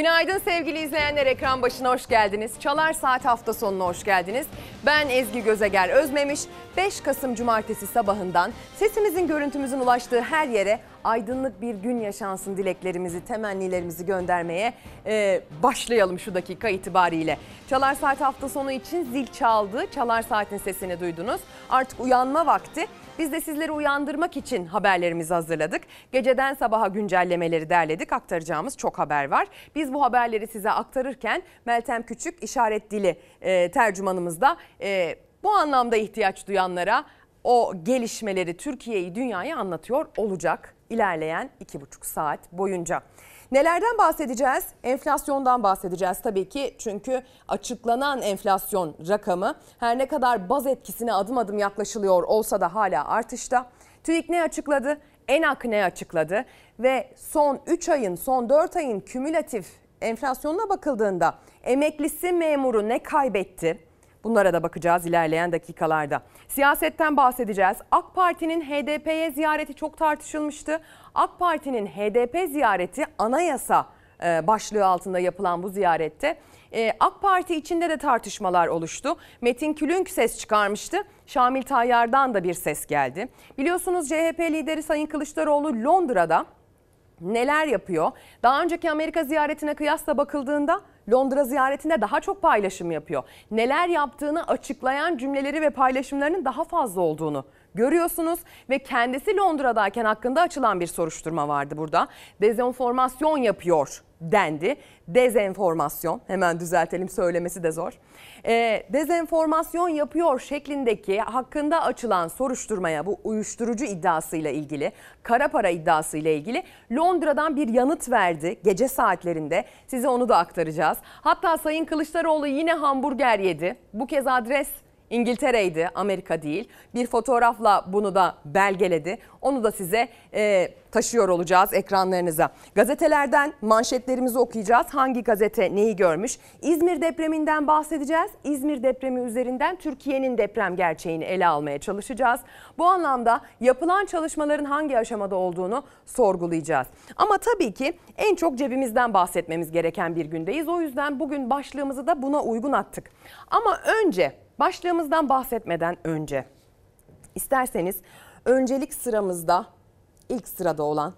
Günaydın sevgili izleyenler ekran başına hoş geldiniz. Çalar Saat hafta sonuna hoş geldiniz. Ben Ezgi Gözeger Özmemiş. 5 Kasım Cumartesi sabahından sesimizin görüntümüzün ulaştığı her yere aydınlık bir gün yaşansın dileklerimizi, temennilerimizi göndermeye e, başlayalım şu dakika itibariyle. Çalar Saat hafta sonu için zil çaldı. Çalar Saat'in sesini duydunuz. Artık uyanma vakti. Biz de sizleri uyandırmak için haberlerimizi hazırladık. Geceden sabaha güncellemeleri derledik. Aktaracağımız çok haber var. Biz bu haberleri size aktarırken Meltem Küçük işaret dili e, tercümanımız da e, bu anlamda ihtiyaç duyanlara o gelişmeleri Türkiye'yi dünyaya anlatıyor olacak ilerleyen iki buçuk saat boyunca. Nelerden bahsedeceğiz? Enflasyondan bahsedeceğiz tabii ki. Çünkü açıklanan enflasyon rakamı her ne kadar baz etkisine adım adım yaklaşılıyor olsa da hala artışta. TÜİK ne açıkladı? ENAK ne açıkladı? Ve son 3 ayın, son 4 ayın kümülatif enflasyonuna bakıldığında emeklisi memuru ne kaybetti? Bunlara da bakacağız ilerleyen dakikalarda. Siyasetten bahsedeceğiz. AK Parti'nin HDP'ye ziyareti çok tartışılmıştı. AK Parti'nin HDP ziyareti anayasa e, başlığı altında yapılan bu ziyarette e, AK Parti içinde de tartışmalar oluştu. Metin Külünk ses çıkarmıştı. Şamil Tayyar'dan da bir ses geldi. Biliyorsunuz CHP lideri Sayın Kılıçdaroğlu Londra'da neler yapıyor? Daha önceki Amerika ziyaretine kıyasla bakıldığında Londra ziyaretinde daha çok paylaşım yapıyor. Neler yaptığını açıklayan cümleleri ve paylaşımlarının daha fazla olduğunu görüyorsunuz ve kendisi Londra'dayken hakkında açılan bir soruşturma vardı burada. Dezenformasyon yapıyor dendi. Dezenformasyon hemen düzeltelim söylemesi de zor. E, dezenformasyon yapıyor şeklindeki hakkında açılan soruşturmaya bu uyuşturucu iddiasıyla ilgili, kara para iddiasıyla ilgili Londra'dan bir yanıt verdi gece saatlerinde. Size onu da aktaracağız. Hatta Sayın Kılıçdaroğlu yine hamburger yedi. Bu kez adres İngiltere'ydi, Amerika değil. Bir fotoğrafla bunu da belgeledi. Onu da size e, taşıyor olacağız ekranlarınıza. Gazetelerden manşetlerimizi okuyacağız. Hangi gazete neyi görmüş? İzmir depreminden bahsedeceğiz. İzmir depremi üzerinden Türkiye'nin deprem gerçeğini ele almaya çalışacağız. Bu anlamda yapılan çalışmaların hangi aşamada olduğunu sorgulayacağız. Ama tabii ki en çok cebimizden bahsetmemiz gereken bir gündeyiz. O yüzden bugün başlığımızı da buna uygun attık. Ama önce başlığımızdan bahsetmeden önce isterseniz öncelik sıramızda ilk sırada olan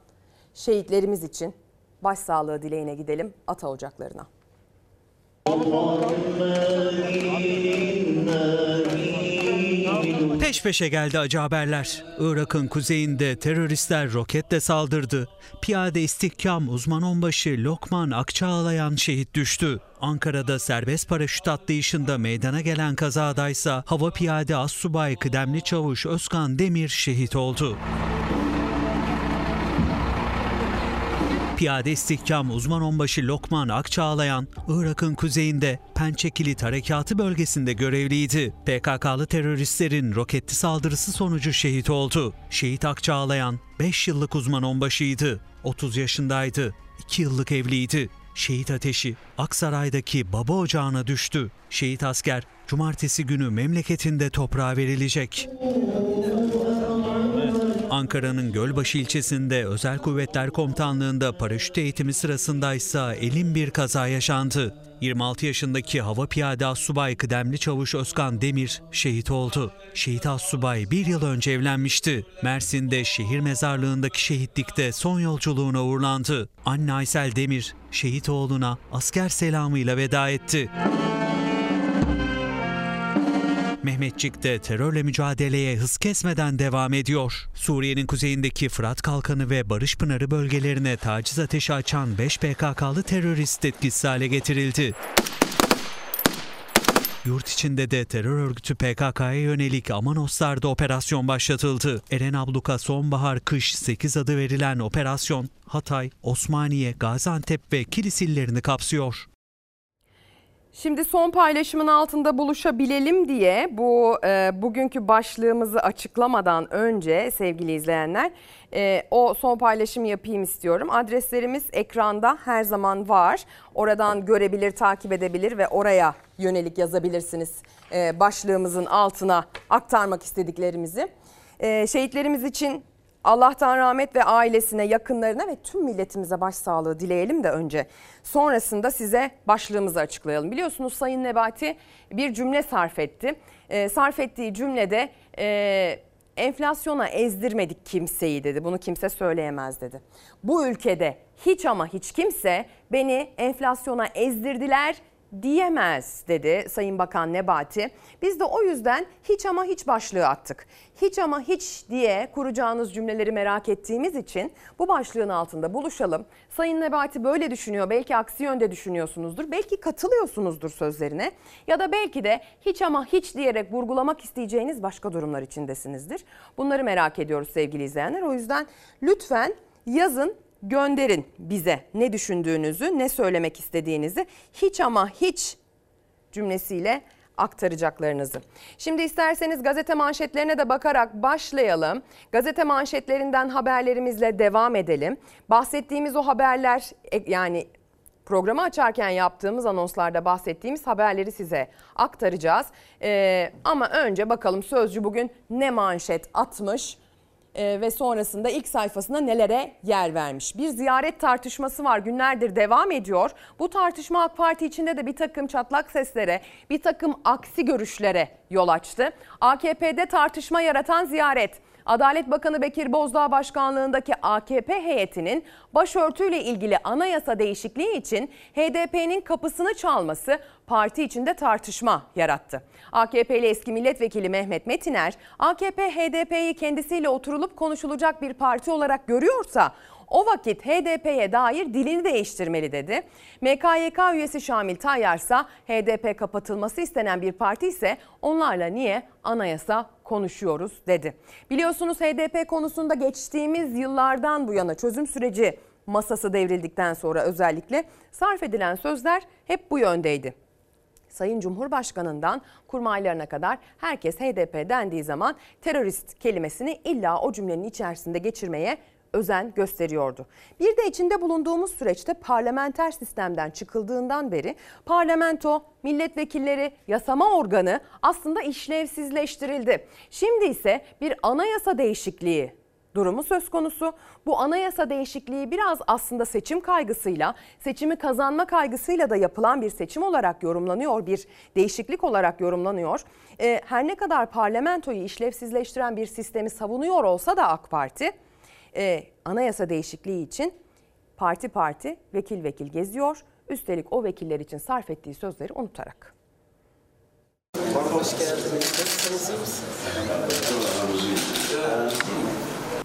şehitlerimiz için başsağlığı dileğine gidelim ata ocaklarına. Peş peşe geldi acı haberler. Irak'ın kuzeyinde teröristler roketle saldırdı. Piyade istihkam uzman onbaşı Lokman Akçağlayan şehit düştü. Ankara'da serbest paraşüt atlayışında meydana gelen kazadaysa hava piyade assubay kıdemli çavuş Özkan Demir şehit oldu. Piyade istihkam uzman onbaşı Lokman Akçağlayan, Irak'ın kuzeyinde Pençekilit Harekatı bölgesinde görevliydi. PKK'lı teröristlerin roketli saldırısı sonucu şehit oldu. Şehit Akçağlayan 5 yıllık uzman onbaşıydı. 30 yaşındaydı. 2 yıllık evliydi. Şehit ateşi Aksaray'daki baba ocağına düştü. Şehit asker cumartesi günü memleketinde toprağa verilecek. Ankara'nın Gölbaşı ilçesinde Özel Kuvvetler Komutanlığı'nda paraşüt eğitimi sırasındaysa elin bir kaza yaşandı. 26 yaşındaki hava piyade assubay kıdemli çavuş Özkan Demir şehit oldu. Şehit assubay bir yıl önce evlenmişti. Mersin'de şehir mezarlığındaki şehitlikte son yolculuğuna uğurlandı. Anne Aysel Demir şehit oğluna asker selamıyla veda etti. Mehmetçik'te terörle mücadeleye hız kesmeden devam ediyor. Suriye'nin kuzeyindeki Fırat Kalkanı ve Barış Pınarı bölgelerine taciz ateşi açan 5 PKK'lı terörist etkisiz hale getirildi. Yurt içinde de terör örgütü PKK'ya yönelik Amanoslar'da operasyon başlatıldı. Eren Abluka Sonbahar Kış 8 adı verilen operasyon Hatay, Osmaniye, Gaziantep ve Kilis illerini kapsıyor. Şimdi son paylaşımın altında buluşabilelim diye bu e, bugünkü başlığımızı açıklamadan önce sevgili izleyenler e, o son paylaşımı yapayım istiyorum. Adreslerimiz ekranda her zaman var. Oradan görebilir, takip edebilir ve oraya yönelik yazabilirsiniz e, başlığımızın altına aktarmak istediklerimizi. E, şehitlerimiz için Allah'tan rahmet ve ailesine, yakınlarına ve tüm milletimize başsağlığı dileyelim de önce. Sonrasında size başlığımızı açıklayalım. Biliyorsunuz Sayın Nebati bir cümle sarf etti. Ee, sarf ettiği cümlede e, enflasyona ezdirmedik kimseyi dedi. Bunu kimse söyleyemez dedi. Bu ülkede hiç ama hiç kimse beni enflasyona ezdirdiler diyemez dedi Sayın Bakan Nebati. Biz de o yüzden hiç ama hiç başlığı attık. Hiç ama hiç diye kuracağınız cümleleri merak ettiğimiz için bu başlığın altında buluşalım. Sayın Nebati böyle düşünüyor. Belki aksi yönde düşünüyorsunuzdur. Belki katılıyorsunuzdur sözlerine. Ya da belki de hiç ama hiç diyerek vurgulamak isteyeceğiniz başka durumlar içindesinizdir. Bunları merak ediyoruz sevgili izleyenler. O yüzden lütfen yazın gönderin bize ne düşündüğünüzü, ne söylemek istediğinizi hiç ama hiç cümlesiyle aktaracaklarınızı. Şimdi isterseniz gazete manşetlerine de bakarak başlayalım. Gazete manşetlerinden haberlerimizle devam edelim. Bahsettiğimiz o haberler e, yani programı açarken yaptığımız anonslarda bahsettiğimiz haberleri size aktaracağız. Ee, ama önce bakalım Sözcü bugün ne manşet atmış? E, ve sonrasında ilk sayfasında nelere yer vermiş. Bir ziyaret tartışması var günlerdir devam ediyor. Bu tartışma AK Parti içinde de bir takım çatlak seslere, bir takım aksi görüşlere yol açtı. AKP'de tartışma yaratan ziyaret. Adalet Bakanı Bekir Bozdağ başkanlığındaki AKP heyetinin başörtüyle ilgili anayasa değişikliği için HDP'nin kapısını çalması parti içinde tartışma yarattı. AKP'li eski milletvekili Mehmet Metiner, AKP HDP'yi kendisiyle oturulup konuşulacak bir parti olarak görüyorsa o vakit HDP'ye dair dilini değiştirmeli dedi. MKYK üyesi Şamil Tayyar ise HDP kapatılması istenen bir parti ise onlarla niye anayasa konuşuyoruz dedi. Biliyorsunuz HDP konusunda geçtiğimiz yıllardan bu yana çözüm süreci masası devrildikten sonra özellikle sarf edilen sözler hep bu yöndeydi. Sayın Cumhurbaşkanı'ndan kurmaylarına kadar herkes HDP dendiği zaman terörist kelimesini illa o cümlenin içerisinde geçirmeye özen gösteriyordu. Bir de içinde bulunduğumuz süreçte parlamenter sistemden çıkıldığından beri parlamento, milletvekilleri, yasama organı aslında işlevsizleştirildi. Şimdi ise bir anayasa değişikliği durumu söz konusu. Bu anayasa değişikliği biraz aslında seçim kaygısıyla, seçimi kazanma kaygısıyla da yapılan bir seçim olarak yorumlanıyor, bir değişiklik olarak yorumlanıyor. Ee, her ne kadar parlamentoyu işlevsizleştiren bir sistemi savunuyor olsa da AK Parti e, anayasa değişikliği için parti parti vekil vekil geziyor. Üstelik o vekiller için sarf ettiği sözleri unutarak. Hoş geldiniz. Nasılsınız?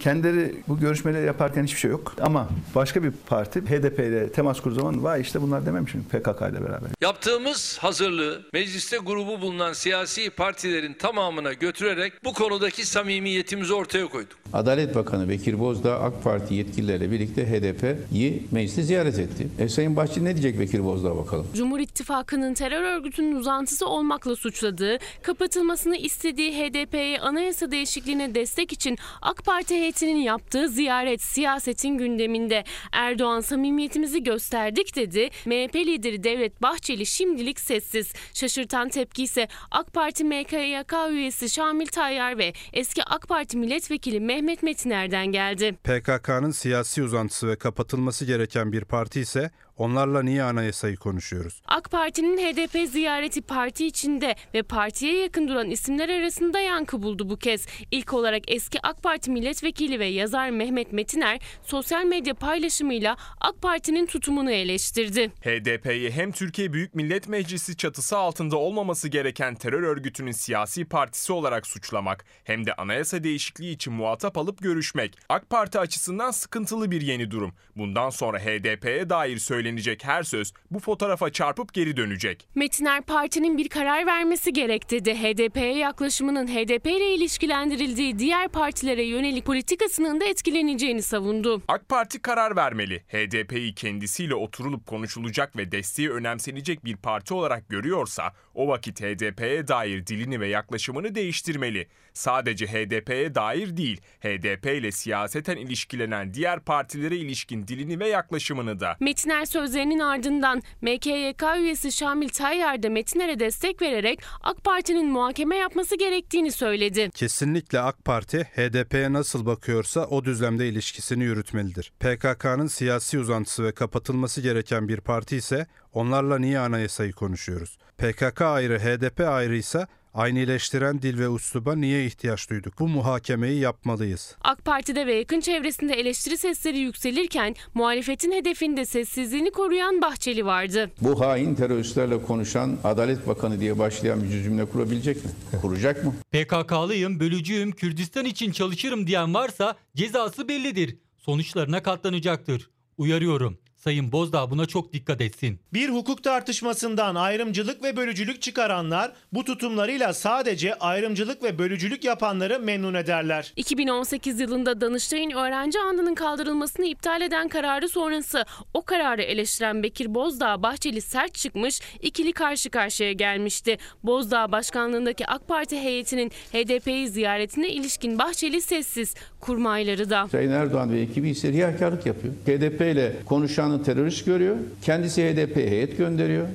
Kendileri bu görüşmeleri yaparken hiçbir şey yok. Ama başka bir parti HDP ile temas kurduğu zaman vay işte bunlar dememiş mi PKK ile beraber. Yaptığımız hazırlığı mecliste grubu bulunan siyasi partilerin tamamına götürerek bu konudaki samimiyetimizi ortaya koyduk. Adalet Bakanı Bekir Bozdağ AK Parti yetkilileriyle birlikte HDP'yi mecliste ziyaret etti. E, Sayın Bahçeli ne diyecek Bekir Bozdağ bakalım? Cumhur İttifakı'nın terör örgütünün uzantısı olmakla suçladığı, kapatılmasını istediği HDP'ye anayasa değişikliğine destek için AK Parti heyetinin yaptığı ziyaret siyasetin gündeminde. Erdoğan samimiyetimizi gösterdik dedi. MHP lideri Devlet Bahçeli şimdilik sessiz. Şaşırtan tepki ise AK Parti MKYK üyesi Şamil Tayyar ve eski AK Parti milletvekili Mehmet Metiner'den geldi. PKK'nın siyasi uzantısı ve kapatılması gereken bir parti ise onlarla niye anayasayı konuşuyoruz? AK Parti'nin HDP ziyareti parti içinde ve partiye yakın duran isimler arasında yankı buldu bu kez. İlk olarak eski AK Parti milletvekili ve yazar Mehmet Metiner sosyal medya paylaşımıyla AK Parti'nin tutumunu eleştirdi. HDP'yi hem Türkiye Büyük Millet Meclisi çatısı altında olmaması gereken terör örgütünün siyasi partisi olarak suçlamak hem de anayasa değişikliği için muhatap alıp görüşmek AK Parti açısından sıkıntılı bir yeni durum. Bundan sonra HDP'ye dair söylenecek her söz bu fotoğrafa çarpıp geri dönecek. Metiner partinin bir karar vermesi gerek dedi. HDP'ye yaklaşımının HDP ile ilişkilendirildiği diğer partilere yönelik politikasının da etkileneceğini savundu. AK Parti karar vermeli. HDP'yi kendisiyle oturulup konuşulacak ve desteği önemsenecek bir parti olarak görüyorsa o vakit HDP'ye dair dilini ve yaklaşımını değiştirmeli. Sadece HDP'ye dair değil, HDP ile siyaseten ilişkilenen diğer partilere ilişkin dilini ve yaklaşımını da. Metiner sözlerinin ardından MKYK üyesi Şamil Tayyar da Metiner'e destek vererek AK Parti'nin muhakeme yapması gerektiğini söyledi. Kesinlikle AK Parti HDP'ye nasıl bakıyorsa o düzlemde ilişkisini yürütmelidir. PKK'nın siyasi uzantısı ve kapatılması gereken bir parti ise onlarla niye anayasayı konuşuyoruz? PKK ayrı, HDP ayrıysa Aynileştiren dil ve usluba niye ihtiyaç duyduk? Bu muhakemeyi yapmalıyız. AK Parti'de ve yakın çevresinde eleştiri sesleri yükselirken muhalefetin hedefinde sessizliğini koruyan Bahçeli vardı. Bu hain teröristlerle konuşan Adalet Bakanı diye başlayan bir cümle kurabilecek mi? Kuracak mı? PKK'lıyım, bölücüyüm, Kürdistan için çalışırım diyen varsa cezası bellidir. Sonuçlarına katlanacaktır. Uyarıyorum. Sayın Bozdağ buna çok dikkat etsin. Bir hukuk tartışmasından ayrımcılık ve bölücülük çıkaranlar bu tutumlarıyla sadece ayrımcılık ve bölücülük yapanları memnun ederler. 2018 yılında Danıştay'ın öğrenci andının kaldırılmasını iptal eden kararı sonrası o kararı eleştiren Bekir Bozdağ Bahçeli sert çıkmış, ikili karşı karşıya gelmişti. Bozdağ başkanlığındaki AK Parti heyetinin HDP'yi ziyaretine ilişkin Bahçeli sessiz, kurmayları da. Sayın Erdoğan ve ekibi ise riyakarlık yapıyor. HDP ile konuşanı terörist görüyor. Kendisi HDP'ye heyet gönderiyor.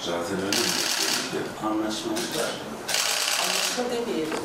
Zaten öyle bir anlaşmamız var.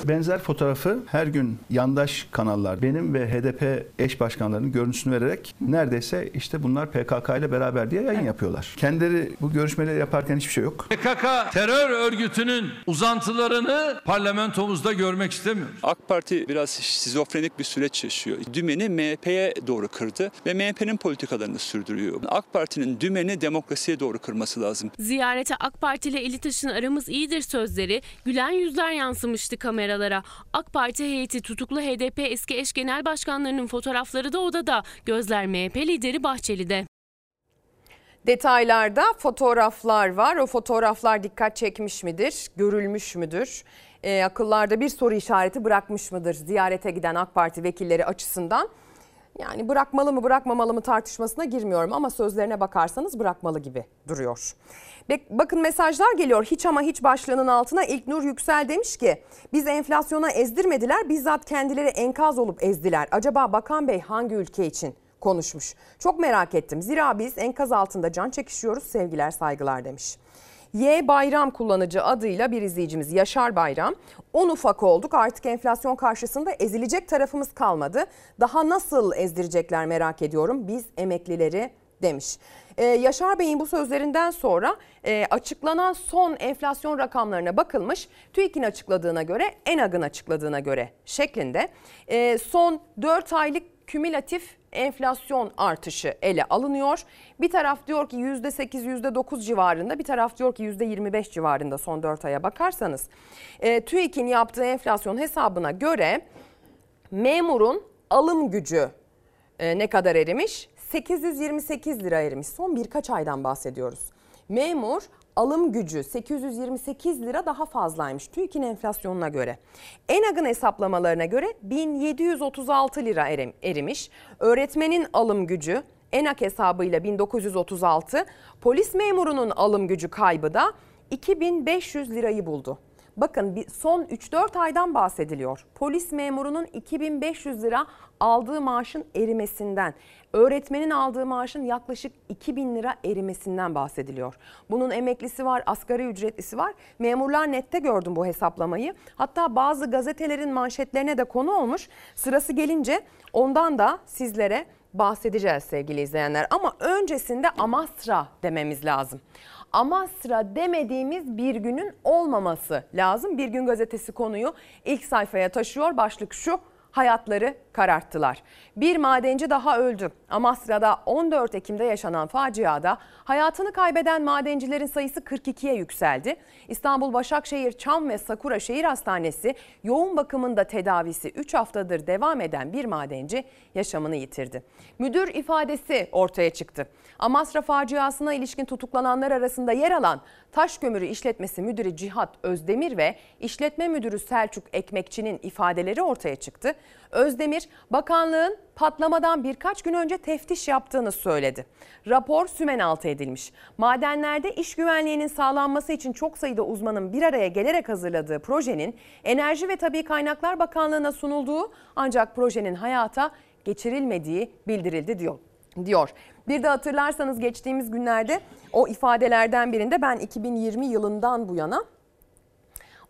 Benzer fotoğrafı her gün yandaş kanallar benim ve HDP eş başkanlarının görüntüsünü vererek neredeyse işte bunlar PKK ile beraber diye yayın yapıyorlar. Kendileri bu görüşmeleri yaparken hiçbir şey yok. PKK terör örgütünün uzantılarını parlamentomuzda görmek istemiyoruz. AK Parti biraz şizofrenik bir süreç yaşıyor. Dümeni MHP'ye doğru kırdı ve MHP'nin politikalarını sürdürüyor. AK Parti'nin dümeni demokrasiye doğru kırması lazım. Ziyarete AK Parti ile Elitaş'ın aramız iyidir sözleri gülen yüzler yansımıştı kameralara. AK Parti heyeti tutuklu HDP eski eş genel başkanlarının fotoğrafları da odada. Gözler MHP lideri Bahçeli'de. Detaylarda fotoğraflar var. O fotoğraflar dikkat çekmiş midir? Görülmüş müdür? E, akıllarda bir soru işareti bırakmış mıdır ziyarete giden AK Parti vekilleri açısından? Yani bırakmalı mı bırakmamalı mı tartışmasına girmiyorum ama sözlerine bakarsanız bırakmalı gibi duruyor. Bakın mesajlar geliyor hiç ama hiç başlığının altına İlk Nur Yüksel demiş ki biz enflasyona ezdirmediler bizzat kendileri enkaz olup ezdiler. Acaba Bakan Bey hangi ülke için konuşmuş? Çok merak ettim zira biz enkaz altında can çekişiyoruz sevgiler saygılar demiş. Y Bayram kullanıcı adıyla bir izleyicimiz Yaşar Bayram. 10 ufak olduk artık enflasyon karşısında ezilecek tarafımız kalmadı. Daha nasıl ezdirecekler merak ediyorum biz emeklileri demiş. Ee, Yaşar Bey'in bu sözlerinden sonra e, açıklanan son enflasyon rakamlarına bakılmış. TÜİK'in açıkladığına göre, ENAG'ın açıkladığına göre şeklinde e, son 4 aylık kümülatif enflasyon artışı ele alınıyor. Bir taraf diyor ki %8, %9 civarında, bir taraf diyor ki %25 civarında son 4 aya bakarsanız. E, TÜİK'in yaptığı enflasyon hesabına göre memurun alım gücü e, ne kadar erimiş? 828 lira erimiş. Son birkaç aydan bahsediyoruz. Memur alım gücü 828 lira daha fazlaymış TÜİK'in enflasyonuna göre. ENAG'ın hesaplamalarına göre 1736 lira erimiş. Öğretmenin alım gücü ENAG hesabıyla 1936, polis memurunun alım gücü kaybı da 2500 lirayı buldu. Bakın son 3-4 aydan bahsediliyor. Polis memurunun 2500 lira aldığı maaşın erimesinden, öğretmenin aldığı maaşın yaklaşık 2000 lira erimesinden bahsediliyor. Bunun emeklisi var, asgari ücretlisi var. Memurlar nette gördüm bu hesaplamayı. Hatta bazı gazetelerin manşetlerine de konu olmuş. Sırası gelince ondan da sizlere bahsedeceğiz sevgili izleyenler. Ama öncesinde Amasra dememiz lazım. Amasra demediğimiz bir günün olmaması lazım. Bir gün gazetesi konuyu ilk sayfaya taşıyor. Başlık şu hayatları kararttılar. Bir madenci daha öldü. Amasra'da 14 Ekim'de yaşanan faciada hayatını kaybeden madencilerin sayısı 42'ye yükseldi. İstanbul Başakşehir Çam ve Sakura Şehir Hastanesi yoğun bakımında tedavisi 3 haftadır devam eden bir madenci yaşamını yitirdi. Müdür ifadesi ortaya çıktı. Amasra faciasına ilişkin tutuklananlar arasında yer alan Taş Kömürü İşletmesi Müdürü Cihat Özdemir ve İşletme Müdürü Selçuk Ekmekçi'nin ifadeleri ortaya çıktı. Özdemir, bakanlığın patlamadan birkaç gün önce teftiş yaptığını söyledi. Rapor sümen altı edilmiş. Madenlerde iş güvenliğinin sağlanması için çok sayıda uzmanın bir araya gelerek hazırladığı projenin Enerji ve Tabi Kaynaklar Bakanlığı'na sunulduğu ancak projenin hayata geçirilmediği bildirildi diyor diyor. Bir de hatırlarsanız geçtiğimiz günlerde o ifadelerden birinde ben 2020 yılından bu yana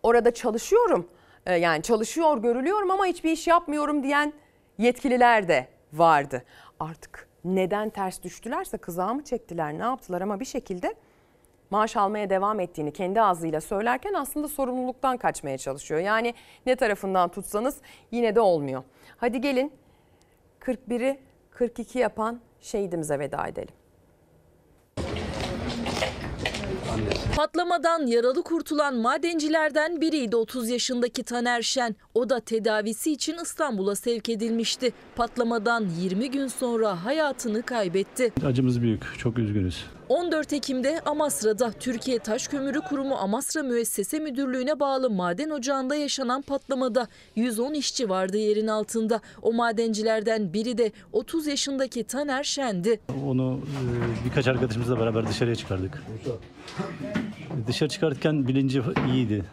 orada çalışıyorum. Ee, Yani çalışıyor görülüyorum ama hiçbir iş yapmıyorum diyen yetkililer de vardı. Artık neden ters düştülerse kızağı mı çektiler ne yaptılar ama bir şekilde maaş almaya devam ettiğini kendi ağzıyla söylerken aslında sorumluluktan kaçmaya çalışıyor. Yani ne tarafından tutsanız yine de olmuyor. Hadi gelin 41'i 42 yapan şehidimize veda edelim. Patlamadan yaralı kurtulan madencilerden biriydi 30 yaşındaki Taner Şen. O da tedavisi için İstanbul'a sevk edilmişti. Patlamadan 20 gün sonra hayatını kaybetti. Acımız büyük, çok üzgünüz. 14 Ekim'de Amasra'da Türkiye Taş Kömürü Kurumu Amasra Müessese Müdürlüğü'ne bağlı maden ocağında yaşanan patlamada 110 işçi vardı yerin altında. O madencilerden biri de 30 yaşındaki Taner Şen'di. Onu e, birkaç arkadaşımızla beraber dışarıya çıkardık. Dışarı çıkartırken bilinci iyiydi,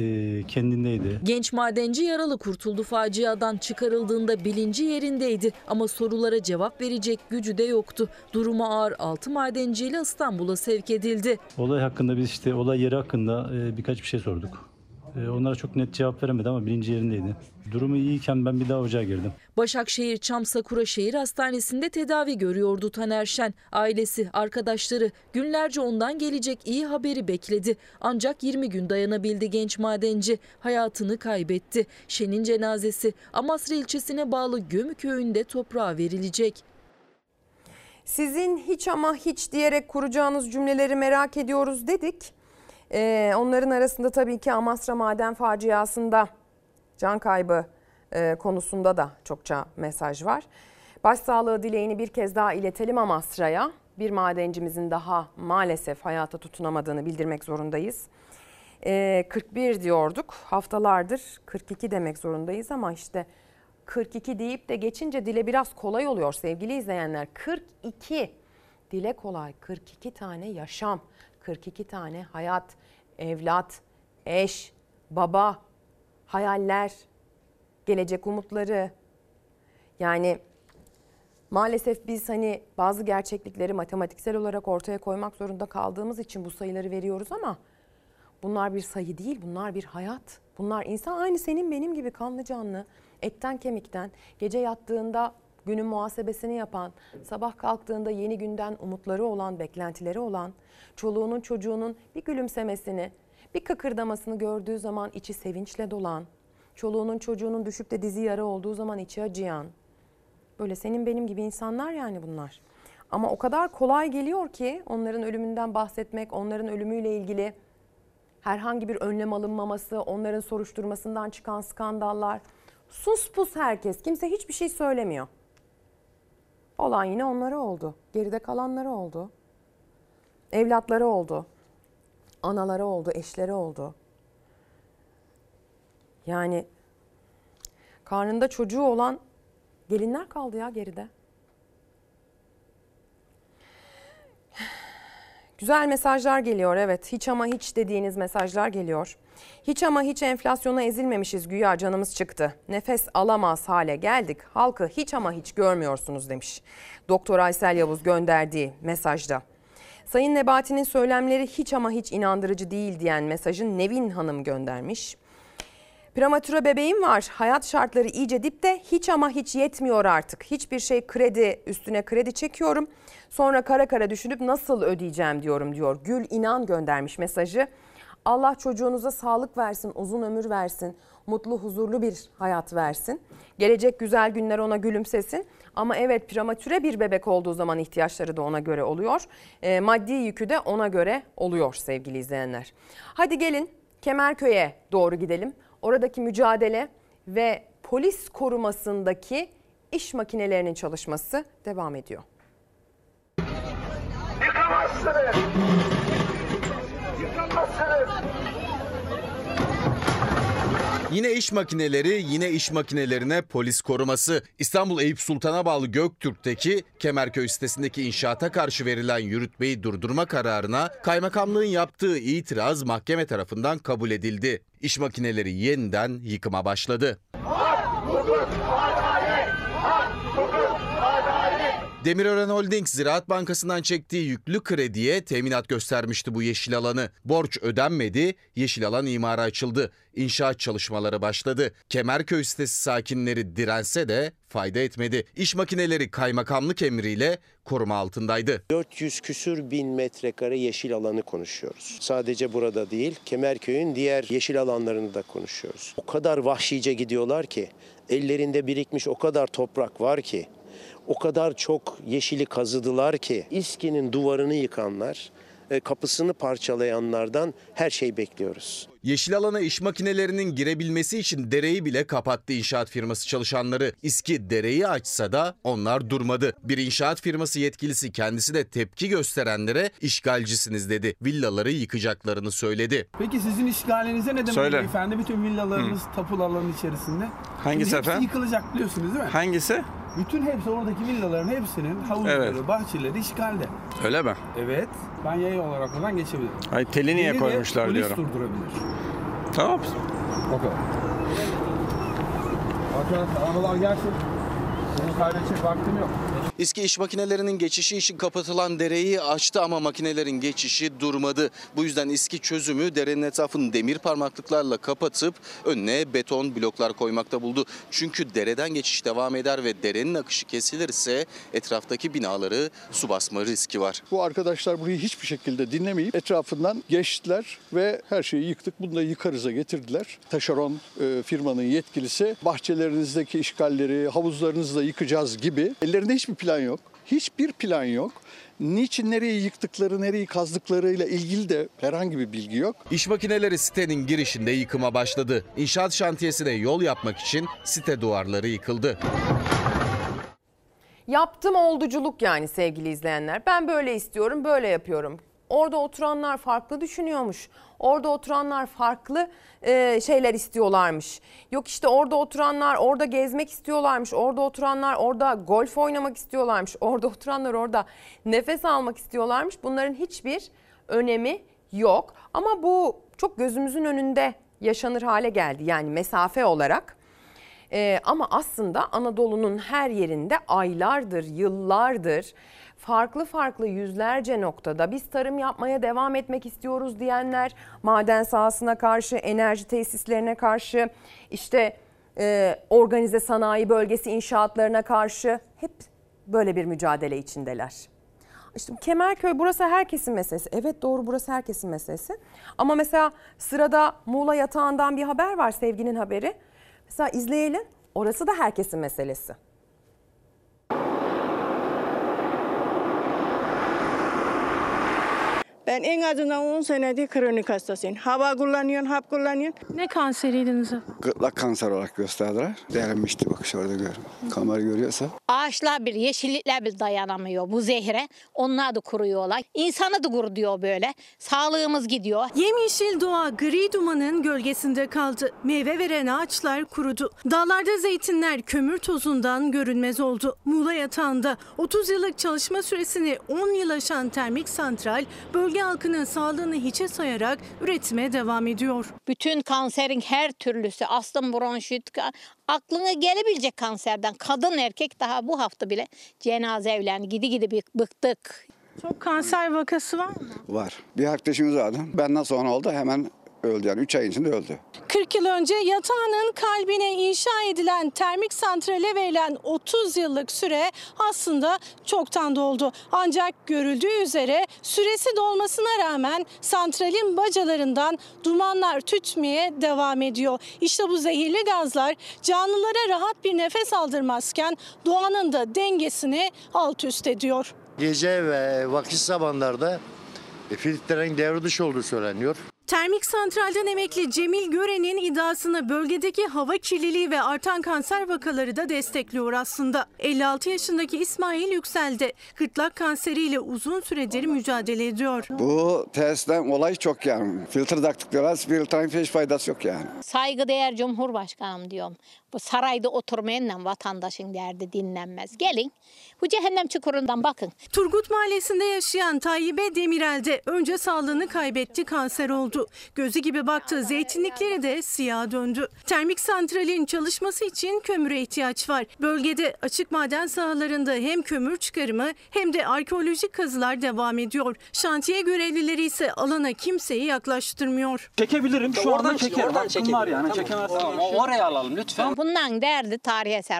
e, kendindeydi. Genç madenci yaralı kurtuldu faciadan çıkarıldığında bilinci yerindeydi ama sorulara cevap verecek gücü de yoktu. Durumu ağır 6 madenciyle İstanbul'a sevk edildi. Olay hakkında biz işte olay yeri hakkında e, birkaç bir şey sorduk. E, onlara çok net cevap veremedi ama bilinci yerindeydi. Durumu iyiyken ben bir daha ocağa girdim. Başakşehir Çam Sakura Şehir Hastanesi'nde tedavi görüyordu Taner Şen. Ailesi, arkadaşları günlerce ondan gelecek iyi haberi bekledi. Ancak 20 gün dayanabildi genç madenci. Hayatını kaybetti. Şen'in cenazesi Amasra ilçesine bağlı Gömü köyünde toprağa verilecek. Sizin hiç ama hiç diyerek kuracağınız cümleleri merak ediyoruz dedik. Ee, onların arasında tabii ki Amasra maden faciasında can kaybı e, konusunda da çokça mesaj var. Başsağlığı dileğini bir kez daha iletelim Amasra'ya. Bir madencimizin daha maalesef hayata tutunamadığını bildirmek zorundayız. Ee, 41 diyorduk haftalardır 42 demek zorundayız ama işte 42 deyip de geçince dile biraz kolay oluyor sevgili izleyenler. 42 dile kolay 42 tane yaşam, 42 tane hayat, evlat, eş, baba, hayaller, gelecek umutları. Yani maalesef biz hani bazı gerçeklikleri matematiksel olarak ortaya koymak zorunda kaldığımız için bu sayıları veriyoruz ama bunlar bir sayı değil, bunlar bir hayat. Bunlar insan aynı senin benim gibi kanlı canlı, etten kemikten, gece yattığında günün muhasebesini yapan, sabah kalktığında yeni günden umutları olan, beklentileri olan, çoluğunun çocuğunun bir gülümsemesini, bir kıkırdamasını gördüğü zaman içi sevinçle dolan, çoluğunun çocuğunun düşüp de dizi yara olduğu zaman içi acıyan, böyle senin benim gibi insanlar yani bunlar. Ama o kadar kolay geliyor ki onların ölümünden bahsetmek, onların ölümüyle ilgili herhangi bir önlem alınmaması, onların soruşturmasından çıkan skandallar. Sus pus herkes, kimse hiçbir şey söylemiyor. Olan yine onlara oldu. Geride kalanları oldu. Evlatları oldu. Anaları oldu, eşleri oldu. Yani karnında çocuğu olan gelinler kaldı ya geride. Güzel mesajlar geliyor evet. Hiç ama hiç dediğiniz mesajlar geliyor. Hiç ama hiç enflasyona ezilmemişiz güya canımız çıktı. Nefes alamaz hale geldik. Halkı hiç ama hiç görmüyorsunuz demiş. Doktor Aysel Yavuz gönderdiği mesajda. Sayın Nebati'nin söylemleri hiç ama hiç inandırıcı değil diyen mesajı Nevin Hanım göndermiş. Prematüre bebeğim var. Hayat şartları iyice dipte. Hiç ama hiç yetmiyor artık. Hiçbir şey kredi üstüne kredi çekiyorum. Sonra kara kara düşünüp nasıl ödeyeceğim diyorum diyor. Gül İnan göndermiş mesajı. Allah çocuğunuza sağlık versin, uzun ömür versin, mutlu, huzurlu bir hayat versin. Gelecek güzel günler ona gülümsesin. Ama evet prematüre bir bebek olduğu zaman ihtiyaçları da ona göre oluyor. E, maddi yükü de ona göre oluyor sevgili izleyenler. Hadi gelin Kemerköy'e doğru gidelim. Oradaki mücadele ve polis korumasındaki iş makinelerinin çalışması devam ediyor. Yıkamazsınız. Yıkamazsınız. Yine iş makineleri, yine iş makinelerine polis koruması. İstanbul Eyüp Sultan'a bağlı Göktürk'teki Kemerköy sitesindeki inşaata karşı verilen yürütmeyi durdurma kararına kaymakamlığın yaptığı itiraz mahkeme tarafından kabul edildi. İş makineleri yeniden yıkıma başladı. Hak, hukuk, Demirören Holding Ziraat Bankası'ndan çektiği yüklü krediye teminat göstermişti bu yeşil alanı. Borç ödenmedi, yeşil alan imara açıldı. İnşaat çalışmaları başladı. Kemerköy sitesi sakinleri dirense de fayda etmedi. İş makineleri kaymakamlık emriyle koruma altındaydı. 400 küsür bin metrekare yeşil alanı konuşuyoruz. Sadece burada değil, Kemerköy'ün diğer yeşil alanlarını da konuşuyoruz. O kadar vahşice gidiyorlar ki, ellerinde birikmiş o kadar toprak var ki, o kadar çok yeşili kazıdılar ki, İSKİ'nin duvarını yıkanlar, e, kapısını parçalayanlardan her şey bekliyoruz. Yeşil alana iş makinelerinin girebilmesi için dereyi bile kapattı inşaat firması çalışanları. İSKİ dereyi açsa da onlar durmadı. Bir inşaat firması yetkilisi kendisi de tepki gösterenlere işgalcisiniz dedi. Villaları yıkacaklarını söyledi. Peki sizin işgalinize ne demek Söyle. beyefendi? Bütün villalarınız tapulu alanın içerisinde. Hangisi Şimdi hepsi efendim? yıkılacak biliyorsunuz değil mi? Hangisi? Bütün hepsi oradaki villaların hepsinin havuzları, Evet. bahçeleri işgalde. Öyle mi? Evet. Ben yayın olarak buradan geçebilirim. Ay teli niye Beni de koymuşlar polis diyorum. durdurabilir. Tamam. Kadar. Arkadaşlar arabalar gelsin. Bunu kaybedecek vaktim yok. İSKİ iş makinelerinin geçişi için kapatılan dereyi açtı ama makinelerin geçişi durmadı. Bu yüzden İSKİ çözümü derenin etrafını demir parmaklıklarla kapatıp önüne beton bloklar koymakta buldu. Çünkü dereden geçiş devam eder ve derenin akışı kesilirse etraftaki binaları su basma riski var. Bu arkadaşlar burayı hiçbir şekilde dinlemeyip etrafından geçtiler ve her şeyi yıktık. Bunu da yıkarıza getirdiler. Taşeron e, firmanın yetkilisi bahçelerinizdeki işgalleri, havuzlarınızı da yıkacağız gibi. Ellerinde hiçbir plan yok. Hiçbir plan yok. Niçin nereyi yıktıkları, nereyi kazdıklarıyla ilgili de herhangi bir bilgi yok. İş makineleri sitenin girişinde yıkıma başladı. İnşaat şantiyesine yol yapmak için site duvarları yıkıldı. Yaptım olduculuk yani sevgili izleyenler. Ben böyle istiyorum, böyle yapıyorum. Orada oturanlar farklı düşünüyormuş. Orada oturanlar farklı e, şeyler istiyorlarmış. Yok işte orada oturanlar orada gezmek istiyorlarmış. Orada oturanlar orada golf oynamak istiyorlarmış. Orada oturanlar orada nefes almak istiyorlarmış. Bunların hiçbir önemi yok. Ama bu çok gözümüzün önünde yaşanır hale geldi. Yani mesafe olarak. Ee, ama aslında Anadolu'nun her yerinde aylardır, yıllardır farklı farklı yüzlerce noktada biz tarım yapmaya devam etmek istiyoruz diyenler maden sahasına karşı, enerji tesislerine karşı, işte e, organize sanayi bölgesi inşaatlarına karşı hep böyle bir mücadele içindeler. İşte Kemerköy burası herkesin meselesi. Evet doğru burası herkesin meselesi. Ama mesela sırada Muğla yatağından bir haber var Sevginin haberi. Mesela izleyelim. Orası da herkesin meselesi. Ben en azından 10 senedir kronik hastasıyım. Hava kullanıyorum, hap kullanıyorum. Ne kanseriydiniz? Gırtlak kanser olarak gösterdiler. Derinmişti bakış orada gör. Kamera görüyorsa. Ağaçlar bir, yeşillikler bir dayanamıyor bu zehre. Onlar da kuruyorlar. İnsanı da kuruyor böyle. Sağlığımız gidiyor. Yemyeşil doğa gri dumanın gölgesinde kaldı. Meyve veren ağaçlar kurudu. Dağlarda zeytinler kömür tozundan görünmez oldu. Muğla yatağında 30 yıllık çalışma süresini 10 yıl aşan termik santral bölge halkının sağlığını hiçe sayarak üretime devam ediyor. Bütün kanserin her türlüsü, astım, bronşit, aklına gelebilecek kanserden kadın erkek daha bu hafta bile cenaze evlerini gidi gidi bir bıktık. Çok kanser vakası var mı? Var. Bir arkadaşımız vardı. Benden sonra oldu hemen öldü yani 3 ay içinde öldü. 40 yıl önce yatağının kalbine inşa edilen termik santrale verilen 30 yıllık süre aslında çoktan doldu. Ancak görüldüğü üzere süresi dolmasına rağmen santralin bacalarından dumanlar tütmeye devam ediyor. İşte bu zehirli gazlar canlılara rahat bir nefes aldırmazken doğanın da dengesini alt üst ediyor. Gece ve vakit zamanlarda e, filtrelerin devre dışı olduğu söyleniyor. Termik santralden emekli Cemil Gören'in iddiasını bölgedeki hava kirliliği ve artan kanser vakaları da destekliyor aslında. 56 yaşındaki İsmail Yüksel'de gırtlak kanseriyle uzun süredir mücadele ediyor. Bu testten olay çok yani. Filtre taktık diyorlar. Filtrenin hiç faydası yok yani. Saygıdeğer Cumhurbaşkanım diyorum. Bu sarayda oturmayanla vatandaşın derdi dinlenmez. Gelin Bu cehennem çukurundan bakın. Turgut Mahallesi'nde yaşayan Tayyip'e Demirel'de önce sağlığını kaybetti, kanser oldu. Gözü gibi baktığı zeytinlikleri de siyah döndü. Termik santralin çalışması için kömüre ihtiyaç var. Bölgede açık maden sahalarında hem kömür çıkarımı hem de arkeolojik kazılar devam ediyor. Şantiye görevlileri ise alana kimseyi yaklaştırmıyor. Çekebilirim. Şu Oradan anda çek, çekerim. oradan var yani. çekelim. Çekemezsem Tamam, bir şey oraya alalım lütfen. Bundan derdi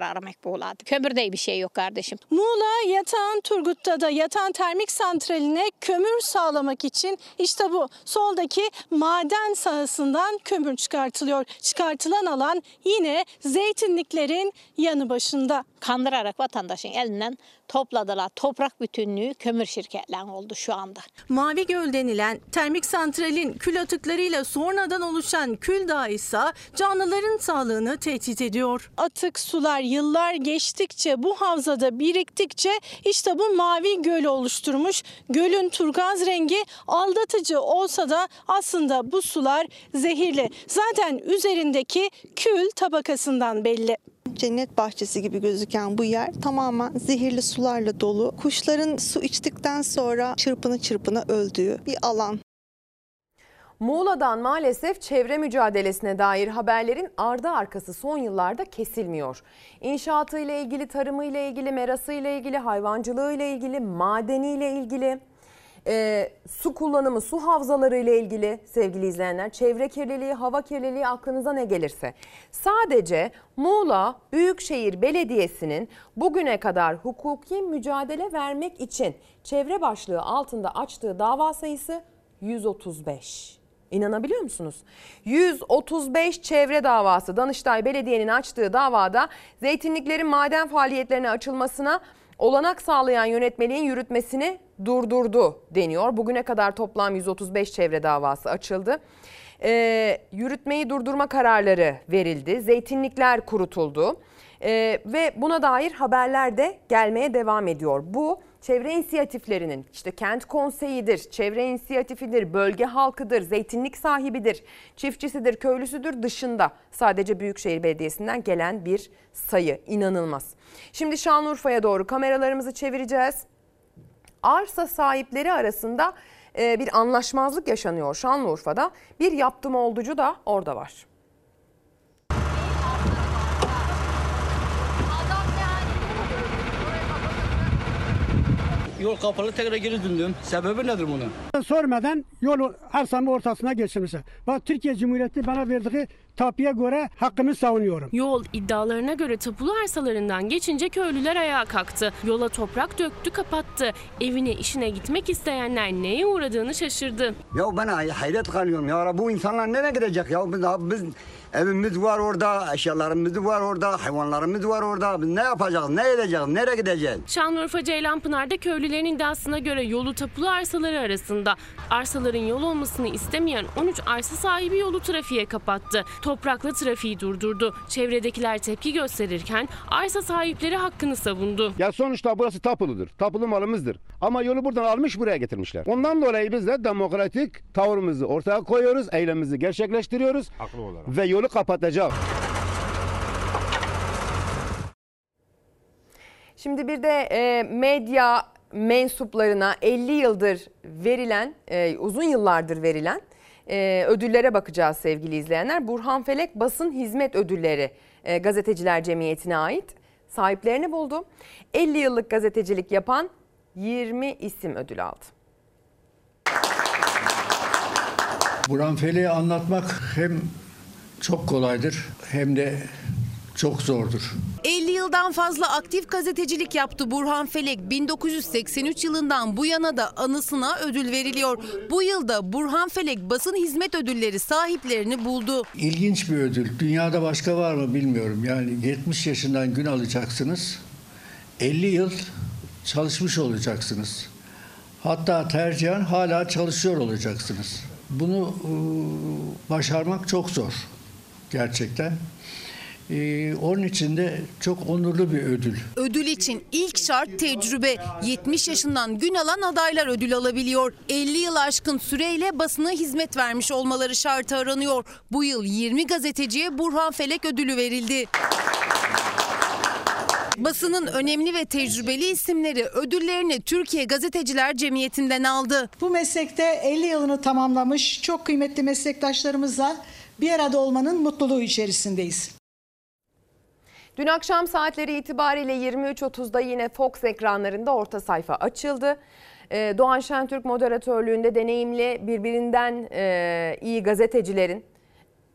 aramak bu oladı. Kömürde bir şey yok kardeşim. Muğla Yatağan Turgut'ta da Yatağan Termik Santrali'ne kömür sağlamak için işte bu soldaki maden sahasından kömür çıkartılıyor. Çıkartılan alan yine zeytinliklerin yanı başında. Kandırarak vatandaşın elinden topladılar. Toprak bütünlüğü kömür şirketlerinin oldu şu anda. Mavi Göl denilen termik santralin kül atıklarıyla sonradan oluşan kül dağı ise canlıların sağlığını tehdit ediyor. Atık sular yıllar geçtikçe bu havzada biriktikçe işte bu mavi göl oluşturmuş. Gölün turgaz rengi aldatıcı olsa da aslında bu sular zehirli. Zaten üzerindeki kül tabakasından belli. Cennet bahçesi gibi gözüken bu yer tamamen zehirli sularla dolu. Kuşların su içtikten sonra çırpını çırpına öldüğü bir alan. Muğla'dan maalesef çevre mücadelesine dair haberlerin ardı arkası son yıllarda kesilmiyor. İnşaatıyla ilgili, tarımıyla ilgili, merasıyla ilgili, hayvancılığıyla ilgili, madeniyle ilgili, e, su kullanımı, su havzaları ile ilgili sevgili izleyenler, çevre kirliliği, hava kirliliği aklınıza ne gelirse. Sadece Muğla Büyükşehir Belediyesi'nin bugüne kadar hukuki mücadele vermek için çevre başlığı altında açtığı dava sayısı 135. İnanabiliyor musunuz? 135 çevre davası Danıştay Belediye'nin açtığı davada zeytinliklerin maden faaliyetlerine açılmasına olanak sağlayan yönetmeliğin yürütmesini durdurdu deniyor. Bugüne kadar toplam 135 çevre davası açıldı. Ee, yürütmeyi durdurma kararları verildi. Zeytinlikler kurutuldu. Ee, ve buna dair haberler de gelmeye devam ediyor. Bu çevre inisiyatiflerinin işte kent konseyidir, çevre inisiyatifidir, bölge halkıdır, zeytinlik sahibidir, çiftçisidir, köylüsüdür dışında sadece Büyükşehir Belediyesi'nden gelen bir sayı. inanılmaz. Şimdi Şanlıurfa'ya doğru kameralarımızı çevireceğiz. Arsa sahipleri arasında e, bir anlaşmazlık yaşanıyor Şanlıurfa'da. Bir yaptım olducu da orada var. Yol kapalı tekrar geri döndüm. Sebebi nedir bunun? Sormadan yolu arsamın ortasına geçirmişler. Bak Türkiye Cumhuriyeti bana verdiği tapuya göre hakkımı savunuyorum. Yol iddialarına göre tapulu arsalarından geçince köylüler ayağa kalktı. Yola toprak döktü kapattı. Evine işine gitmek isteyenler neye uğradığını şaşırdı. Ya ben hayret kalıyorum ya bu insanlar nereye gidecek ya biz, biz evimiz var orada eşyalarımız var orada hayvanlarımız var orada biz ne yapacağız ne edeceğiz nereye gideceğiz? Şanlıurfa Ceylanpınar'da köylülerin iddiasına göre yolu tapulu arsaları arasında. Arsaların yol olmasını istemeyen 13 arsa sahibi yolu trafiğe kapattı. Toprakla trafiği durdurdu. Çevredekiler tepki gösterirken arsa sahipleri hakkını savundu. Ya sonuçta burası tapuludur. Tapulu malımızdır. Ama yolu buradan almış buraya getirmişler. Ondan dolayı biz de demokratik tavrımızı ortaya koyuyoruz. Eylemimizi gerçekleştiriyoruz. Haklı olarak. Ve yolu kapatacağız. Şimdi bir de e, medya mensuplarına 50 yıldır verilen, e, uzun yıllardır verilen e, ödüllere bakacağız sevgili izleyenler. Burhan Felek Basın Hizmet Ödülleri e, Gazeteciler Cemiyeti'ne ait sahiplerini buldu. 50 yıllık gazetecilik yapan 20 isim ödül aldı. Burhan Fele'yi anlatmak hem çok kolaydır hem de çok zordur. 50 yıldan fazla aktif gazetecilik yaptı Burhan Felek. 1983 yılından bu yana da anısına ödül veriliyor. Bu yılda Burhan Felek basın hizmet ödülleri sahiplerini buldu. İlginç bir ödül. Dünyada başka var mı bilmiyorum. Yani 70 yaşından gün alacaksınız. 50 yıl çalışmış olacaksınız. Hatta tercihen hala çalışıyor olacaksınız. Bunu e, başarmak çok zor gerçekten. Ee, onun için de çok onurlu bir ödül. Ödül için ilk şart tecrübe. 70 yaşından gün alan adaylar ödül alabiliyor. 50 yıl aşkın süreyle basına hizmet vermiş olmaları şartı aranıyor. Bu yıl 20 gazeteciye Burhan Felek ödülü verildi. Basının önemli ve tecrübeli isimleri ödüllerini Türkiye Gazeteciler Cemiyeti'nden aldı. Bu meslekte 50 yılını tamamlamış çok kıymetli meslektaşlarımızla bir arada olmanın mutluluğu içerisindeyiz. Dün akşam saatleri itibariyle 23.30'da yine Fox ekranlarında orta sayfa açıldı. Ee, Doğan Şentürk moderatörlüğünde deneyimli birbirinden e, iyi gazetecilerin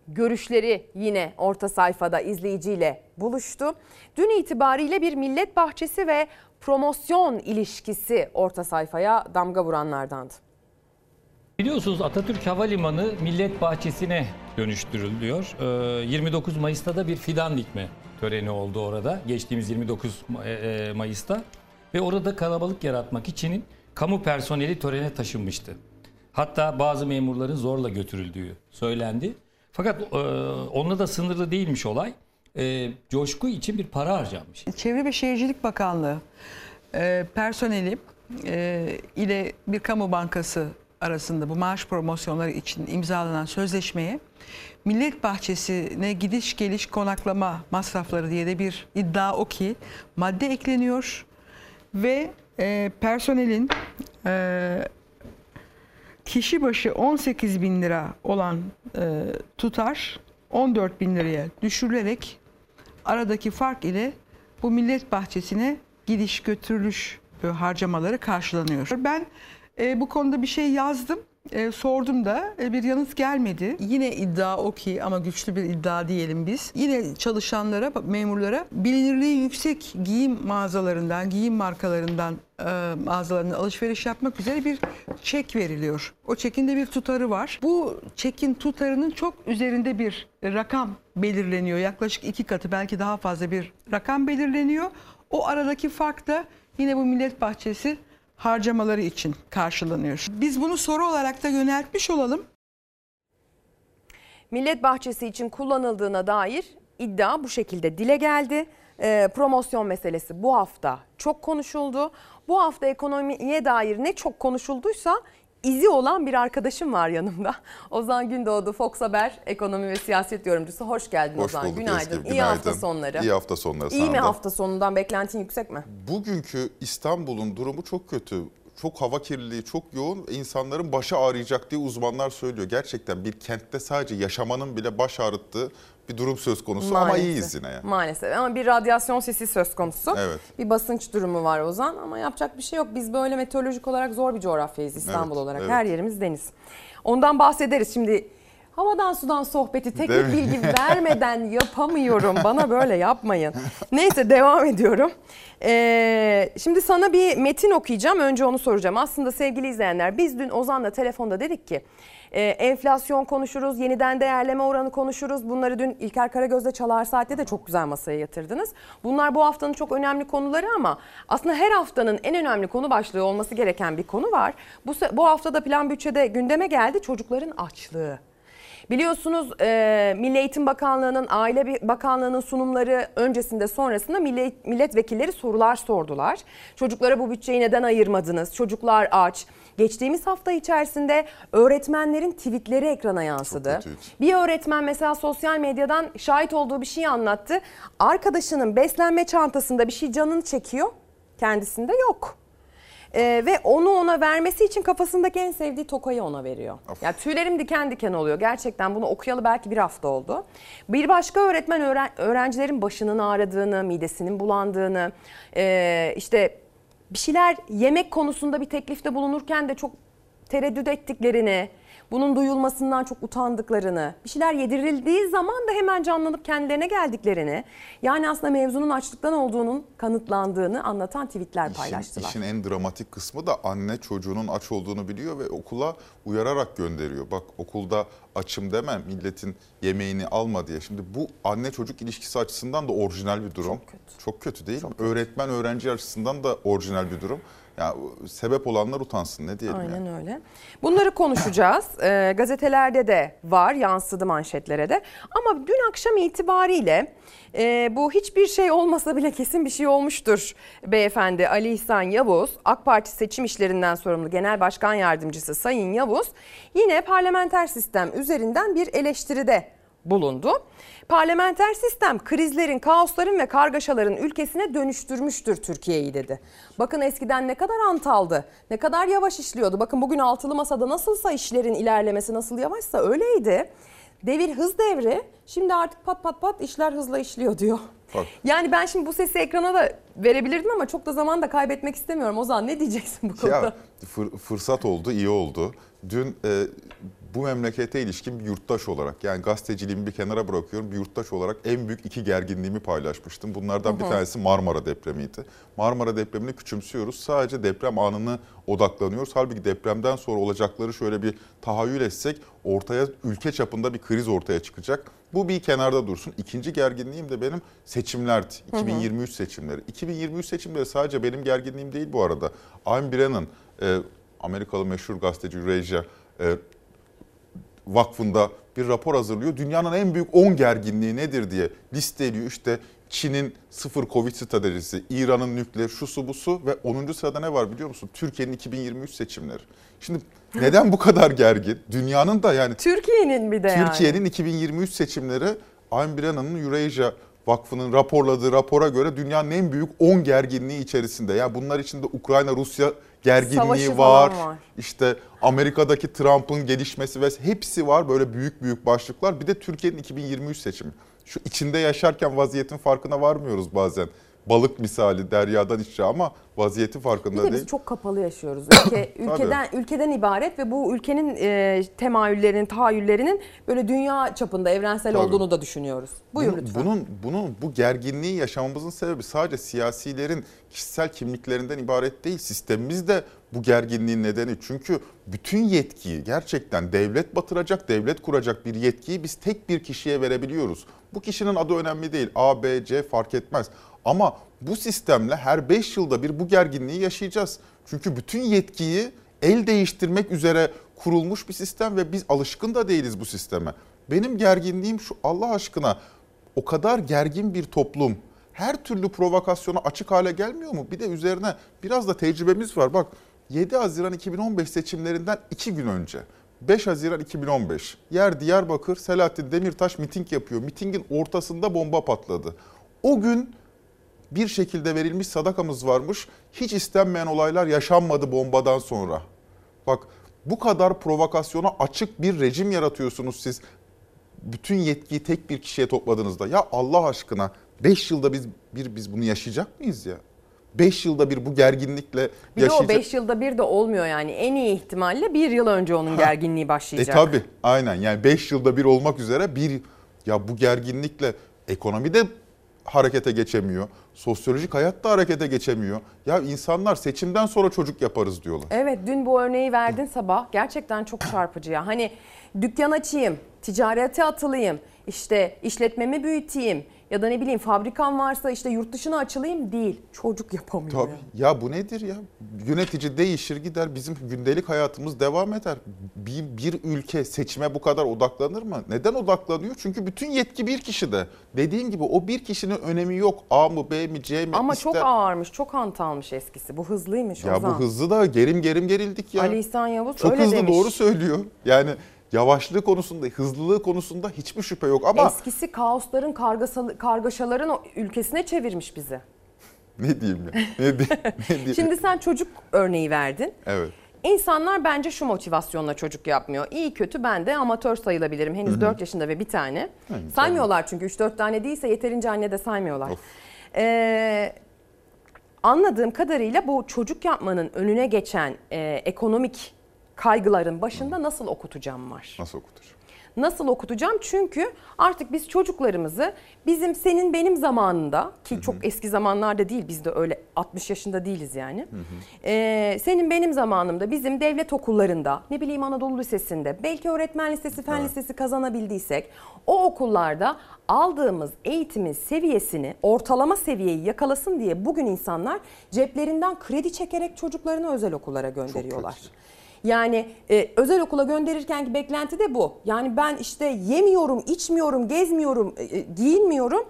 görüşleri yine orta sayfada izleyiciyle buluştu. Dün itibariyle bir millet bahçesi ve promosyon ilişkisi orta sayfaya damga vuranlardandı. Biliyorsunuz Atatürk Havalimanı Millet Bahçesi'ne dönüştürülüyor. Ee, 29 Mayıs'ta da bir fidan dikme töreni oldu orada. Geçtiğimiz 29 Ma- e, Mayıs'ta. Ve orada kalabalık yaratmak için kamu personeli törene taşınmıştı. Hatta bazı memurların zorla götürüldüğü söylendi. Fakat e, onunla da sınırlı değilmiş olay. E, coşku için bir para harcanmış. Çevre ve Şehircilik Bakanlığı e, personeli e, ile bir kamu bankası arasında bu maaş promosyonları için imzalanan sözleşmeye Millet Bahçesi'ne gidiş geliş konaklama masrafları diye de bir iddia o ki madde ekleniyor ve e, personelin e, kişi başı 18 bin lira olan e, tutar 14 bin liraya düşürülerek aradaki fark ile bu millet bahçesine gidiş götürülüş harcamaları karşılanıyor. Ben e, bu konuda bir şey yazdım. E, sordum da e, bir yanıt gelmedi. Yine iddia o ki ama güçlü bir iddia diyelim biz. Yine çalışanlara, memurlara bilinirliği yüksek giyim mağazalarından, giyim markalarından e, mağazalarından alışveriş yapmak üzere bir çek veriliyor. O çekin de bir tutarı var. Bu çekin tutarının çok üzerinde bir rakam belirleniyor. Yaklaşık iki katı belki daha fazla bir rakam belirleniyor. O aradaki fark da yine bu Millet Bahçesi harcamaları için karşılanıyor. Biz bunu soru olarak da yöneltmiş olalım. Millet Bahçesi için kullanıldığına dair iddia bu şekilde dile geldi. Ee, promosyon meselesi bu hafta çok konuşuldu. Bu hafta ekonomiye dair ne çok konuşulduysa izi olan bir arkadaşım var yanımda. Ozan Gündoğdu, Fox Haber ekonomi ve siyaset yorumcusu. Hoş geldin Hoş Ozan. bulduk günaydın. Ezgi, İyi hafta günaydın. sonları. İyi hafta sonları İyi mi hafta sonundan beklentin yüksek mi? Bugünkü İstanbul'un durumu çok kötü. Çok hava kirliliği çok yoğun. İnsanların başı ağrıyacak diye uzmanlar söylüyor. Gerçekten bir kentte sadece yaşamanın bile baş ağrıttığı bir durum söz konusu ama Maalesef. iyiyiz yine yani. Maalesef ama bir radyasyon sesi söz konusu. Evet. Bir basınç durumu var Ozan ama yapacak bir şey yok. Biz böyle meteorolojik olarak zor bir coğrafyayız İstanbul Evet, olarak. evet. Her yerimiz deniz. Ondan bahsederiz şimdi. Havadan sudan sohbeti teknik bilgi vermeden yapamıyorum. Bana böyle yapmayın. Neyse devam ediyorum. Ee, şimdi sana bir metin okuyacağım. Önce onu soracağım. Aslında sevgili izleyenler biz dün Ozan'la telefonda dedik ki e, enflasyon konuşuruz, yeniden değerleme oranı konuşuruz. Bunları dün İlker Karagöz'de Çalar Saat'te de çok güzel masaya yatırdınız. Bunlar bu haftanın çok önemli konuları ama aslında her haftanın en önemli konu başlığı olması gereken bir konu var. Bu, bu hafta da plan bütçede gündeme geldi çocukların açlığı. Biliyorsunuz e, Milli Eğitim Bakanlığı'nın, Aile Bakanlığı'nın sunumları öncesinde sonrasında milli, milletvekilleri sorular sordular. Çocuklara bu bütçeyi neden ayırmadınız? Çocuklar aç. Geçtiğimiz hafta içerisinde öğretmenlerin tweetleri ekrana yansıdı. Bir öğretmen mesela sosyal medyadan şahit olduğu bir şey anlattı. Arkadaşının beslenme çantasında bir şey canını çekiyor, kendisinde yok. Ee, ve onu ona vermesi için kafasındaki en sevdiği tokayı ona veriyor. Ya tüylerim diken diken oluyor. Gerçekten bunu okuyalı belki bir hafta oldu. Bir başka öğretmen öğren- öğrencilerin başının ağrıdığını, midesinin bulandığını, e, işte bir şeyler yemek konusunda bir teklifte bulunurken de çok tereddüt ettiklerini, bunun duyulmasından çok utandıklarını, bir şeyler yedirildiği zaman da hemen canlanıp kendilerine geldiklerini, yani aslında mevzunun açlıktan olduğunun kanıtlandığını anlatan tweetler paylaştılar. İşin en dramatik kısmı da anne çocuğunun aç olduğunu biliyor ve okula uyararak gönderiyor. Bak okulda açım deme milletin yemeğini alma diye. Şimdi bu anne çocuk ilişkisi açısından da orijinal bir durum. Çok kötü. Çok kötü değil mi? Öğretmen öğrenci açısından da orijinal bir durum. Ya sebep olanlar utansın ne diyelim Aynen yani. öyle. Bunları konuşacağız. Ee, gazetelerde de var, yansıdı manşetlere de. Ama dün akşam itibariyle e, bu hiçbir şey olmasa bile kesin bir şey olmuştur beyefendi Ali İhsan Yavuz. AK Parti seçim işlerinden sorumlu Genel Başkan Yardımcısı Sayın Yavuz yine parlamenter sistem üzerinden bir eleştiride bulundu. Parlamenter sistem krizlerin, kaosların ve kargaşaların ülkesine dönüştürmüştür Türkiye'yi dedi. Bakın eskiden ne kadar antaldı, ne kadar yavaş işliyordu. Bakın bugün altılı masada nasılsa işlerin ilerlemesi nasıl yavaşsa öyleydi. Devir hız devri. Şimdi artık pat pat pat işler hızla işliyor diyor. Bak. Yani ben şimdi bu sesi ekrana da verebilirdim ama çok da zaman da kaybetmek istemiyorum. Ozan ne diyeceksin bu konuda? Ya fır- fırsat oldu, iyi oldu. Dün e, bu memlekete ilişkin bir yurttaş olarak yani gazeteciliğimi bir kenara bırakıyorum. Bir yurttaş olarak en büyük iki gerginliğimi paylaşmıştım. Bunlardan bir Hı hı. tanesi Marmara depremiydi. Marmara depremini küçümsüyoruz. Sadece deprem anını odaklanıyoruz. Halbuki depremden sonra olacakları şöyle bir tahayyül etsek ortaya ülke çapında bir kriz ortaya çıkacak. Bu bir kenarda dursun. İkinci gerginliğim de benim seçimlerdi. Hı hı. 2023 seçimleri. 2023 seçimleri sadece benim gerginliğim değil bu arada. Ayn Brennan, e, Amerikalı meşhur gazeteci Eurasia e, Vakfı'nda bir rapor hazırlıyor. Dünyanın en büyük 10 gerginliği nedir diye listeliyor. İşte Çin'in sıfır Covid stratejisi, İran'ın nükleer, şu su bu su ve 10. sırada ne var biliyor musun? Türkiye'nin 2023 seçimleri. Şimdi neden bu kadar gergin? Dünyanın da yani Türkiye'nin bir de yani. Türkiye'nin 2023 seçimleri Ayn Brennan'ın Eurasia Vakfı'nın raporladığı rapora göre dünyanın en büyük 10 gerginliği içerisinde. Ya bunlar içinde Ukrayna-Rusya gerginliği Savaşı var. var. İşte Amerika'daki Trump'ın gelişmesi ve hepsi var böyle büyük büyük başlıklar. Bir de Türkiye'nin 2023 seçimi. Şu içinde yaşarken vaziyetin farkına varmıyoruz bazen. Balık misali deryadan içe ama vaziyetin Bir farkında de biz değil. çok kapalı yaşıyoruz. Ülke, ülkeden ülkeden ibaret ve bu ülkenin e, temayüllerinin, tahayyüllerinin böyle dünya çapında evrensel Tabii. olduğunu da düşünüyoruz. Buyur bunun, lütfen. Bunun, bunun bu gerginliği yaşamamızın sebebi sadece siyasilerin kişisel kimliklerinden ibaret değil. Sistemimiz de bu gerginliğin nedeni. Çünkü bütün yetkiyi gerçekten devlet batıracak, devlet kuracak bir yetkiyi biz tek bir kişiye verebiliyoruz. Bu kişinin adı önemli değil. A, B, C fark etmez. Ama bu sistemle her 5 yılda bir bu gerginliği yaşayacağız. Çünkü bütün yetkiyi el değiştirmek üzere kurulmuş bir sistem ve biz alışkın da değiliz bu sisteme. Benim gerginliğim şu Allah aşkına o kadar gergin bir toplum her türlü provokasyona açık hale gelmiyor mu? Bir de üzerine biraz da tecrübemiz var. Bak 7 Haziran 2015 seçimlerinden 2 gün önce 5 Haziran 2015 yer Diyarbakır Selahattin Demirtaş miting yapıyor. Mitingin ortasında bomba patladı. O gün bir şekilde verilmiş sadakamız varmış. Hiç istenmeyen olaylar yaşanmadı bombadan sonra. Bak bu kadar provokasyona açık bir rejim yaratıyorsunuz siz. Bütün yetkiyi tek bir kişiye topladığınızda. Ya Allah aşkına 5 yılda biz bir biz bunu yaşayacak mıyız ya? 5 yılda bir bu gerginlikle Bir de o yaşayacak. 5 yılda bir de olmuyor yani. En iyi ihtimalle bir yıl önce onun gerginliği E başlayacak. tabi aynen yani 5 yılda bir olmak üzere bir ya bu gerginlikle ekonomi de harekete geçemiyor. Sosyolojik hayat da harekete geçemiyor. Ya insanlar seçimden sonra çocuk yaparız diyorlar. Evet dün bu örneği verdin sabah. Gerçekten çok çarpıcı ya. Hani dükkan açayım, ticarete atılayım, işte işletmemi büyüteyim ya da ne bileyim fabrikam varsa işte yurt dışına açılayım değil. Çocuk yapamıyor. Tabii. ya. Ya bu nedir ya? Yönetici değişir gider bizim gündelik hayatımız devam eder. Bir, bir ülke seçime bu kadar odaklanır mı? Neden odaklanıyor? Çünkü bütün yetki bir kişide. Dediğim gibi o bir kişinin önemi yok. A mı B mi C mi? Ama ister- çok ağırmış, çok hantalmış eskisi. Bu hızlıymış Ya Ozan. bu hızlı da gerim gerim gerildik ya. Ali İhsan Yavuz Çok öyle hızlı demiş. doğru söylüyor. Yani yavaşlığı konusunda, hızlılığı konusunda hiçbir şüphe yok ama Eskisi kaosların, kargaşaların o ülkesine çevirmiş bizi. ne diyeyim ya? Ne, di- ne diyeyim? Şimdi sen çocuk örneği verdin. Evet. İnsanlar bence şu motivasyonla çocuk yapmıyor. İyi kötü ben de amatör sayılabilirim. Henüz Hı hı. 4 yaşında ve bir tane. Hı, Saymıyorlar çünkü 3-4 tane değilse yeterince anne de saymıyorlar. Ee, anladığım kadarıyla bu çocuk yapmanın önüne geçen e, ekonomik kaygıların başında nasıl okutacağım var. Nasıl okutacağım? Nasıl okutacağım? Çünkü artık biz çocuklarımızı bizim senin benim zamanında ki çok eski zamanlarda değil biz de öyle 60 yaşında değiliz yani. Ee, senin benim zamanımda bizim devlet okullarında ne bileyim Anadolu Lisesi'nde belki öğretmen lisesi fen lisesi kazanabildiysek o okullarda aldığımız eğitimin seviyesini ortalama seviyeyi yakalasın diye bugün insanlar ceplerinden kredi çekerek çocuklarını özel okullara gönderiyorlar. Yani e, özel okula gönderirkenki beklenti de bu. Yani ben işte yemiyorum, içmiyorum, gezmiyorum, e, e, giyinmiyorum.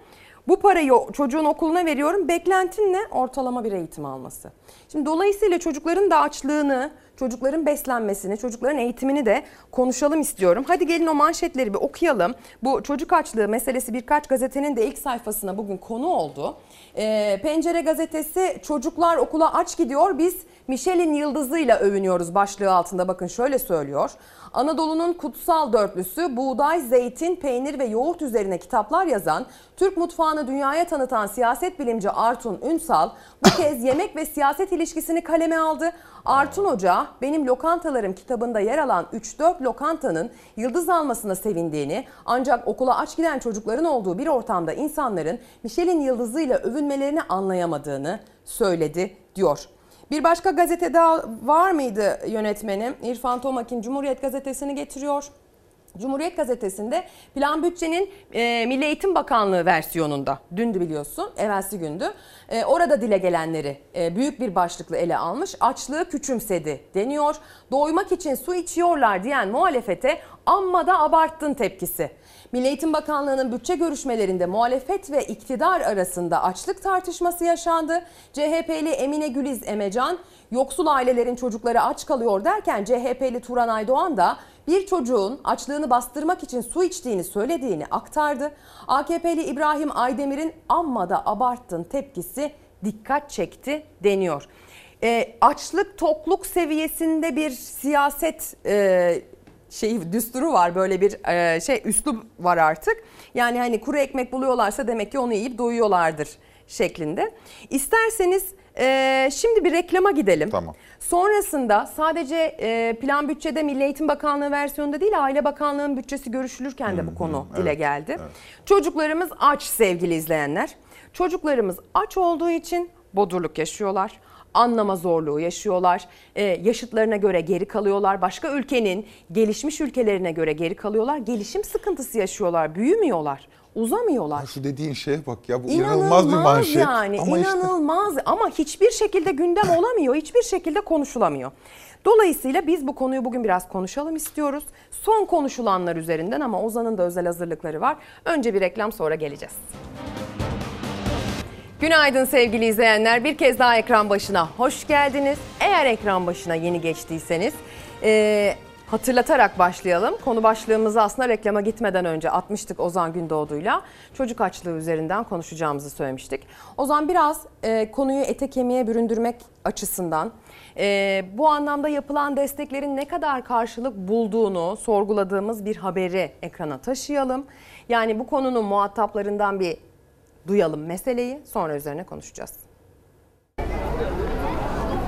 Bu parayı çocuğun okuluna veriyorum. Beklentin ne? Ortalama bir eğitim alması. Şimdi dolayısıyla çocukların da açlığını, çocukların beslenmesini, çocukların eğitimini de konuşalım istiyorum. Hadi gelin o manşetleri bir okuyalım. Bu çocuk açlığı meselesi birkaç gazetenin de ilk sayfasına bugün konu oldu. Ee, Pencere gazetesi çocuklar okula aç gidiyor biz Michelin yıldızıyla övünüyoruz başlığı altında bakın şöyle söylüyor. Anadolu'nun kutsal dörtlüsü buğday, zeytin, peynir ve yoğurt üzerine kitaplar yazan, Türk mutfağını dünyaya tanıtan siyaset bilimci Artun Ünsal bu kez yemek ve siyaset ilişkisini kaleme aldı. Artun Hoca benim lokantalarım kitabında yer alan 3-4 lokantanın yıldız almasına sevindiğini ancak okula aç giden çocukların olduğu bir ortamda insanların Michelin yıldızıyla övünmelerini anlayamadığını söyledi diyor. Bir başka gazete daha var mıydı yönetmenim? İrfan Tomak'in Cumhuriyet Gazetesi'ni getiriyor. Cumhuriyet Gazetesi'nde plan bütçenin e, Milli Eğitim Bakanlığı versiyonunda dündü biliyorsun evvelsi gündü. E, orada dile gelenleri e, büyük bir başlıkla ele almış. Açlığı küçümsedi deniyor. Doymak için su içiyorlar diyen muhalefete amma da abarttın tepkisi. Milli Eğitim Bakanlığı'nın bütçe görüşmelerinde muhalefet ve iktidar arasında açlık tartışması yaşandı. CHP'li Emine Güliz Emecan yoksul ailelerin çocukları aç kalıyor derken CHP'li Turan Aydoğan da bir çocuğun açlığını bastırmak için su içtiğini söylediğini aktardı. AKP'li İbrahim Aydemir'in amma da abarttın tepkisi dikkat çekti deniyor. E, açlık tokluk seviyesinde bir siyaset e, şey düsturu var böyle bir e, şey üslup var artık. Yani hani kuru ekmek buluyorlarsa demek ki onu yiyip doyuyorlardır şeklinde. İsterseniz e, şimdi bir reklama gidelim. Tamam. Sonrasında sadece e, plan bütçede Milli Eğitim Bakanlığı versiyonunda değil Aile Bakanlığı'nın bütçesi görüşülürken de bu konu evet, dile geldi. evet. Çocuklarımız aç sevgili izleyenler. Çocuklarımız aç olduğu için bodurluk yaşıyorlar anlama zorluğu yaşıyorlar. Ee, yaşıtlarına göre geri kalıyorlar. Başka ülkenin gelişmiş ülkelerine göre geri kalıyorlar. Gelişim sıkıntısı yaşıyorlar. Büyümüyorlar. Uzamıyorlar. Şu dediğin şeye bak ya bu inanılmaz, bir manşet. yani ama işte inanılmaz ama hiçbir şekilde gündem olamıyor. Hiçbir şekilde konuşulamıyor. Dolayısıyla biz bu konuyu bugün biraz konuşalım istiyoruz. Son konuşulanlar üzerinden ama Ozan'ın da özel hazırlıkları var. Önce bir reklam sonra geleceğiz. Günaydın sevgili izleyenler. Bir kez daha ekran başına hoş geldiniz. Eğer ekran başına yeni geçtiyseniz e, hatırlatarak başlayalım. Konu başlığımızı aslında reklama gitmeden önce atmıştık Ozan Gündoğdu'yla. Çocuk açlığı üzerinden konuşacağımızı söylemiştik. Ozan biraz e, konuyu ete kemiğe büründürmek açısından e, bu anlamda yapılan desteklerin ne kadar karşılık bulduğunu sorguladığımız bir haberi ekrana taşıyalım. Yani bu konunun muhataplarından bir duyalım meseleyi sonra üzerine konuşacağız.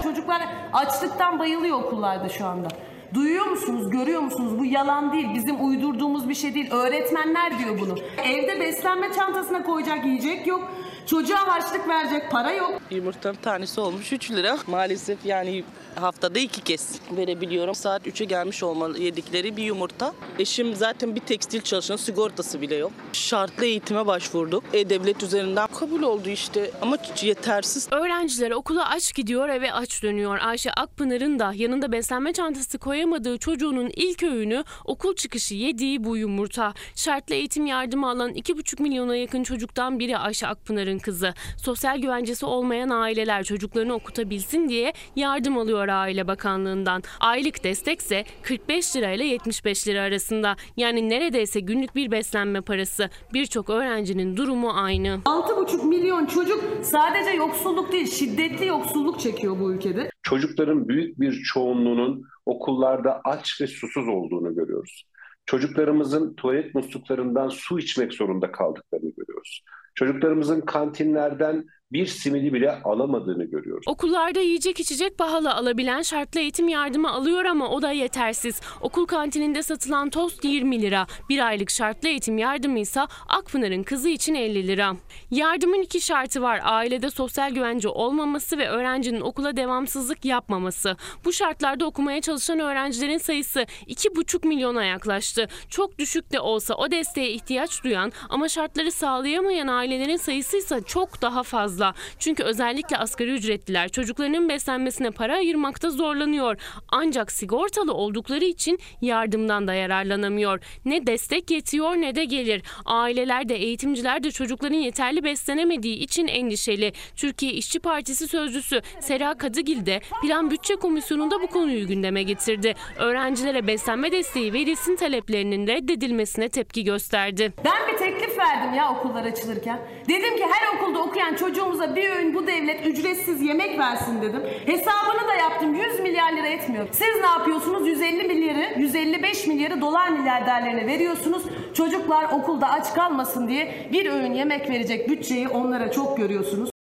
Çocuklar açlıktan bayılıyor okullarda şu anda. Duyuyor musunuz, görüyor musunuz? Bu yalan değil, bizim uydurduğumuz bir şey değil. Öğretmenler diyor bunu. Evde beslenme çantasına koyacak yiyecek yok. Çocuğa harçlık verecek para yok. Yumurtanın tanesi olmuş 3 lira. Maalesef yani haftada iki kez verebiliyorum. Saat 3'e gelmiş olmalı yedikleri bir yumurta. Eşim zaten bir tekstil çalışan sigortası bile yok. Şartlı eğitime başvurduk. E-Devlet üzerinden kabul oldu işte ama yetersiz. Öğrenciler okula aç gidiyor eve aç dönüyor. Ayşe Akpınar'ın da yanında beslenme çantası koyamadığı çocuğunun ilk öğünü okul çıkışı yediği bu yumurta. Şartlı eğitim yardımı alan 2,5 milyona yakın çocuktan biri Ayşe Akpınar'ın kızı. Sosyal güvencesi olmayan aileler çocuklarını okutabilsin diye yardım alıyor Aile Bakanlığı'ndan. Aylık destekse 45 lira ile 75 lira arasında. Yani neredeyse günlük bir beslenme parası. Birçok öğrencinin durumu aynı. 6,5 milyon çocuk sadece yoksulluk değil, şiddetli yoksulluk çekiyor bu ülkede. Çocukların büyük bir çoğunluğunun okullarda aç ve susuz olduğunu görüyoruz. Çocuklarımızın tuvalet musluklarından su içmek zorunda kaldıklarını görüyoruz. Çocuklarımızın kantinlerden bir simidi bile alamadığını görüyoruz. Okullarda yiyecek içecek pahalı alabilen şartlı eğitim yardımı alıyor ama o da yetersiz. Okul kantininde satılan tost 20 lira. Bir aylık şartlı eğitim yardımı ise Akpınar'ın kızı için 50 lira. Yardımın iki şartı var. Ailede sosyal güvence olmaması ve öğrencinin okula devamsızlık yapmaması. Bu şartlarda okumaya çalışan öğrencilerin sayısı 2,5 milyona yaklaştı. Çok düşük de olsa o desteğe ihtiyaç duyan ama şartları sağlayamayan ailelerin sayısı ise çok daha fazla. Fazla. Çünkü özellikle asgari ücretliler çocuklarının beslenmesine para ayırmakta zorlanıyor. Ancak sigortalı oldukları için yardımdan da yararlanamıyor. Ne destek yetiyor ne de gelir. Aileler de eğitimciler de çocukların yeterli beslenemediği için endişeli. Türkiye İşçi Partisi sözcüsü Sera Kadıgil de Plan Bütçe Komisyonu'nda bu konuyu gündeme getirdi. Öğrencilere beslenme desteği verilsin taleplerinin reddedilmesine tepki gösterdi. Ben bir teklif verdim ya okullar açılırken. Dedim ki her okulda okuyan çocuğumuza bir öğün bu devlet ücretsiz yemek versin dedim. Hesabını da yaptım 100 milyar lira etmiyor. Siz ne yapıyorsunuz? 150 milyarı, 155 milyarı dolar milyarderlerine veriyorsunuz. Çocuklar okulda aç kalmasın diye bir öğün yemek verecek bütçeyi onlara çok görüyorsunuz.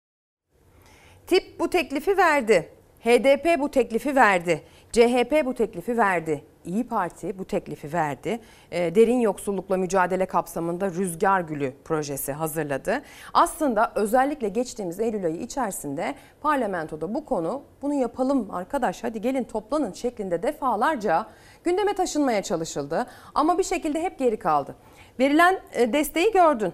Tip bu teklifi verdi. HDP bu teklifi verdi. CHP bu teklifi verdi. İyi Parti bu teklifi verdi. E, derin yoksullukla mücadele kapsamında Rüzgar Gülü projesi hazırladı. Aslında özellikle geçtiğimiz Eylül ayı içerisinde parlamentoda bu konu bunu yapalım arkadaş hadi gelin toplanın şeklinde defalarca gündeme taşınmaya çalışıldı. Ama bir şekilde hep geri kaldı. Verilen e, desteği gördün.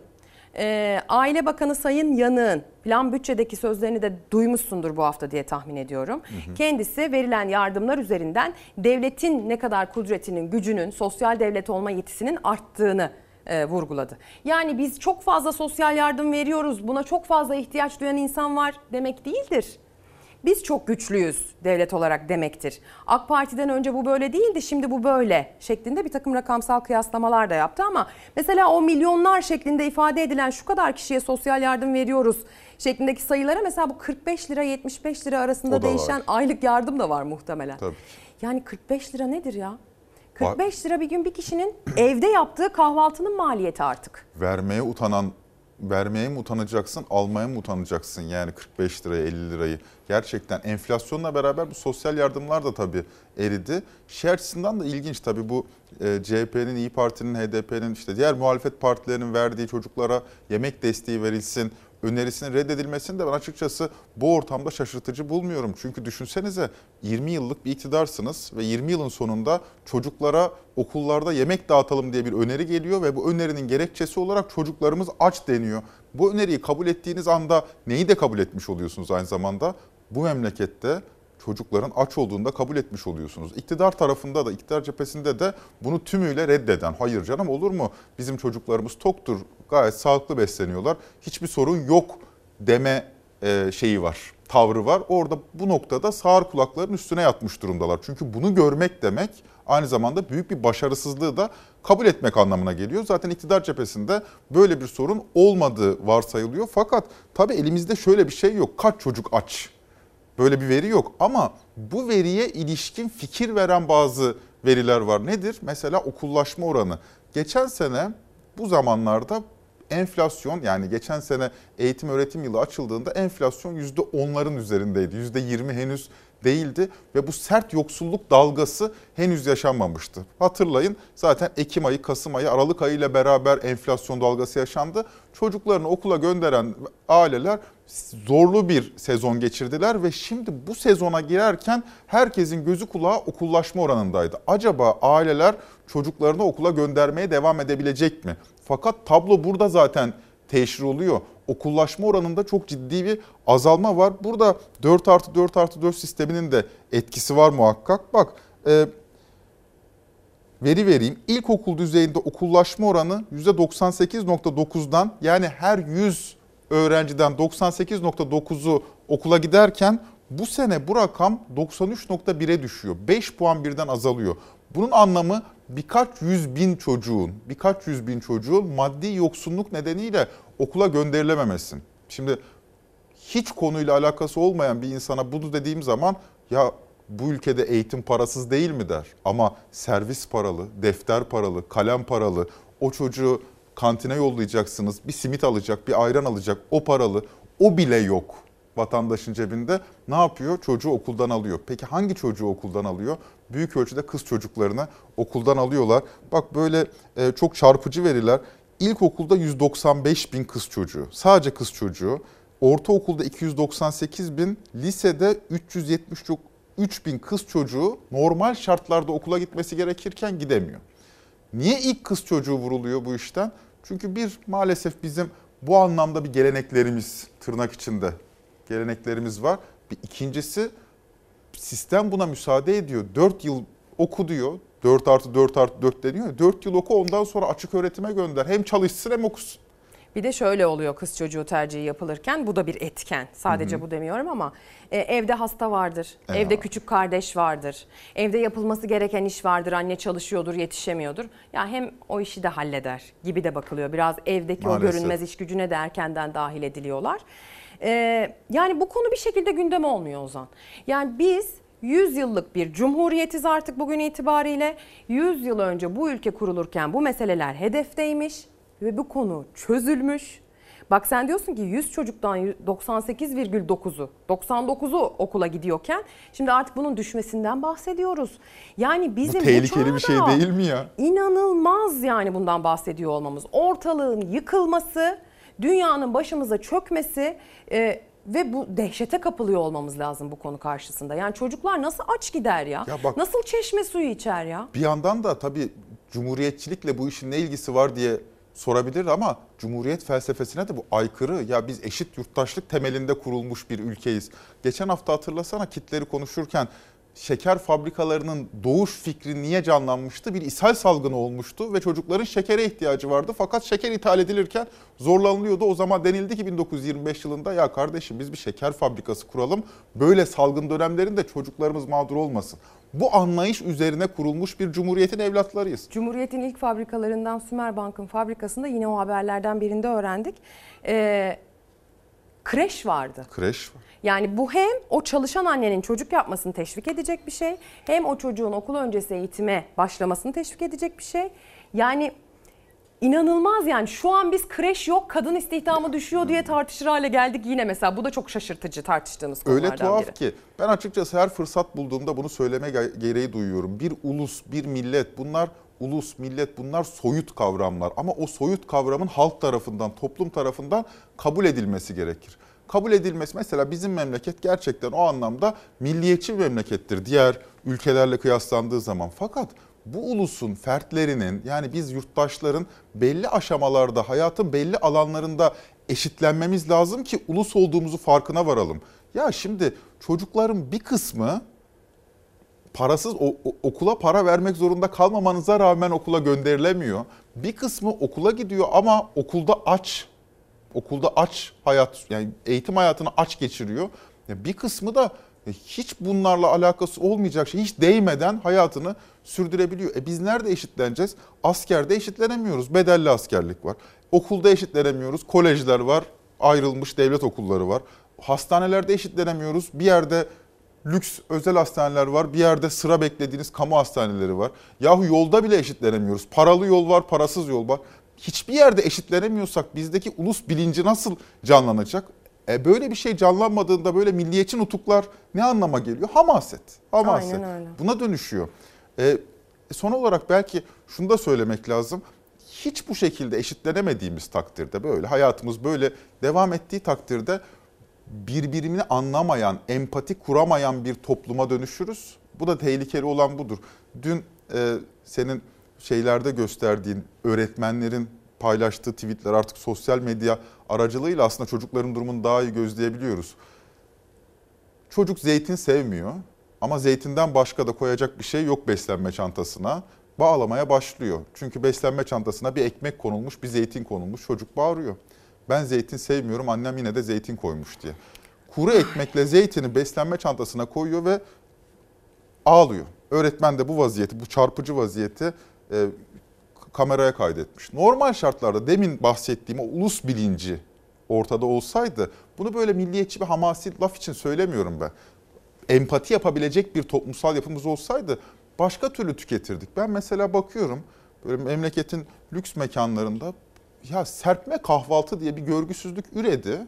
Ee, Aile Bakanı Sayın Yanık'ın plan bütçedeki sözlerini de duymuşsundur bu hafta diye tahmin ediyorum. Hı hı. Kendisi verilen yardımlar üzerinden devletin ne kadar kudretinin, gücünün, sosyal devlet olma yetisinin arttığını e, vurguladı. Yani biz çok fazla sosyal yardım veriyoruz, buna çok fazla ihtiyaç duyan insan var demek değildir biz çok güçlüyüz devlet olarak demektir. AK Parti'den önce bu böyle değildi şimdi bu böyle şeklinde bir takım rakamsal kıyaslamalar da yaptı ama mesela o milyonlar şeklinde ifade edilen şu kadar kişiye sosyal yardım veriyoruz şeklindeki sayılara mesela bu 45 lira 75 lira arasında değişen var. aylık yardım da var muhtemelen. Tabii. Yani 45 lira nedir ya? 45 lira bir gün bir kişinin evde yaptığı kahvaltının maliyeti artık. Vermeye utanan vermeye mi utanacaksın, almaya mı utanacaksın yani 45 lirayı, 50 lirayı? Gerçekten enflasyonla beraber bu sosyal yardımlar da tabii eridi. Şey açısından da ilginç tabii bu e, CHP'nin, İyi Parti'nin, HDP'nin işte diğer muhalefet partilerinin verdiği çocuklara yemek desteği verilsin, önerisinin reddedilmesini de ben açıkçası bu ortamda şaşırtıcı bulmuyorum. Çünkü düşünsenize 20 yıllık bir iktidarsınız ve 20 yılın sonunda çocuklara okullarda yemek dağıtalım diye bir öneri geliyor ve bu önerinin gerekçesi olarak çocuklarımız aç deniyor. Bu öneriyi kabul ettiğiniz anda neyi de kabul etmiş oluyorsunuz aynı zamanda? Bu memlekette çocukların aç olduğunu da kabul etmiş oluyorsunuz. İktidar tarafında da, iktidar cephesinde de bunu tümüyle reddeden, hayır canım olur mu? Bizim çocuklarımız toktur, gayet sağlıklı besleniyorlar, hiçbir sorun yok deme e, şeyi var, tavrı var. Orada bu noktada sağır kulakların üstüne yatmış durumdalar. Çünkü bunu görmek demek aynı zamanda büyük bir başarısızlığı da kabul etmek anlamına geliyor. Zaten iktidar cephesinde böyle bir sorun olmadığı varsayılıyor. Fakat tabii elimizde şöyle bir şey yok. Kaç çocuk aç? Böyle bir veri yok ama bu veriye ilişkin fikir veren bazı veriler var. Nedir? Mesela okullaşma oranı. Geçen sene bu zamanlarda enflasyon yani geçen sene eğitim öğretim yılı açıldığında enflasyon %10'ların üzerindeydi. %20 henüz değildi ve bu sert yoksulluk dalgası henüz yaşanmamıştı. Hatırlayın zaten Ekim ayı, Kasım ayı, Aralık ayı ile beraber enflasyon dalgası yaşandı. Çocuklarını okula gönderen aileler zorlu bir sezon geçirdiler ve şimdi bu sezona girerken herkesin gözü kulağı okullaşma oranındaydı. Acaba aileler çocuklarını okula göndermeye devam edebilecek mi? Fakat tablo burada zaten teşhir oluyor. Okullaşma oranında çok ciddi bir azalma var. Burada 4 artı 4 artı 4 sisteminin de etkisi var muhakkak. Bak e, veri vereyim. İlkokul düzeyinde okullaşma oranı %98.9'dan yani her 100 öğrenciden 98.9'u okula giderken bu sene bu rakam 93.1'e düşüyor. 5 puan birden azalıyor. Bunun anlamı birkaç yüz bin çocuğun, birkaç yüz bin çocuğun maddi yoksunluk nedeniyle okula gönderilememesi. Şimdi hiç konuyla alakası olmayan bir insana bunu dediğim zaman ya bu ülkede eğitim parasız değil mi der. Ama servis paralı, defter paralı, kalem paralı, o çocuğu kantine yollayacaksınız, bir simit alacak, bir ayran alacak, o paralı, o bile yok vatandaşın cebinde. Ne yapıyor? Çocuğu okuldan alıyor. Peki hangi çocuğu okuldan alıyor? Büyük ölçüde kız çocuklarını okuldan alıyorlar. Bak böyle e, çok çarpıcı veriler. İlkokulda 195 bin kız çocuğu, sadece kız çocuğu. Ortaokulda 298 bin, lisede 373 bin kız çocuğu normal şartlarda okula gitmesi gerekirken gidemiyor. Niye ilk kız çocuğu vuruluyor bu işten? Çünkü bir maalesef bizim Bu anlamda bir geleneklerimiz tırnak içinde geleneklerimiz var. Bir ikincisi sistem buna müsaade ediyor. 4 yıl oku diyor. 4 artı 4 artı 4 deniyor. 4 yıl oku ondan sonra açık öğretime gönder. Hem çalışsın hem okusun. Bir de şöyle oluyor kız çocuğu tercihi yapılırken bu da bir etken. Sadece Hı hı. bu demiyorum ama e, evde hasta vardır, Evet. evde küçük kardeş vardır, evde yapılması gereken iş vardır, anne çalışıyordur, yetişemiyordur. Ya hem o işi de halleder gibi de bakılıyor. Biraz evdeki Maalesef. o görünmez iş gücüne de erkenden dahil ediliyorlar. E, yani bu konu bir şekilde gündeme olmuyor Ozan. Yani biz 100 yıllık bir cumhuriyetiz artık bugün itibariyle. 100 yıl önce bu ülke kurulurken bu meseleler hedefteymiş ve bu konu çözülmüş. Bak sen diyorsun ki 100 çocuktan 98,9'u, 99'u okula gidiyorken şimdi artık bunun düşmesinden bahsediyoruz. Yani bizim bu tehlikeli bir şey değil mi ya? İnanılmaz yani bundan bahsediyor olmamız. Ortalığın yıkılması, dünyanın başımıza çökmesi e, ve bu dehşete kapılıyor olmamız lazım bu konu karşısında. Yani çocuklar nasıl aç gider ya? Ya bak- nasıl çeşme suyu içer ya? Bir yandan da tabii cumhuriyetçilikle bu işin ne ilgisi var diye sorabilir ama cumhuriyet felsefesine de bu aykırı. Ya biz eşit yurttaşlık temelinde kurulmuş bir ülkeyiz. Geçen hafta hatırlasana kitleri konuşurken şeker fabrikalarının doğuş fikri niye canlanmıştı? Bir ishal salgını olmuştu ve çocukların şekere ihtiyacı vardı. Fakat şeker ithal edilirken zorlanılıyordu. O zaman denildi ki 1925 yılında ya kardeşim biz bir şeker fabrikası kuralım. Böyle salgın dönemlerinde çocuklarımız mağdur olmasın. Bu anlayış üzerine kurulmuş bir cumhuriyetin evlatlarıyız. Cumhuriyet'in ilk fabrikalarından Sümerbank'ın fabrikasında yine o haberlerden birinde öğrendik. Ee, kreş vardı. Kreş var. Yani bu hem o çalışan annenin çocuk yapmasını teşvik edecek bir şey, hem o çocuğun okul öncesi eğitime başlamasını teşvik edecek bir şey. Yani inanılmaz yani şu an biz kreş yok kadın istihdamı düşüyor diye tartışır hale geldik yine mesela bu da çok şaşırtıcı tartıştığımız konulardan Öyle tuhaf biri. ki ben açıkçası her fırsat bulduğumda bunu söyleme ge- gereği duyuyorum. Bir ulus, bir millet bunlar ulus, millet bunlar soyut kavramlar ama o soyut kavramın halk tarafından, toplum tarafından kabul edilmesi gerekir. Kabul edilmesi mesela bizim memleket gerçekten o anlamda milliyetçi bir memlekettir diğer ülkelerle kıyaslandığı zaman. Fakat bu ulusun fertlerinin yani biz yurttaşların belli aşamalarda hayatın belli alanlarında eşitlenmemiz lazım ki ulus olduğumuzu farkına varalım. Ya şimdi çocukların bir kısmı parasız o- o- okula para vermek zorunda kalmamanıza rağmen okula gönderilemiyor. Bir kısmı okula gidiyor ama okulda aç. Okulda aç hayat yani eğitim hayatını aç geçiriyor. Bir kısmı da hiç bunlarla alakası olmayacak şey hiç değmeden hayatını sürdürebiliyor. E biz nerede eşitleneceğiz? Askerde eşitlenemiyoruz. Bedelli askerlik var. Okulda eşitlenemiyoruz. Kolejler var. Ayrılmış devlet okulları var. Hastanelerde eşitlenemiyoruz. Bir yerde lüks özel hastaneler var. Bir yerde sıra beklediğiniz kamu hastaneleri var. Yahu yolda bile eşitlenemiyoruz. Paralı yol var, parasız yol var. Hiçbir yerde eşitlenemiyorsak bizdeki ulus bilinci nasıl canlanacak? E böyle bir şey canlanmadığında böyle milliyetçi nutuklar ne anlama geliyor? Hamaset. Hamaset. Buna dönüşüyor. E, son olarak belki şunu da söylemek lazım. Hiç bu şekilde eşitlenemediğimiz takdirde böyle hayatımız böyle devam ettiği takdirde birbirini anlamayan, empati kuramayan bir topluma dönüşürüz. Bu da tehlikeli olan budur. Dün e, senin şeylerde gösterdiğin öğretmenlerin paylaştığı tweetler artık sosyal medya aracılığıyla aslında çocukların durumunu daha iyi gözleyebiliyoruz. Çocuk zeytin sevmiyor ama zeytinden başka da koyacak bir şey yok beslenme çantasına. Bağlamaya başlıyor. Çünkü beslenme çantasına bir ekmek konulmuş, bir zeytin konulmuş. Çocuk bağırıyor. Ben zeytin sevmiyorum, annem yine de zeytin koymuş diye. Kuru ekmekle zeytini beslenme çantasına koyuyor ve ağlıyor. Öğretmen de bu vaziyeti, bu çarpıcı vaziyeti e, kameraya kaydetmiş. Normal şartlarda demin bahsettiğim o ulus bilinci ortada olsaydı bunu böyle milliyetçi bir hamasi laf için söylemiyorum ben. Empati yapabilecek bir toplumsal yapımız olsaydı başka türlü tüketirdik. Ben mesela bakıyorum böyle memleketin lüks mekanlarında ya serpme kahvaltı diye bir görgüsüzlük üredi.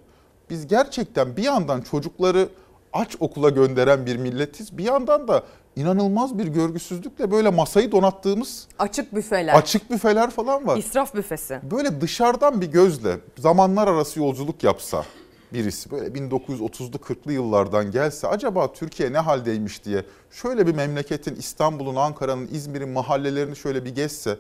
Biz gerçekten bir yandan çocukları aç okula gönderen bir milletiz. Bir yandan da inanılmaz bir görgüsüzlükle böyle masayı donattığımız Açık büfeler. açık büfeler falan var. İsraf büfesi. Böyle dışarıdan bir gözle zamanlar arası yolculuk yapsa birisi böyle 1930'lu 40'lı yıllardan gelse acaba Türkiye ne haldeymiş diye şöyle bir memleketin İstanbul'un, Ankara'nın, İzmir'in mahallelerini şöyle bir gezse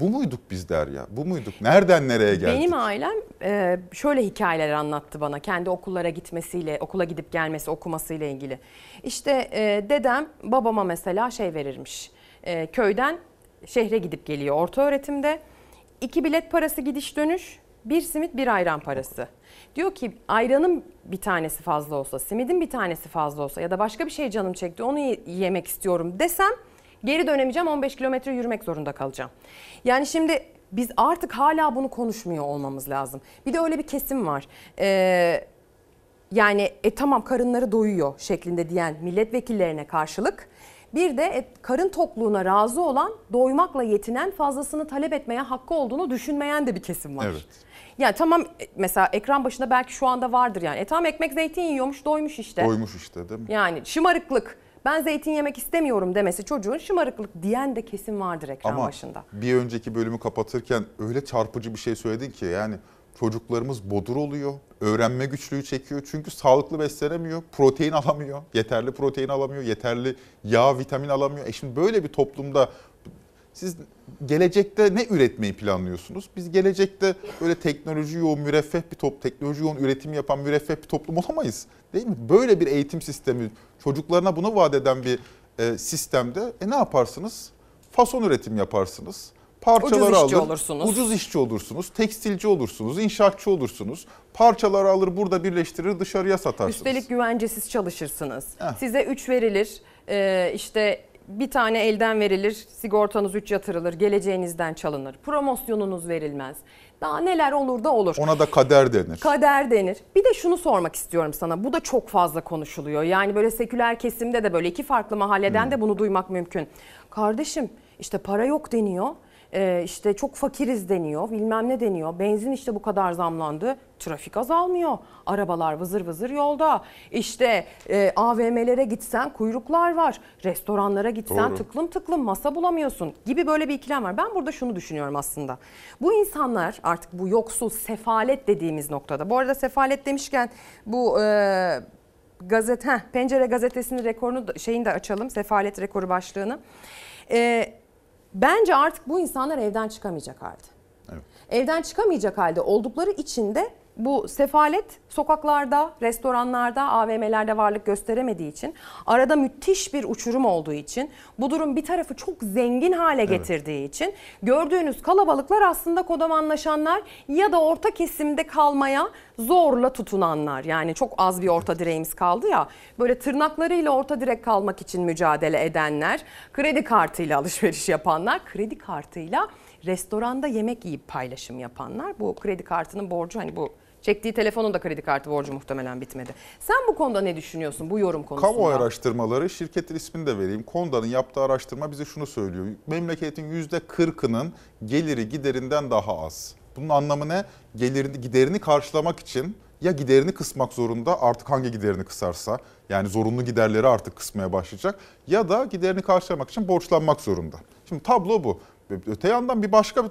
Bu muyduk biz der ya? Bu muyduk? Nereden nereye geldik? Benim ailem e, şöyle hikayeler anlattı bana. Kendi okullara gitmesiyle, okula gidip gelmesi, okumasıyla ilgili. İşte e, dedem babama mesela şey verirmiş. E, köyden şehre gidip geliyor orta öğretimde. İki bilet parası gidiş dönüş, bir simit bir ayran parası. Diyor ki ayranın bir tanesi fazla olsa, simidin bir tanesi fazla olsa ya da başka bir şey canım çekti onu ye- yemek istiyorum desem geri dönemeyeceğim 15 kilometre yürümek zorunda kalacağım. Yani şimdi biz artık hala bunu konuşmuyor olmamız lazım. Bir de öyle bir kesim var. Ee, yani e tamam karınları doyuyor şeklinde diyen milletvekillerine karşılık bir de e, karın tokluğuna razı olan doymakla yetinen fazlasını talep etmeye hakkı olduğunu düşünmeyen de bir kesim var. Evet. Yani tamam e, mesela ekran başında belki şu anda vardır yani. E tamam ekmek zeytin yiyormuş doymuş işte. Doymuş işte değil mi? Yani şımarıklık ben zeytin yemek istemiyorum demesi çocuğun şımarıklık diyen de kesim vardır ekran Ama başında. bir önceki bölümü kapatırken öyle çarpıcı bir şey söyledin ki yani çocuklarımız bodur oluyor, öğrenme güçlüğü çekiyor çünkü sağlıklı beslenemiyor, protein alamıyor, yeterli protein alamıyor, yeterli yağ, vitamin alamıyor. E şimdi böyle bir toplumda siz gelecekte ne üretmeyi planlıyorsunuz? Biz gelecekte böyle teknoloji yoğun, müreffeh bir top, teknoloji yoğun üretim yapan müreffeh bir toplum olamayız. Değil mi? Böyle bir eğitim sistemi, çocuklarına bunu vaat eden bir e, sistemde e, ne yaparsınız? Fason üretim yaparsınız. Parçaları Ucuz işçi alır, olursunuz. ucuz işçi olursunuz, tekstilci olursunuz, inşaatçı olursunuz. Parçaları alır burada birleştirir dışarıya satarsınız. Üstelik güvencesiz çalışırsınız. Heh. Size 3 verilir. Ee, işte bir tane elden verilir. Sigortanız 3 yatırılır. Geleceğinizden çalınır. Promosyonunuz verilmez. Daha neler olur da olur. Ona da kader denir. Kader denir. Bir de şunu sormak istiyorum sana. Bu da çok fazla konuşuluyor. Yani böyle seküler kesimde de böyle iki farklı mahalleden de bunu duymak mümkün. Kardeşim işte para yok deniyor. Ee, işte çok fakiriz deniyor. Bilmem ne deniyor. Benzin işte bu kadar zamlandı. Trafik azalmıyor. Arabalar vızır vızır yolda. İşte e, AVM'lere gitsen kuyruklar var. Restoranlara gitsen Doğru. tıklım tıklım masa bulamıyorsun gibi böyle bir ikilem var. Ben burada şunu düşünüyorum aslında. Bu insanlar artık bu yoksul sefalet dediğimiz noktada. Bu arada sefalet demişken bu e, gazete heh, Pencere gazetesinin rekorunu şeyini de açalım. Sefalet rekoru başlığını. E, bence artık bu insanlar evden çıkamayacak halde. Evden çıkamayacak halde oldukları için de bu sefalet sokaklarda, restoranlarda, AVM'lerde varlık gösteremediği için, arada müthiş bir uçurum olduğu için, bu durum bir tarafı çok zengin hale getirdiği için gördüğünüz kalabalıklar aslında kodamanlaşanlar ya da orta kesimde kalmaya zorla tutunanlar. Yani çok az bir orta direğimiz kaldı ya. Böyle tırnaklarıyla orta direk kalmak için mücadele edenler, kredi kartıyla alışveriş yapanlar, kredi kartıyla restoranda yemek yiyip paylaşım yapanlar. Bu kredi kartının borcu hani bu çektiği telefonun da kredi kartı borcu muhtemelen bitmedi. Sen bu konuda ne düşünüyorsun bu yorum konusunda? Kamu araştırmaları, şirketin ismini de vereyim. Konda'nın yaptığı araştırma bize şunu söylüyor. Memleketin %40'ının geliri giderinden daha az. Bunun anlamı ne? Gelirini, giderini karşılamak için ya giderini kısmak zorunda artık hangi giderini kısarsa yani zorunlu giderleri artık kısmaya başlayacak ya da giderini karşılamak için borçlanmak zorunda. Şimdi tablo bu. Öte yandan bir başka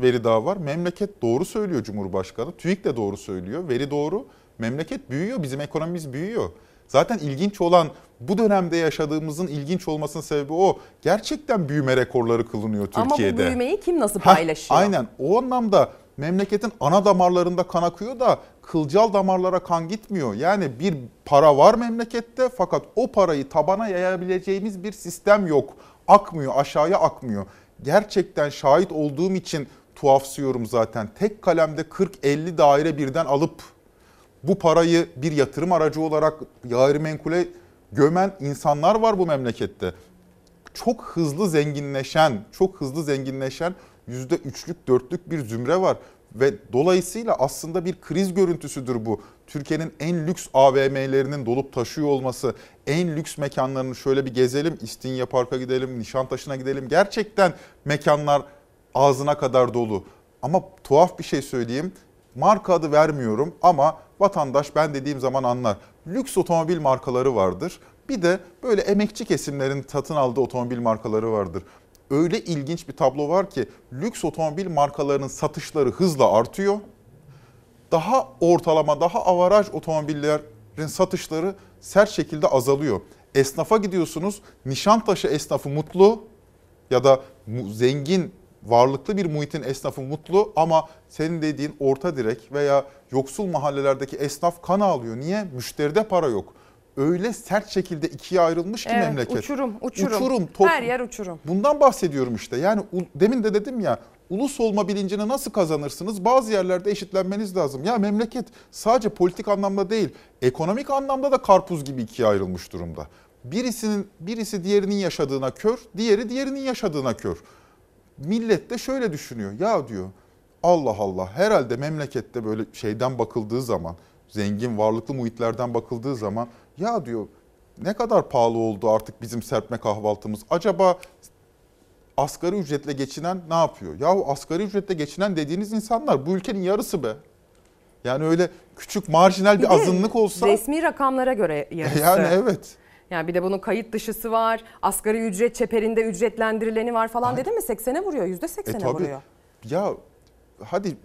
veri daha var. Memleket doğru söylüyor Cumhurbaşkanı. TÜİK de doğru söylüyor. Veri doğru. Memleket büyüyor. Bizim ekonomimiz büyüyor. Zaten ilginç olan bu dönemde yaşadığımızın ilginç olmasının sebebi o. Gerçekten büyüme rekorları kılınıyor Türkiye'de. Ama bu büyümeyi kim nasıl paylaşıyor? aynen. O anlamda memleketin ana damarlarında kan akıyor da kılcal damarlara kan gitmiyor. Yani bir para var memlekette fakat o parayı tabana yayabileceğimiz bir sistem yok. Akmıyor, aşağıya akmıyor. Gerçekten şahit olduğum için tuhafsıyorum zaten. Tek kalemde 40-50 daire birden alıp bu parayı bir yatırım aracı olarak gayrimenkule gömen insanlar var bu memlekette. Çok hızlı zenginleşen, çok hızlı zenginleşen yüzde üçlük, dörtlük bir zümre var. Ve dolayısıyla aslında bir kriz görüntüsüdür bu. Türkiye'nin en lüks AVM'lerinin dolup taşıyor olması, en lüks mekanlarını şöyle bir gezelim, İstinye Park'a gidelim, Nişantaşı'na gidelim. Gerçekten mekanlar ağzına kadar dolu. Ama tuhaf bir şey söyleyeyim. Marka adı vermiyorum ama vatandaş ben dediğim zaman anlar. Lüks otomobil markaları vardır. Bir de böyle emekçi kesimlerin satın aldığı otomobil markaları vardır. Öyle ilginç bir tablo var ki lüks otomobil markalarının satışları hızla artıyor. Daha ortalama, daha avaraj otomobillerin satışları sert şekilde azalıyor. Esnafa gidiyorsunuz, Nişantaşı esnafı mutlu ya da zengin varlıklı bir muhitin esnafı mutlu ama senin dediğin orta direk veya yoksul mahallelerdeki esnaf kan ağlıyor. Niye? Müşteride para yok. Öyle sert şekilde ikiye ayrılmış ki Evet, memleket. uçurum, uçurum. Uçurum, top- Her yer uçurum. Bundan bahsediyorum işte. Yani demin de dedim ya ulus olma bilincini nasıl kazanırsınız? Bazı yerlerde eşitlenmeniz lazım. Ya memleket sadece politik anlamda değil, ekonomik anlamda da karpuz gibi ikiye ayrılmış durumda. Birisinin birisi diğerinin yaşadığına kör, diğeri diğerinin yaşadığına kör. Millet de şöyle düşünüyor. Ya diyor Allah Allah herhalde memlekette böyle şeyden bakıldığı zaman zengin varlıklı muhitlerden bakıldığı zaman ya diyor ne kadar pahalı oldu artık bizim serpme kahvaltımız. Acaba asgari ücretle geçinen ne yapıyor? Ya asgari ücretle geçinen dediğiniz insanlar bu ülkenin yarısı be. Yani öyle küçük marjinal bir, de azınlık olsa Resmi rakamlara göre yarısı. yani evet. Yani bir de bunun kayıt dışısı var. Asgari ücret çeperinde ücretlendirileni var falan dedim mi? 80'e vuruyor. %80'e E tabii. vuruyor. Ya hadi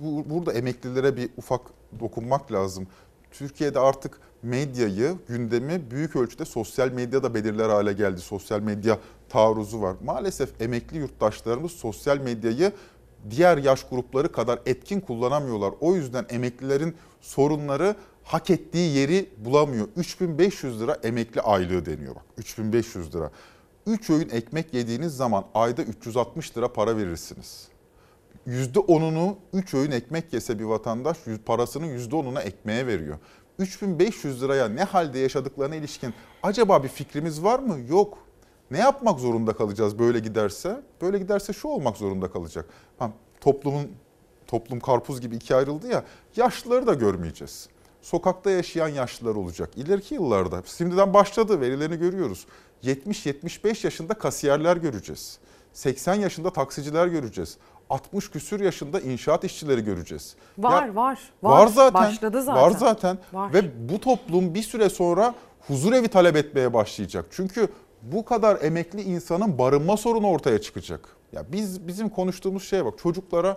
bu, burada emeklilere bir ufak dokunmak lazım. Türkiye'de artık medyayı, gündemi büyük ölçüde sosyal medyada belirler hale geldi. Sosyal medya taarruzu var. Maalesef emekli yurttaşlarımız sosyal medyayı diğer yaş grupları kadar etkin kullanamıyorlar. O yüzden emeklilerin sorunları hak ettiği yeri bulamıyor. 3500 lira emekli aylığı deniyor bak. 3500 lira. 3 öğün ekmek yediğiniz zaman ayda 360 lira para verirsiniz. %10'unu 3 öğün ekmek yese bir vatandaş parasının %10'una ekmeğe veriyor. 3500 liraya ne halde yaşadıklarına ilişkin acaba bir fikrimiz var mı? Yok. Ne yapmak zorunda kalacağız böyle giderse? Böyle giderse şu olmak zorunda kalacak. Ha, toplumun toplum karpuz gibi ikiye ayrıldı ya. Yaşlıları da görmeyeceğiz. Sokakta yaşayan yaşlılar olacak. İleriki yıllarda şimdiden başladı verilerini görüyoruz. 70-75 yaşında kasiyerler göreceğiz. 80 yaşında taksiciler göreceğiz. 60 küsür yaşında inşaat işçileri göreceğiz. Var, Ya- var, Var var. zaten. Başladı zaten. Var zaten. Var. Ve bu toplum bir süre sonra huzur evi talep etmeye başlayacak. Çünkü bu kadar emekli insanın barınma sorunu ortaya çıkacak. Ya biz bizim konuştuğumuz şeye bak. Çocuklara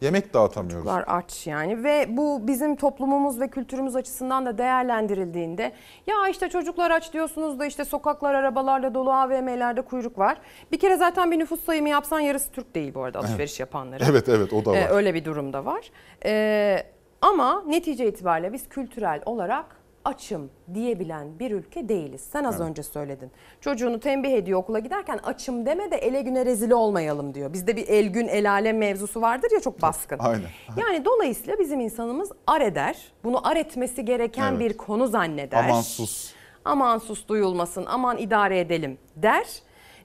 yemek dağıtamıyoruz. Var aç yani ve bu bizim toplumumuz ve kültürümüz açısından da değerlendirildiğinde ya işte çocuklar aç diyorsunuz da işte sokaklar arabalarla dolu AVM'lerde kuyruk var. Bir kere zaten bir nüfus sayımı yapsan yarısı Türk değil bu arada alışveriş yapanların. Evet evet o da var. Ee, öyle bir durum da var. Ee, ama netice itibariyle biz kültürel olarak açım diyebilen bir ülke değiliz. Sen az önce söyledin. Çocuğunu tembih ediyor okula giderken açım deme de ele güne rezil olmayalım diyor. Bizde bir el gün el alem mevzusu vardır ya çok baskın. Aynen. Yani dolayısıyla bizim insanımız ar eder. Bunu ar etmesi gereken Evet. bir konu zanneder. Aman sus. Aman sus duyulmasın, aman idare edelim der.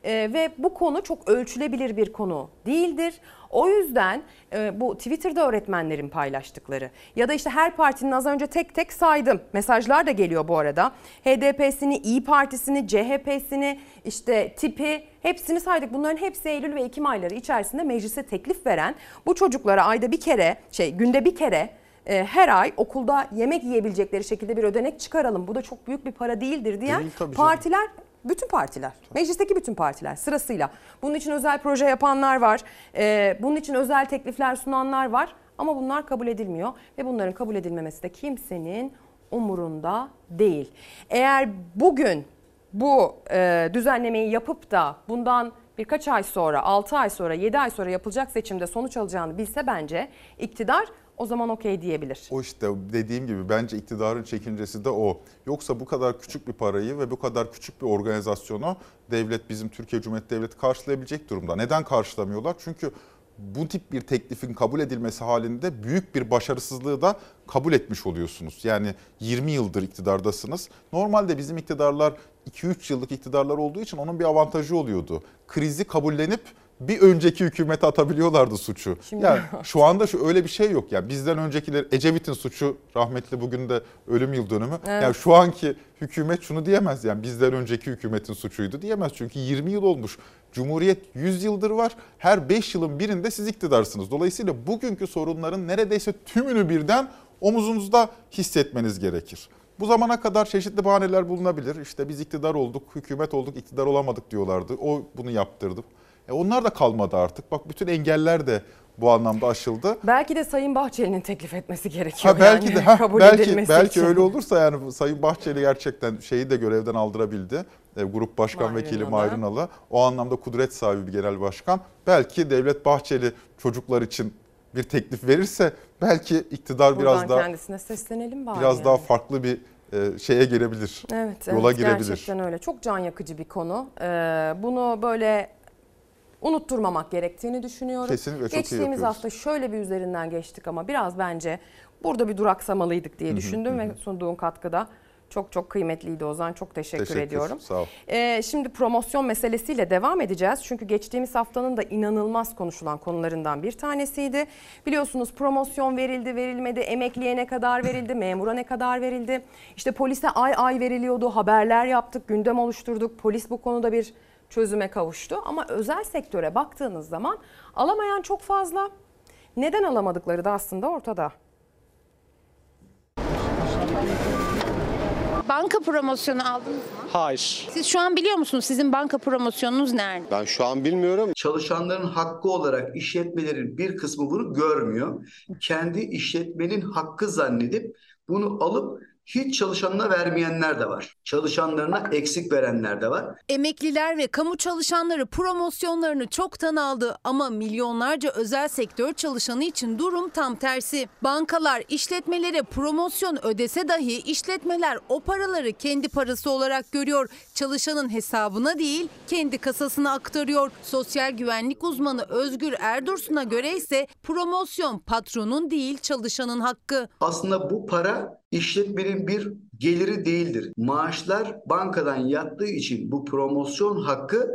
Ee, ve bu konu çok ölçülebilir bir konu değildir. O yüzden e, bu Twitter'da öğretmenlerin paylaştıkları ya da işte her partinin az önce tek tek saydım. Mesajlar da geliyor bu arada. HDP'sini, İyi Partisi'ni, CHP'sini, işte tipi hepsini saydık. Bunların hepsi Eylül ve Ekim ayları içerisinde meclise teklif veren bu çocuklara ayda bir kere, şey günde bir kere e, her ay okulda yemek yiyebilecekleri şekilde bir ödenek çıkaralım. Bu da çok büyük bir para değildir diyen Değil partiler bütün partiler, meclisteki bütün partiler sırasıyla. Bunun için özel proje yapanlar var, e, bunun için özel teklifler sunanlar var ama bunlar kabul edilmiyor ve bunların kabul edilmemesi de kimsenin umurunda değil. Eğer bugün bu e, düzenlemeyi yapıp da bundan birkaç ay sonra, 6 ay sonra, 7 ay sonra yapılacak seçimde sonuç alacağını bilse bence iktidar o zaman okey diyebilir. O işte dediğim gibi bence iktidarın çekincesi de o. Yoksa bu kadar küçük bir parayı ve bu kadar küçük bir organizasyonu devlet bizim Türkiye Cumhuriyeti Devleti karşılayabilecek durumda. Neden karşılamıyorlar? Çünkü bu tip bir teklifin kabul edilmesi halinde büyük bir başarısızlığı da kabul etmiş oluyorsunuz. Yani 20 yıldır iktidardasınız. Normalde bizim iktidarlar 2-3 yıllık iktidarlar olduğu için onun bir avantajı oluyordu. Krizi kabullenip bir önceki hükümete atabiliyorlardı suçu. Şimdi- yani şu anda şu öyle bir şey yok. Yani bizden öncekiler Ecevit'in suçu rahmetli bugün de ölüm yıl dönümü. Evet. Yani şu anki hükümet şunu diyemez yani bizden önceki hükümetin suçuydu diyemez. Çünkü 20 yıl olmuş. Cumhuriyet 100 yıldır var. Her 5 yılın birinde siz iktidarsınız. Dolayısıyla bugünkü sorunların neredeyse tümünü birden omuzunuzda hissetmeniz gerekir. Bu zamana kadar çeşitli bahaneler bulunabilir. İşte biz iktidar olduk, hükümet olduk, iktidar olamadık diyorlardı. O bunu yaptırdı. E onlar da kalmadı artık. Bak bütün engeller de bu anlamda aşıldı. Belki de Sayın Bahçeli'nin teklif etmesi gerekiyor. Ha belki yani, de ha, kabul belki belki için. öyle olursa yani Sayın Bahçeli gerçekten şeyi de görevden aldırabildi. E, Grup Başkan Mahir Vekili Ünal'ı. O anlamda kudret sahibi bir genel başkan. Belki Devlet Bahçeli çocuklar için bir teklif verirse belki iktidar Buradan biraz daha kendisine seslenelim bari. biraz yani. daha farklı bir e, şeye girebilir. Evet, yola evet girebilir. gerçekten öyle. Çok can yakıcı bir konu. Ee, bunu böyle unutturmamak gerektiğini düşünüyorum. Kesinlikle çok iyi Geçtiğimiz yapıyoruz. hafta şöyle bir üzerinden geçtik ama biraz bence burada bir duraksamalıydık diye düşündüm hı hı. ve sunduğun katkıda çok çok kıymetliydi Ozan. Çok teşekkür, Teşekkür, ediyorum. sağ ol. Ee, şimdi promosyon meselesiyle devam edeceğiz. Çünkü geçtiğimiz haftanın da inanılmaz konuşulan konularından bir tanesiydi. Biliyorsunuz promosyon verildi, verilmedi, emekliye ne kadar verildi, memura ne kadar verildi. İşte polise ay ay veriliyordu, haberler yaptık, gündem oluşturduk. Polis bu konuda bir çözüme kavuştu. Ama özel sektöre baktığınız zaman alamayan çok fazla. Neden alamadıkları da aslında ortada. Banka promosyonu aldınız mı? Hayır. Siz şu an biliyor musunuz sizin banka promosyonunuz nerede? Ben şu an bilmiyorum. Çalışanların hakkı olarak işletmelerin bir kısmı bunu görmüyor. Kendi işletmenin hakkı zannedip bunu alıp hiç çalışanına vermeyenler de var. Çalışanlarına eksik verenler de var. Emekliler ve kamu çalışanları promosyonlarını çoktan aldı ama milyonlarca özel sektör çalışanı için durum tam tersi. Bankalar işletmelere promosyon ödese dahi işletmeler o paraları kendi parası olarak görüyor. Çalışanın hesabına değil kendi kasasına aktarıyor. Sosyal güvenlik uzmanı Özgür Erdursun'a göre ise promosyon patronun değil çalışanın hakkı. Aslında bu para işletmenin bir geliri değildir. Maaşlar bankadan yattığı için bu promosyon hakkı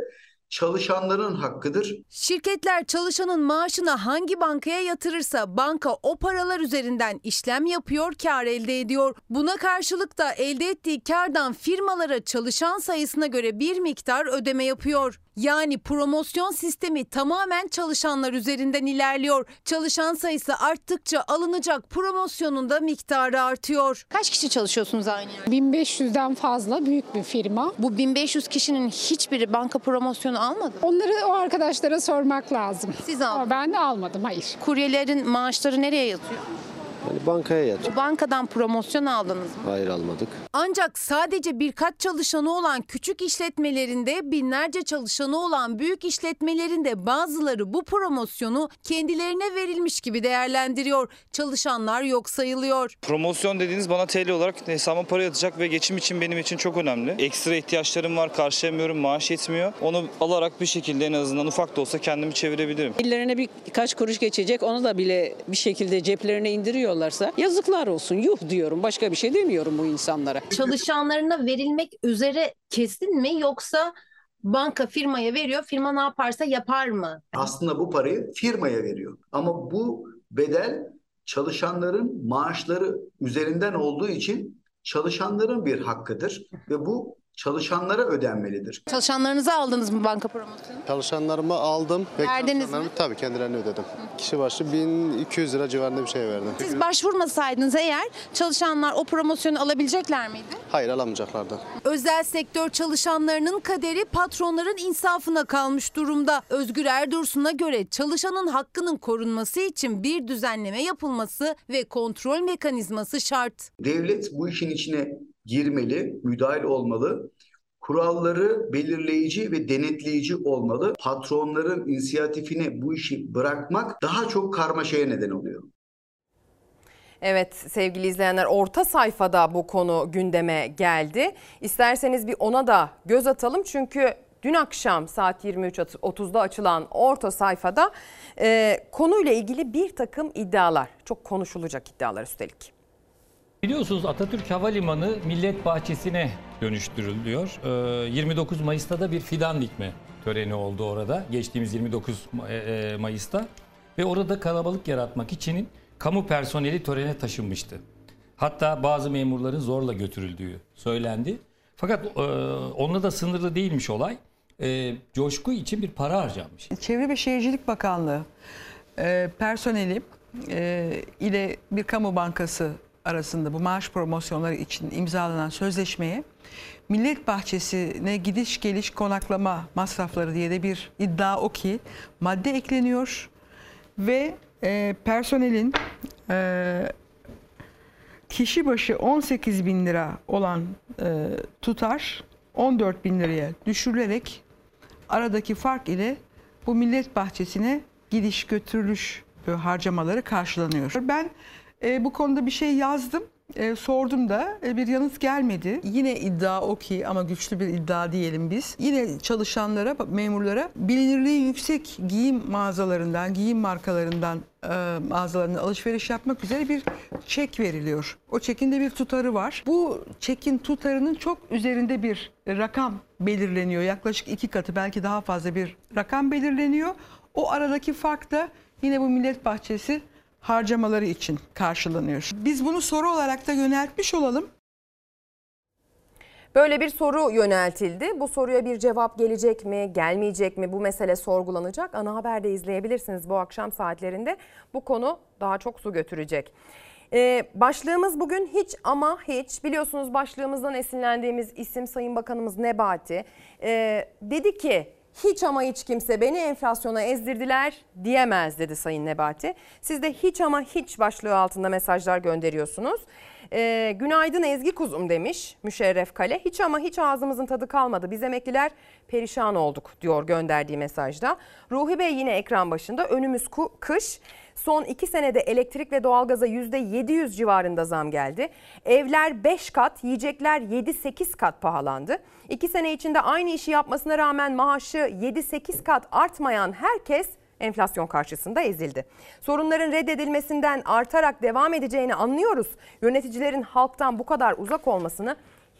çalışanların hakkıdır. Şirketler çalışanın maaşına hangi bankaya yatırırsa banka o paralar üzerinden işlem yapıyor, kar elde ediyor. Buna karşılık da elde ettiği kardan firmalara çalışan sayısına göre bir miktar ödeme yapıyor. Yani promosyon sistemi tamamen çalışanlar üzerinden ilerliyor. Çalışan sayısı arttıkça alınacak promosyonun da miktarı artıyor. Kaç kişi çalışıyorsunuz aynı yerde? 1500'den fazla büyük bir firma. Bu 1500 kişinin hiçbiri banka promosyonu almadı. Onları o arkadaşlara sormak lazım. Siz aldınız. Ama ben de almadım hayır. Kuryelerin maaşları nereye yatıyor? Hani bankaya yatır. Bankadan promosyon aldınız mı? Hayır almadık. Ancak sadece birkaç çalışanı olan küçük işletmelerinde binlerce çalışanı olan büyük işletmelerinde bazıları bu promosyonu kendilerine verilmiş gibi değerlendiriyor. Çalışanlar yok sayılıyor. Promosyon dediğiniz bana TL olarak hesabıma para yatacak ve geçim için benim için çok önemli. Ekstra ihtiyaçlarım var, karşılayamıyorum, maaş yetmiyor. Onu alarak bir şekilde en azından ufak da olsa kendimi çevirebilirim. Ellerine birkaç kuruş geçecek onu da bile bir şekilde ceplerine indiriyorlarsa yazıklar olsun yuh diyorum başka bir şey demiyorum bu insanlara. Çalışanlarına verilmek üzere kesin mi yoksa banka firmaya veriyor firma ne yaparsa yapar mı? Aslında bu parayı firmaya veriyor. Ama bu bedel çalışanların maaşları üzerinden olduğu için çalışanların bir hakkıdır ve bu çalışanlara ödenmelidir. Çalışanlarınıza aldınız mı banka promosyonu? Çalışanlarımı aldım. ve Verdiniz çalışanlarımı Tabii kendilerine ödedim. Kişi başı 1200 lira civarında bir şey verdim. Siz başvurmasaydınız eğer çalışanlar o promosyonu alabilecekler miydi? Hayır alamayacaklardı. Özel sektör çalışanlarının kaderi patronların insafına kalmış durumda. Özgür Erdursun'a göre çalışanın hakkının korunması için bir düzenleme yapılması ve kontrol mekanizması şart. Devlet bu işin içine girmeli, müdahil olmalı. Kuralları belirleyici ve denetleyici olmalı. Patronların inisiyatifine bu işi bırakmak daha çok karmaşaya neden oluyor. Evet sevgili izleyenler orta sayfada bu konu gündeme geldi. İsterseniz bir ona da göz atalım çünkü dün akşam saat 23.30'da açılan orta sayfada e, konuyla ilgili bir takım iddialar çok konuşulacak iddialar üstelik. Biliyorsunuz Atatürk Havalimanı Millet Bahçesi'ne dönüştürülüyor. Ee, 29 Mayıs'ta da bir fidan dikme töreni oldu orada. Geçtiğimiz 29 Ma- e, Mayıs'ta. Ve orada kalabalık yaratmak için kamu personeli törene taşınmıştı. Hatta bazı memurların zorla götürüldüğü söylendi. Fakat e, onunla da sınırlı değilmiş olay. E, coşku için bir para harcanmış. Çevre ve Şehircilik Bakanlığı e, personeli e, ile bir kamu bankası arasında bu maaş promosyonları için imzalanan sözleşmeye Millet Bahçesi'ne gidiş geliş konaklama masrafları diye de bir iddia o ki madde ekleniyor ve e, personelin e, kişi başı 18 bin lira olan e, tutar 14 bin liraya düşürülerek aradaki fark ile bu millet bahçesine gidiş götürülüş e, harcamaları karşılanıyor. Ben e, bu konuda bir şey yazdım. E, sordum da e, bir yanıt gelmedi. Yine iddia o ki ama güçlü bir iddia diyelim biz. Yine çalışanlara, memurlara bilinirliği yüksek giyim mağazalarından, giyim markalarından e, mağazalarına alışveriş yapmak üzere bir çek veriliyor. O çekin de bir tutarı var. Bu çekin tutarının çok üzerinde bir rakam belirleniyor. Yaklaşık iki katı belki daha fazla bir rakam belirleniyor. O aradaki fark da yine bu Millet Bahçesi harcamaları için karşılanıyor. Biz bunu soru olarak da yöneltmiş olalım. Böyle bir soru yöneltildi. Bu soruya bir cevap gelecek mi, gelmeyecek mi? Bu mesele sorgulanacak. Ana Haber'de izleyebilirsiniz bu akşam saatlerinde. Bu konu daha çok su götürecek. Ee, başlığımız bugün hiç ama hiç. Biliyorsunuz başlığımızdan esinlendiğimiz isim Sayın Bakanımız Nebati. Ee, dedi ki hiç ama hiç kimse beni enflasyona ezdirdiler diyemez dedi Sayın Nebati. Siz de hiç ama hiç başlığı altında mesajlar gönderiyorsunuz. Ee, günaydın Ezgi kuzum demiş Müşerref Kale. Hiç ama hiç ağzımızın tadı kalmadı. Biz emekliler perişan olduk diyor gönderdiği mesajda. Ruhi Bey yine ekran başında önümüz kış. Son iki senede elektrik ve doğalgaza %700 civarında zam geldi. Evler 5 kat, yiyecekler 7-8 kat pahalandı. İki sene içinde aynı işi yapmasına rağmen maaşı 7-8 kat artmayan herkes enflasyon karşısında ezildi. Sorunların reddedilmesinden artarak devam edeceğini anlıyoruz. Yöneticilerin halktan bu kadar uzak olmasını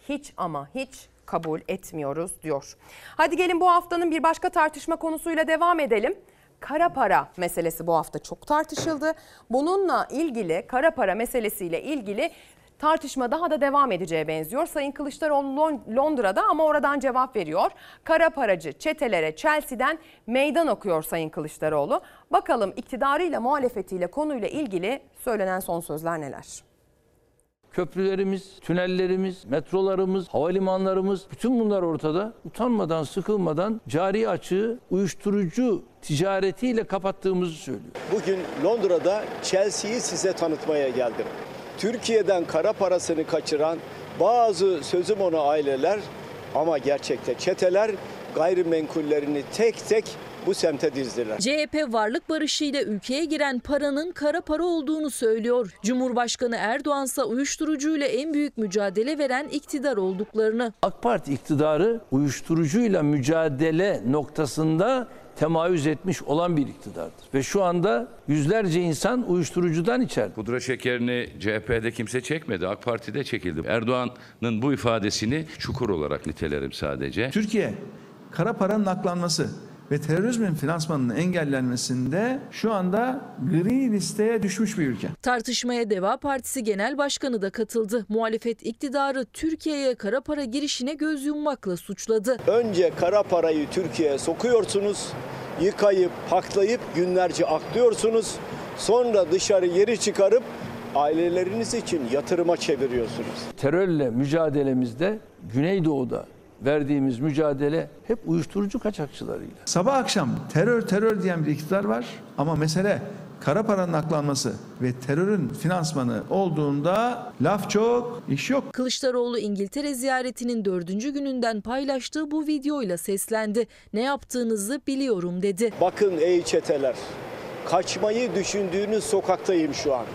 hiç ama hiç kabul etmiyoruz diyor. Hadi gelin bu haftanın bir başka tartışma konusuyla devam edelim. Kara para meselesi bu hafta çok tartışıldı. Bununla ilgili kara para meselesiyle ilgili tartışma daha da devam edeceğe benziyor. Sayın Kılıçdaroğlu Lon- Londra'da ama oradan cevap veriyor. Kara paracı çetelere Chelsea'den meydan okuyor Sayın Kılıçdaroğlu. Bakalım iktidarıyla muhalefetiyle konuyla ilgili söylenen son sözler neler? Köprülerimiz, tünellerimiz, metrolarımız, havalimanlarımız bütün bunlar ortada. Utanmadan, sıkılmadan cari açığı uyuşturucu ticaretiyle kapattığımızı söylüyor. Bugün Londra'da Chelsea'yi size tanıtmaya geldim. Türkiye'den kara parasını kaçıran bazı sözüm ona aileler ama gerçekte çeteler gayrimenkullerini tek tek bu semte dizdiler. CHP varlık barışıyla ülkeye giren paranın kara para olduğunu söylüyor. Cumhurbaşkanı Erdoğan ise uyuşturucuyla en büyük mücadele veren iktidar olduklarını. AK Parti iktidarı uyuşturucuyla mücadele noktasında temayüz etmiş olan bir iktidardır. Ve şu anda yüzlerce insan uyuşturucudan içeride. Pudra şekerini CHP'de kimse çekmedi. AK Parti'de çekildi. Erdoğan'ın bu ifadesini çukur olarak nitelerim sadece. Türkiye kara paranın aklanması ve terörizmin finansmanının engellenmesinde şu anda gri listeye düşmüş bir ülke. Tartışmaya Deva Partisi Genel Başkanı da katıldı. Muhalefet iktidarı Türkiye'ye kara para girişine göz yummakla suçladı. Önce kara parayı Türkiye'ye sokuyorsunuz, yıkayıp, paklayıp günlerce aklıyorsunuz. Sonra dışarı yeri çıkarıp aileleriniz için yatırıma çeviriyorsunuz. Terörle mücadelemizde Güneydoğu'da verdiğimiz mücadele hep uyuşturucu kaçakçılarıyla. Sabah akşam terör terör diyen bir iktidar var ama mesele kara paranın aklanması ve terörün finansmanı olduğunda laf çok, iş yok. Kılıçdaroğlu İngiltere ziyaretinin dördüncü gününden paylaştığı bu videoyla seslendi. Ne yaptığınızı biliyorum dedi. Bakın ey çeteler, kaçmayı düşündüğünüz sokaktayım şu an.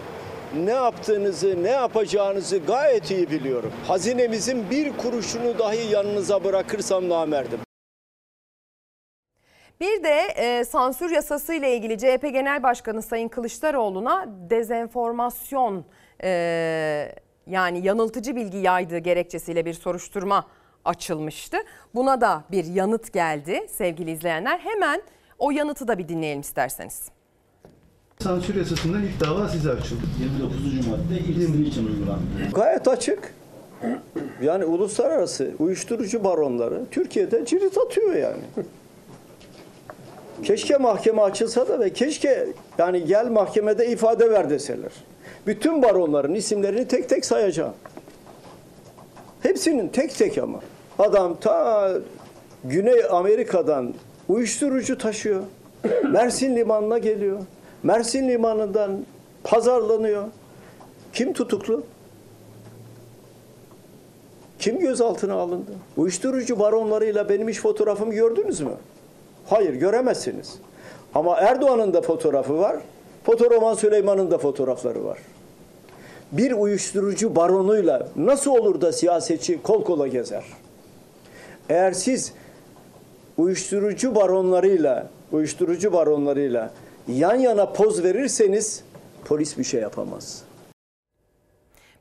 Ne yaptığınızı, ne yapacağınızı gayet iyi biliyorum. Hazinemizin bir kuruşunu dahi yanınıza bırakırsam namerdim. Bir de e, sansür yasası ile ilgili CHP Genel Başkanı Sayın Kılıçdaroğlu'na dezenformasyon e, yani yanıltıcı bilgi yaydığı gerekçesiyle bir soruşturma açılmıştı. Buna da bir yanıt geldi sevgili izleyenler. Hemen o yanıtı da bir dinleyelim isterseniz. Sansür yasasından ilk dava size açıldı. 29. madde ilk için uygulandı. Gayet açık. Yani uluslararası uyuşturucu baronları Türkiye'de cirit atıyor yani. Keşke mahkeme açılsa da ve keşke yani gel mahkemede ifade ver deseler. Bütün baronların isimlerini tek tek sayacağım. Hepsinin tek tek ama. Adam ta Güney Amerika'dan uyuşturucu taşıyor. Mersin limanına geliyor. Mersin limanından pazarlanıyor. Kim tutuklu? Kim gözaltına alındı? Uyuşturucu baronlarıyla benim iş fotoğrafımı gördünüz mü? Hayır göremezsiniz. Ama Erdoğan'ın da fotoğrafı var. Fotoroman Süleyman'ın da fotoğrafları var. Bir uyuşturucu baronuyla nasıl olur da siyasetçi kol kola gezer? Eğer siz uyuşturucu baronlarıyla, uyuşturucu baronlarıyla yan yana poz verirseniz polis bir şey yapamaz.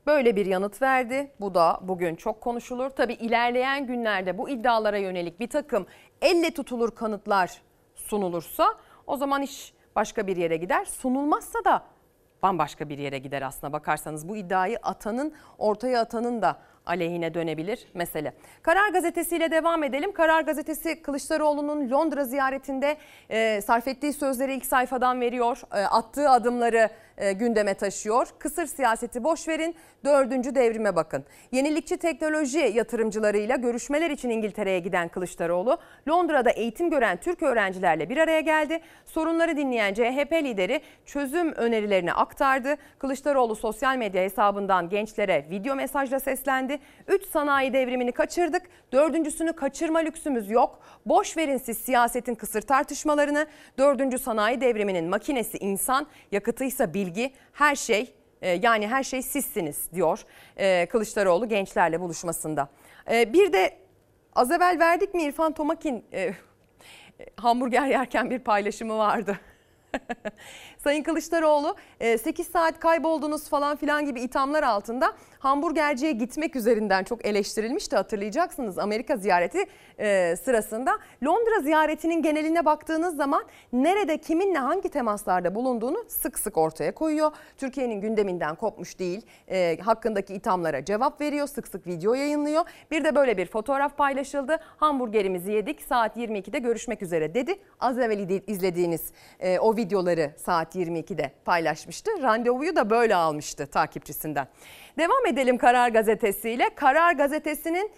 Böyle bir yanıt verdi. Bu da bugün çok konuşulur. Tabi ilerleyen günlerde bu iddialara yönelik bir takım elle tutulur kanıtlar sunulursa o zaman iş başka bir yere gider. Sunulmazsa da bambaşka bir yere gider aslına bakarsanız. Bu iddiayı atanın, ortaya atanın da aleyhine dönebilir mesele. Karar gazetesiyle devam edelim. Karar gazetesi Kılıçdaroğlu'nun Londra ziyaretinde e, sarf ettiği sözleri ilk sayfadan veriyor. E, attığı adımları e, gündeme taşıyor. Kısır siyaseti boş verin. Dördüncü devrime bakın. Yenilikçi teknoloji yatırımcılarıyla görüşmeler için İngiltere'ye giden Kılıçdaroğlu, Londra'da eğitim gören Türk öğrencilerle bir araya geldi. Sorunları dinleyen CHP lideri çözüm önerilerini aktardı. Kılıçdaroğlu sosyal medya hesabından gençlere video mesajla seslendi. Üç sanayi devrimini kaçırdık. Dördüncüsünü kaçırma lüksümüz yok. Boş verin siz siyasetin kısır tartışmalarını. Dördüncü sanayi devriminin makinesi insan, yakıtıysa bilgi, her şey yani her şey sizsiniz diyor e, Kılıçdaroğlu gençlerle buluşmasında. E, bir de az evvel verdik mi İrfan Tomakin hamburger yerken bir paylaşımı vardı. Sayın Kılıçdaroğlu 8 saat kayboldunuz falan filan gibi ithamlar altında hamburgerciye gitmek üzerinden çok eleştirilmişti hatırlayacaksınız Amerika ziyareti sırasında. Londra ziyaretinin geneline baktığınız zaman nerede kiminle hangi temaslarda bulunduğunu sık sık ortaya koyuyor. Türkiye'nin gündeminden kopmuş değil hakkındaki ithamlara cevap veriyor sık sık video yayınlıyor. Bir de böyle bir fotoğraf paylaşıldı hamburgerimizi yedik saat 22'de görüşmek üzere dedi. Az evvel izlediğiniz o videoları saat 22'de paylaşmıştı. Randevuyu da böyle almıştı takipçisinden. Devam edelim Karar Gazetesi ile. Karar Gazetesi'nin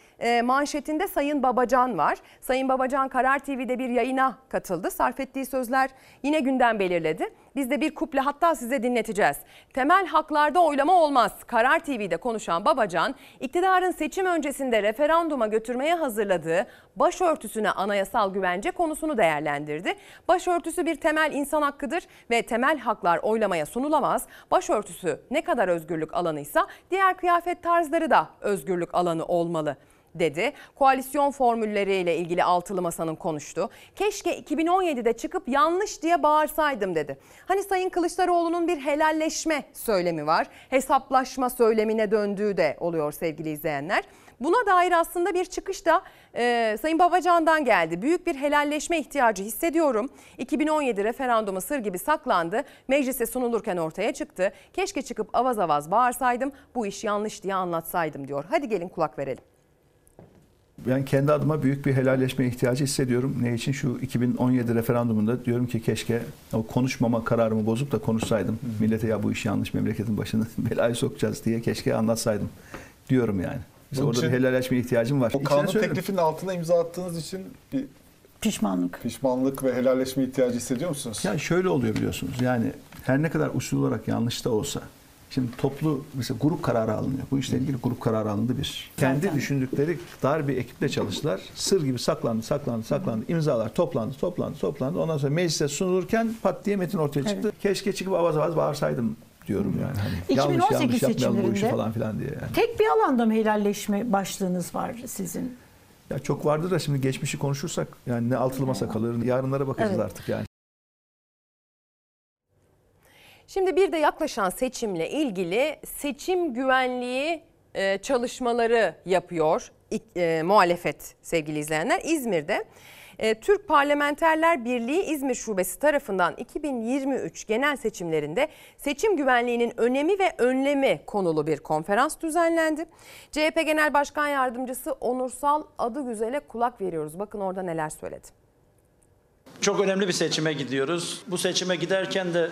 manşetinde Sayın Babacan var. Sayın Babacan Karar TV'de bir yayına katıldı. Sarf ettiği sözler yine gündem belirledi. Biz de bir kuple hatta size dinleteceğiz. Temel haklarda oylama olmaz. Karar TV'de konuşan Babacan, iktidarın seçim öncesinde referanduma götürmeye hazırladığı başörtüsüne anayasal güvence konusunu değerlendirdi. Başörtüsü bir temel insan hakkıdır ve temel haklar oylamaya sunulamaz. Başörtüsü ne kadar özgürlük alanıysa diğer kıyafet tarzları da özgürlük alanı olmalı dedi. Koalisyon formülleriyle ilgili altılı masanın konuştu. Keşke 2017'de çıkıp yanlış diye bağırsaydım dedi. Hani Sayın Kılıçdaroğlu'nun bir helalleşme söylemi var. Hesaplaşma söylemine döndüğü de oluyor sevgili izleyenler. Buna dair aslında bir çıkış da e, Sayın Babacan'dan geldi. Büyük bir helalleşme ihtiyacı hissediyorum. 2017 referandumu sır gibi saklandı. Meclise sunulurken ortaya çıktı. Keşke çıkıp avaz avaz bağırsaydım. Bu iş yanlış diye anlatsaydım diyor. Hadi gelin kulak verelim. Ben kendi adıma büyük bir helalleşme ihtiyacı hissediyorum. Ne için? Şu 2017 referandumunda diyorum ki keşke o konuşmama kararımı bozup da konuşsaydım. Millete ya bu iş yanlış memleketin başını belaya sokacağız diye keşke anlatsaydım diyorum yani. Mesela orada bir helalleşme ihtiyacım var. O kanun teklifinin altına imza attığınız için bir pişmanlık pişmanlık ve helalleşme ihtiyacı hissediyor musunuz? Ya şöyle oluyor biliyorsunuz. Yani her ne kadar usul olarak yanlış da olsa Şimdi toplu mesela grup kararı alınıyor. Bu işle ilgili grup kararı alındı bir. Kendi düşündükleri dar bir ekiple çalıştılar. Sır gibi saklandı, saklandı, saklandı. İmzalar toplandı, toplandı, toplandı. Ondan sonra meclise sunulurken pat diye metin ortaya çıktı. Evet. Keşke çıkıp avaz avaz bağırsaydım diyorum yani. Hani 2018 yanlış, yanlış yapmayalım bu işi falan filan diye. Yani. Tek bir alanda mı helalleşme başlığınız var sizin? Ya çok vardır da şimdi geçmişi konuşursak yani ne altılı masa kalır yarınlara bakacağız evet. artık yani. Şimdi bir de yaklaşan seçimle ilgili seçim güvenliği e, çalışmaları yapıyor e, muhalefet sevgili izleyenler. İzmir'de Türk Parlamenterler Birliği İzmir Şubesi tarafından 2023 genel seçimlerinde seçim güvenliğinin önemi ve önlemi konulu bir konferans düzenlendi. CHP Genel Başkan Yardımcısı Onursal Adıgüzel'e kulak veriyoruz. Bakın orada neler söyledi. Çok önemli bir seçime gidiyoruz. Bu seçime giderken de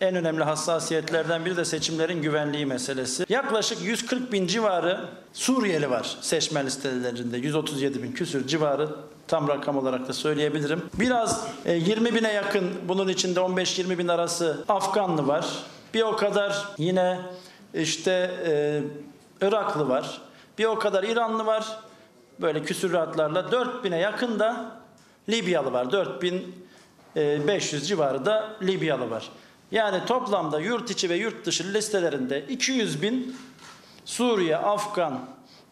en önemli hassasiyetlerden biri de seçimlerin güvenliği meselesi. Yaklaşık 140 bin civarı Suriyeli var seçmen listelerinde. 137 bin küsür civarı Tam rakam olarak da söyleyebilirim. Biraz e, 20 bine yakın bunun içinde 15-20 bin arası Afganlı var. Bir o kadar yine işte e, Iraklı var. Bir o kadar İranlı var. Böyle küsüratlarla 4000'e yakın da Libyalı var. 4500 civarı da Libyalı var. Yani toplamda yurt içi ve yurt dışı listelerinde 200 bin Suriye, Afgan,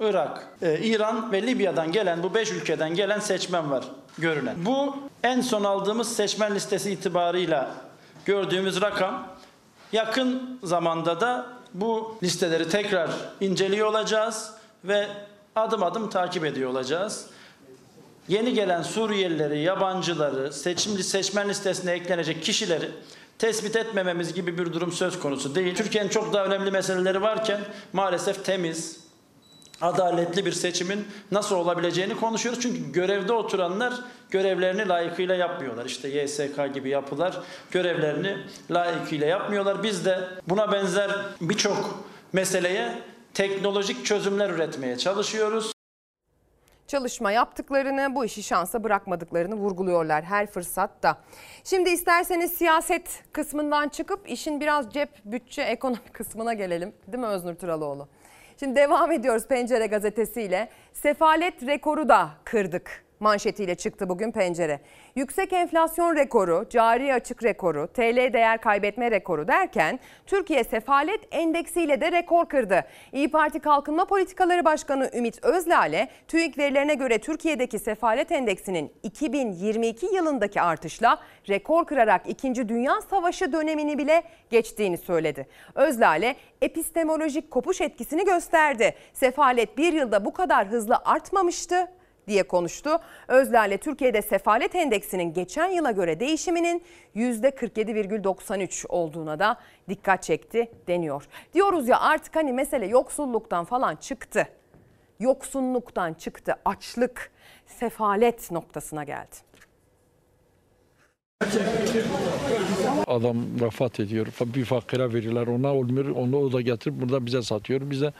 Irak, e, İran ve Libya'dan gelen bu 5 ülkeden gelen seçmen var görülen. Bu en son aldığımız seçmen listesi itibarıyla gördüğümüz rakam yakın zamanda da bu listeleri tekrar inceliyor olacağız ve adım adım takip ediyor olacağız. Yeni gelen Suriyelileri, yabancıları, seçimli seçmen listesine eklenecek kişileri tespit etmememiz gibi bir durum söz konusu değil. Türkiye'nin çok daha önemli meseleleri varken maalesef temiz, adaletli bir seçimin nasıl olabileceğini konuşuyoruz. Çünkü görevde oturanlar görevlerini layıkıyla yapmıyorlar. İşte YSK gibi yapılar görevlerini layıkıyla yapmıyorlar. Biz de buna benzer birçok meseleye teknolojik çözümler üretmeye çalışıyoruz. çalışma yaptıklarını, bu işi şansa bırakmadıklarını vurguluyorlar her fırsatta. Şimdi isterseniz siyaset kısmından çıkıp işin biraz cep, bütçe, ekonomi kısmına gelelim. Değil mi Öznur Turaloğlu? Şimdi devam ediyoruz Pencere gazetesiyle. Sefalet rekoru da kırdık manşetiyle çıktı bugün Pencere. Yüksek enflasyon rekoru, cari açık rekoru, TL değer kaybetme rekoru derken Türkiye sefalet endeksiyle de rekor kırdı. İyi Parti Kalkınma Politikaları Başkanı Ümit Özlale, TÜİK verilerine göre Türkiye'deki sefalet endeksinin 2022 yılındaki artışla rekor kırarak 2. Dünya Savaşı dönemini bile geçtiğini söyledi. Özlale epistemolojik kopuş etkisini gösterdi. Sefalet bir yılda bu kadar hızlı artmamıştı diye konuştu. Özlale Türkiye'de sefalet endeksinin geçen yıla göre değişiminin %47,93 olduğuna da dikkat çekti deniyor. Diyoruz ya artık hani mesele yoksulluktan falan çıktı. Yoksunluktan çıktı, açlık, sefalet noktasına geldi. Adam vefat ediyor. Bir fakire veriyorlar. Ona olmuyor. Onu o da getirip burada bize satıyor. Bize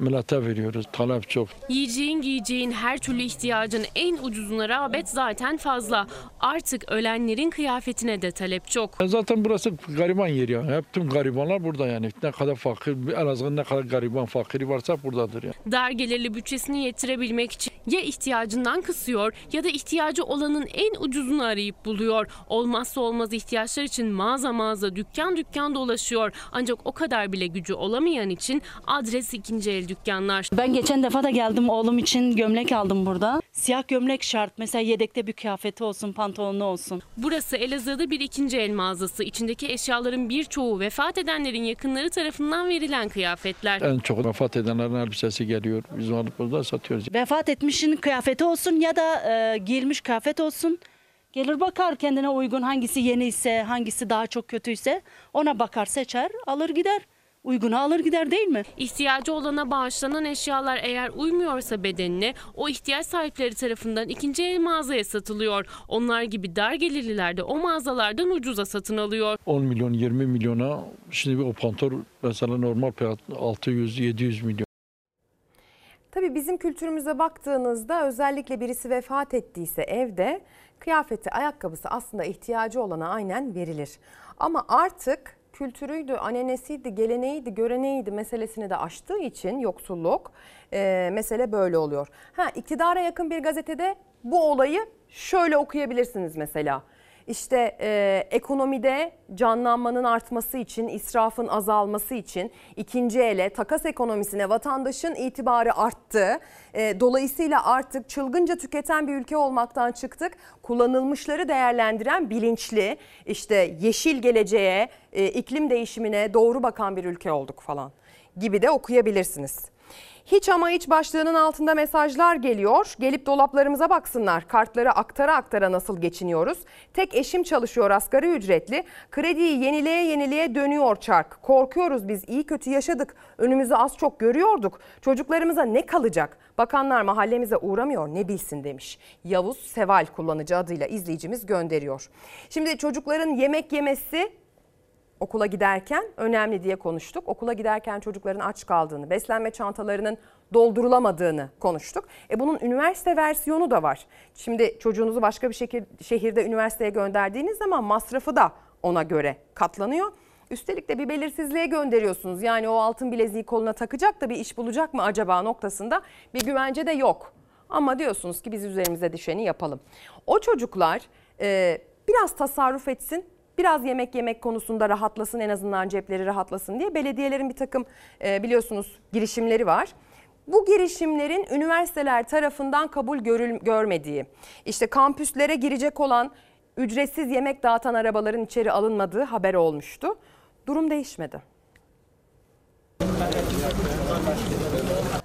millete veriyoruz. Talep çok. Yiyeceğin giyeceğin her türlü ihtiyacın en ucuzuna rağbet zaten fazla. Artık ölenlerin kıyafetine de talep çok. Zaten burası gariban yeri ya. Hep tüm garibanlar burada yani. Ne kadar fakir, en azından ne kadar gariban fakiri varsa buradadır ya. Dar gelirli bütçesini yetirebilmek için ya ihtiyacından kısıyor ya da ihtiyacı olanın en ucuzunu arayıp buluyor. Olmazsa olmaz ihtiyaçlar için mağaza mağaza dükkan dükkan dolaşıyor. Ancak o kadar bile gücü olamayan için adres ikinci el dükkanlar. Ben geçen defa da geldim oğlum için gömlek aldım burada. Siyah gömlek şart. Mesela yedekte bir kıyafeti olsun, pantolonu olsun. Burası Elazığ'da bir ikinci el mağazası. İçindeki eşyaların birçoğu vefat edenlerin yakınları tarafından verilen kıyafetler. En çok vefat edenlerin elbisesi geliyor. Biz alıp burada satıyoruz. Vefat etmişin kıyafeti olsun ya da e, giyilmiş kıyafet olsun. Gelir bakar kendine uygun hangisi yeni ise, hangisi daha çok kötüyse ona bakar seçer, alır gider. Uygunu alır gider değil mi? İhtiyacı olana bağışlanan eşyalar eğer uymuyorsa bedenine o ihtiyaç sahipleri tarafından ikinci el mağazaya satılıyor. Onlar gibi dar gelirliler de o mağazalardan ucuza satın alıyor. 10 milyon, 20 milyona şimdi o pantol mesela normal fiyat 600-700 milyon. Tabii bizim kültürümüze baktığınızda özellikle birisi vefat ettiyse evde kıyafeti, ayakkabısı aslında ihtiyacı olana aynen verilir. Ama artık kültürüydü, ananesiydi, geleneğiydi, göreneğiydi meselesini de aştığı için yoksulluk e, mesele böyle oluyor. Ha iktidara yakın bir gazetede bu olayı şöyle okuyabilirsiniz mesela. İşte e, ekonomide canlanmanın artması için, israfın azalması için ikinci ele takas ekonomisine vatandaşın itibarı arttı. E, dolayısıyla artık çılgınca tüketen bir ülke olmaktan çıktık. Kullanılmışları değerlendiren bilinçli, işte yeşil geleceğe, e, iklim değişimine doğru bakan bir ülke olduk falan gibi de okuyabilirsiniz. Hiç ama hiç başlığının altında mesajlar geliyor. Gelip dolaplarımıza baksınlar. Kartları aktara aktara nasıl geçiniyoruz? Tek eşim çalışıyor asgari ücretli. Krediyi yenileye yenileye dönüyor çark. Korkuyoruz biz iyi kötü yaşadık. Önümüzü az çok görüyorduk. Çocuklarımıza ne kalacak? Bakanlar mahallemize uğramıyor ne bilsin demiş. Yavuz Seval kullanıcı adıyla izleyicimiz gönderiyor. Şimdi çocukların yemek yemesi okula giderken önemli diye konuştuk. Okula giderken çocukların aç kaldığını, beslenme çantalarının doldurulamadığını konuştuk. E bunun üniversite versiyonu da var. Şimdi çocuğunuzu başka bir şekir, şehirde üniversiteye gönderdiğiniz zaman masrafı da ona göre katlanıyor. Üstelik de bir belirsizliğe gönderiyorsunuz. Yani o altın bileziği koluna takacak da bir iş bulacak mı acaba noktasında bir güvence de yok. Ama diyorsunuz ki biz üzerimize düşeni yapalım. O çocuklar e, biraz tasarruf etsin, biraz yemek yemek konusunda rahatlasın en azından cepleri rahatlasın diye belediyelerin bir takım e, biliyorsunuz girişimleri var. Bu girişimlerin üniversiteler tarafından kabul görül, görmediği, işte kampüslere girecek olan ücretsiz yemek dağıtan arabaların içeri alınmadığı haber olmuştu. Durum değişmedi.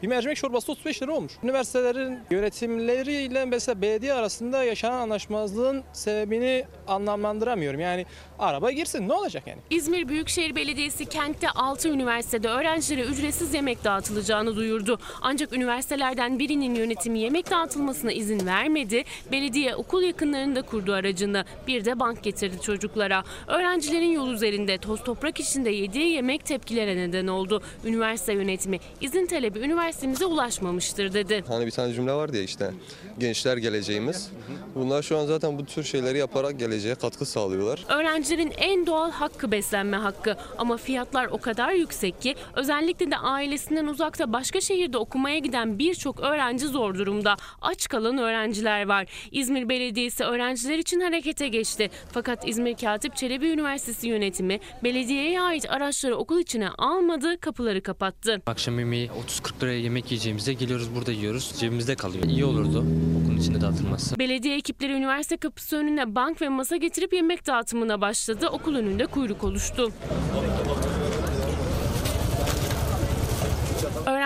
Bir mercimek çorbası 35 lira olmuş. Üniversitelerin yönetimleriyle mesela belediye arasında yaşanan anlaşmazlığın sebebini anlamlandıramıyorum. Yani araba girsin ne olacak yani? İzmir Büyükşehir Belediyesi kentte 6 üniversitede öğrencilere ücretsiz yemek dağıtılacağını duyurdu. Ancak üniversitelerden birinin yönetimi yemek dağıtılmasına izin vermedi. Belediye okul yakınlarında kurdu aracını. Bir de bank getirdi çocuklara. Öğrencilerin yol üzerinde toz toprak içinde yediği yemek tepkilere neden oldu. Üniversite yönetimi izin talebi üniversitemize ulaşmamıştır dedi. Hani bir tane cümle vardı ya işte gençler geleceğimiz. Bunlar şu an zaten bu tür şeyleri yaparak geleceğe katkı sağlıyorlar. Öğrencilerin en doğal hakkı beslenme hakkı ama fiyatlar o kadar yüksek ki özellikle de ailesinden uzakta başka şehirde okumaya giden birçok öğrenci zor durumda. Aç kalan öğrenciler var. İzmir Belediyesi öğrenciler için harekete geçti. Fakat İzmir Katip Çelebi Üniversitesi yönetimi belediyeye ait araçları okul içine almadı, kapıları kapattı. Akşam yemeği 30-40 liraya yemek yiyeceğimize geliyoruz burada yiyoruz. Cebimizde kalıyor. İyi olurdu okulun içinde dağıtılması. Belediye ekipleri üniversite kapısı önüne bank ve masa getirip yemek dağıtımına başladı. Okul önünde kuyruk oluştu.